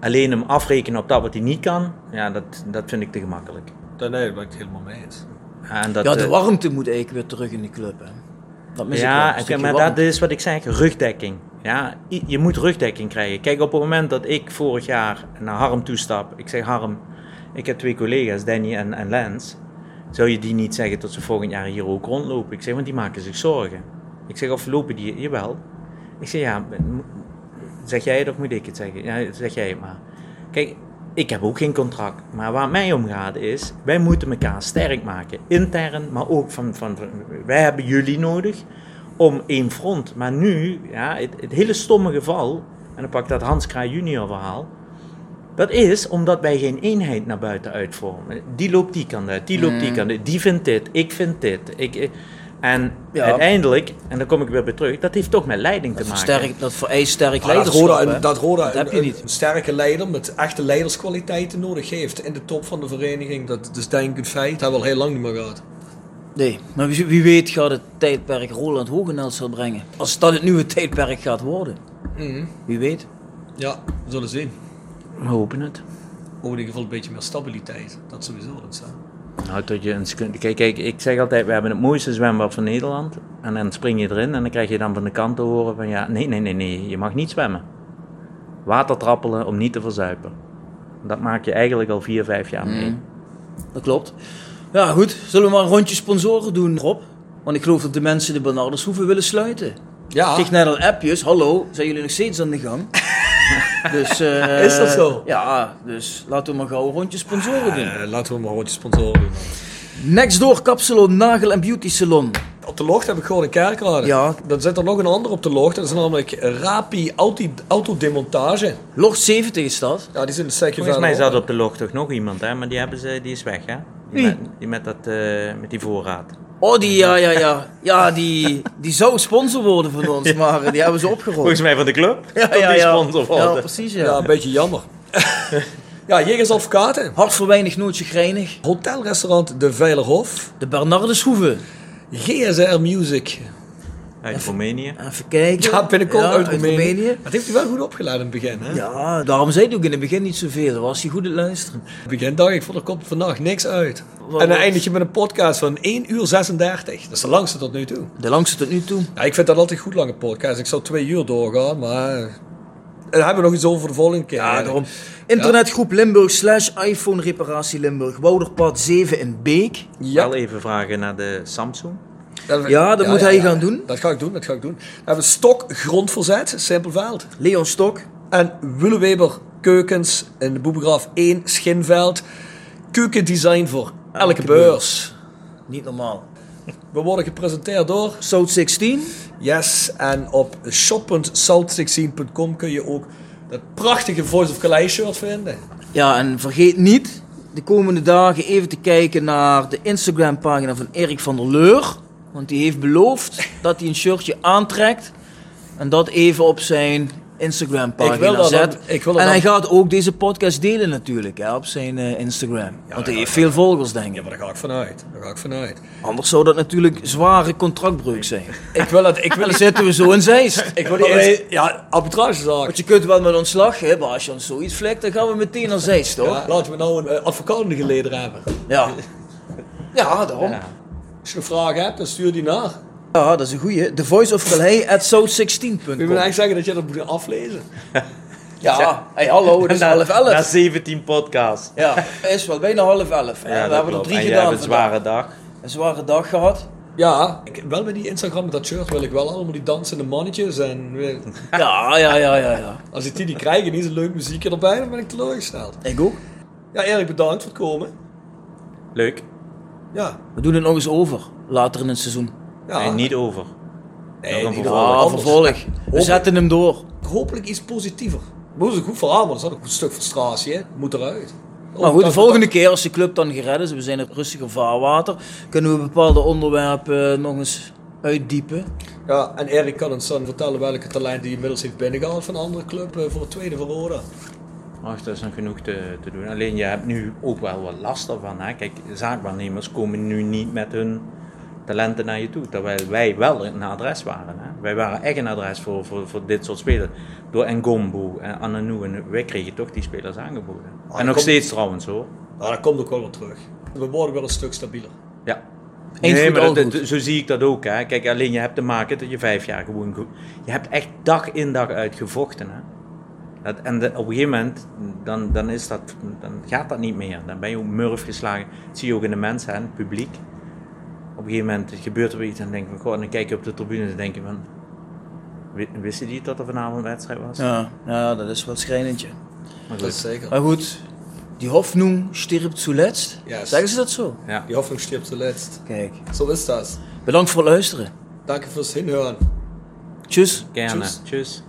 Alleen hem afrekenen op dat wat hij niet kan, ja, dat, dat vind ik te gemakkelijk. Nee, nee, daar ben ik het helemaal mee eens. En dat, ja, de eh, warmte moet eigenlijk weer terug in de club. Hè. Dat mis ik wel, ja, oké, stukje maar warmte. dat is wat ik zeg, rugdekking. Ja, je moet rugdekking krijgen. Kijk, op het moment dat ik vorig jaar naar Harm toestap, ik zeg Harm, ik heb twee collega's, Danny en, en Lens, zou je die niet zeggen tot ze volgend jaar hier ook rondlopen? Ik zeg, want die maken zich zorgen. Ik zeg, of lopen die, jawel. Ik zeg, ja, zeg jij het of moet ik het zeggen? Ja, zeg jij het maar. Kijk, ik heb ook geen contract, maar waar mij om gaat is, wij moeten elkaar sterk maken. Intern, maar ook van, van, van- wij hebben jullie nodig om één front. Maar nu, ja, het, het hele stomme geval, en dan pak ik dat Hans Kraai junior verhaal, dat is omdat wij geen eenheid naar buiten uitvormen. Die loopt die kant uit, die loopt die kant uit, die vindt dit, ik vind dit. Ik, eh, En Ja. uiteindelijk, en daar kom ik weer bij terug, dat heeft toch met leiding te Dat, maken. versterkt, dat vereist sterk dat leiderschap. Dat Roda Dat heb een, je niet. een sterke leider met echte leiderskwaliteiten nodig heeft in de top van de vereniging. Dat is denk ik een feit. Dat hebben we al heel lang niet meer gehad. Nee, maar wie, wie weet gaat het tijdperk Roland Hogenelsel brengen. Als dat het nieuwe tijdperk gaat worden. Wie weet. Ja, we zullen zien. We hopen het. Ook in ieder geval een beetje meer stabiliteit. Dat sowieso. Dat hè. Nou, tot je eens kunt, kijk, kijk, ik zeg altijd, we hebben het mooiste zwembad van Nederland. En dan spring je erin en dan krijg je dan van de kant te horen van ja, nee, nee, nee, nee, je mag niet zwemmen. Water trappelen om niet te verzuipen. Dat maak je eigenlijk al vier, vijf jaar mee. Dat klopt. Ja, goed. Zullen we maar een rondje sponsoren doen, Rob? Want ik geloof dat de mensen de Bernardershoeven willen sluiten. Ja, Ik kreeg net al appjes. Hallo, zijn jullie nog steeds aan de gang? dus, eh, Is dat zo? Ja, dus laten we maar gauw een rondje sponsoren doen. Eh, laten we maar gewoon sponsoren doen. Next door Kapsalon, Nagel en Beauty Salon. Op de locht heb ik gewoon een kerkrade. Ja. Dan zit er nog een ander op de locht. Dat is namelijk Rapi Auto, Autodemontage. Locht 70 is dat. Ja, die zijn een stukje Volgens mij zat op de log toch nog iemand, hè? maar die, hebben ze, die is weg. Hè? Die, Wie? met, die met, dat, eh, met die voorraad. Oh, die, ja, ja, ja. Ja, die, die zou sponsor worden van ons, maar die hebben ze opgerold. Volgens mij van de club. Ja, ja, die ja. sponsor Ja, worden. precies, Ja, ja. een beetje jammer. ja, Jegers Advocaten. Hart voor weinig, nooit grijnig. Hotelrestaurant De Veilerhof. De Bernardeshoeve. GSR Music. Uit Roemenië. Even kijken. Ja, binnenkort Ja, uit Roemenië. Dat heeft hij wel goed opgeleid in het begin. Hè? Ja, daarom zei hij ook in het begin niet zoveel. Dan was hij goed aan het luisteren. In het begin dacht ik, van er komt vandaag niks uit. Wat- en dan eindig je met een podcast van 1 uur 36. Dat is de langste tot nu toe. De langste tot nu toe. Ja, ik vind dat altijd goed lange podcast. Ik zou twee uur doorgaan, maar... En daar hebben we nog iets over voor de volgende keer. Ja, daarom. Internetgroep Limburg slash iPhone reparatie Limburg. Wouderpad 7 in Beek. Ja, Wel even vragen naar de Samsung. Ja, dat moet hij gaan doen. Dat ga ik doen, dat ga ik doen. Dan hebben we Stok Grondverzet, Simpelveld. Leon Stok. En Willeweber Keukens in de Boebegraaf 1 Schinveld. Keukendesign voor elke, beurs. Niet normaal. We worden gepresenteerd door South 16. Yes. En op shop.south16.com kun je ook dat prachtige Voice of Calais shirt vinden. Ja, en vergeet niet de komende dagen even te kijken naar de Instagram pagina van Erik van der Leur. Want die heeft beloofd dat hij een shirtje aantrekt. En dat even op zijn Instagram pagina Ik wil dat zet. dan- ik wil dat en hij gaat ook deze podcast delen natuurlijk hè, op zijn eh, Instagram. Want hij heeft veel volgers denk Ja, ik. maar daar ga ik vanuit. Daar ga ik vanuit. Anders zou dat natuurlijk zware contractbreuk zijn. Ik wil dat. Ik wil dan zitten we zo in Zeist. Ik wil die Inst- ja, arbitragezaak. Want je kunt wel met ontslag, maar als je ons zoiets vlekt, dan gaan we meteen naar Zeist, toch? Ja, laten we nou een uh, de geleden hebben. Ja. Ja, daarom. Ja. Als je een vraag hebt, dan stuur die naar. Ja, dat is een goeie. The Voice of Calais at south16.com. Wil je me eigenlijk zeggen dat je dat moet aflezen? Ja, hey, hallo, het is Na- half Na elf. 17 podcasts. Ja, het is wel bijna half elf. Ja, we hebben er drie en gedaan hebt een zware dag. Een zware dag gehad. Ja, ik, wel met die Instagram met dat shirt wil ik wel allemaal die dansende mannetjes. En Ja, ja, ja, ja, ja. als ik die niet krijg en niet zo'n leuk muziekje erbij, dan ben ik teleurgesteld. Ik ook. Ja, Erik, bedankt voor het komen. Leuk. Ja. We doen het nog eens over, later in het seizoen. ja. Nee, niet over. Nee, nog niet vervolg. We zetten hem door. Hopelijk iets positiever. Dat is een goed verhaal, maar dat is ook een stuk frustratie. Hè. Moet eruit. Maar goed, de volgende keer als de club dan gered is, we zijn op rustiger vaarwater, kunnen we bepaalde onderwerpen eh, nog eens uitdiepen. Ja, en Erik kan ons dan vertellen welke talenten hij inmiddels heeft binnengehaald van een andere club eh, voor het tweede Verona. Ach, dat is nog genoeg te, te doen. Alleen je hebt nu ook wel wat last ervan. Hè? Kijk, zaakwaarnemers komen nu niet met hun talenten naar je toe. Terwijl wij wel een adres waren. Hè? Wij waren echt een adres voor, voor, voor dit soort spelers. Door Ngombo en Ananou. En wij kregen toch die spelers aangeboden. en nog komt- steeds trouwens hoor. Nou, dat komt ook wel weer terug. We worden wel een stuk stabieler. Ja. Eens nee, maar dat- dat- zo zie ik dat ook. Hè. Kijk, alleen je hebt te maken dat je vijf jaar gewoon goed... Je hebt echt dag in dag uit gevochten. Hè. Dat, en de- op een gegeven moment, dan, dan, is dat, dan gaat dat niet meer. Dan ben je ook murf geslagen. Dat zie je ook in de mensen, hè, het publiek. Op een gegeven moment gebeurt er weer iets en dan denk je van... Goh, en dan kijk je op de tribune en dan denk je van... wi- Wisten die dat er vanavond een wedstrijd was? Ja, ja dat is wel schrijnendje. Maar goed. is zeker. Maar goed, die Hoffnung stirbt zuletzt. Yes. Zeggen ze dat zo? Ja. Die Hoffnung stirbt zuletzt. Kijk. Zo is dat. Bedankt voor het luisteren. Danke fürs Hinhören. Tjus. Gerne. Tschüss. Tschüss.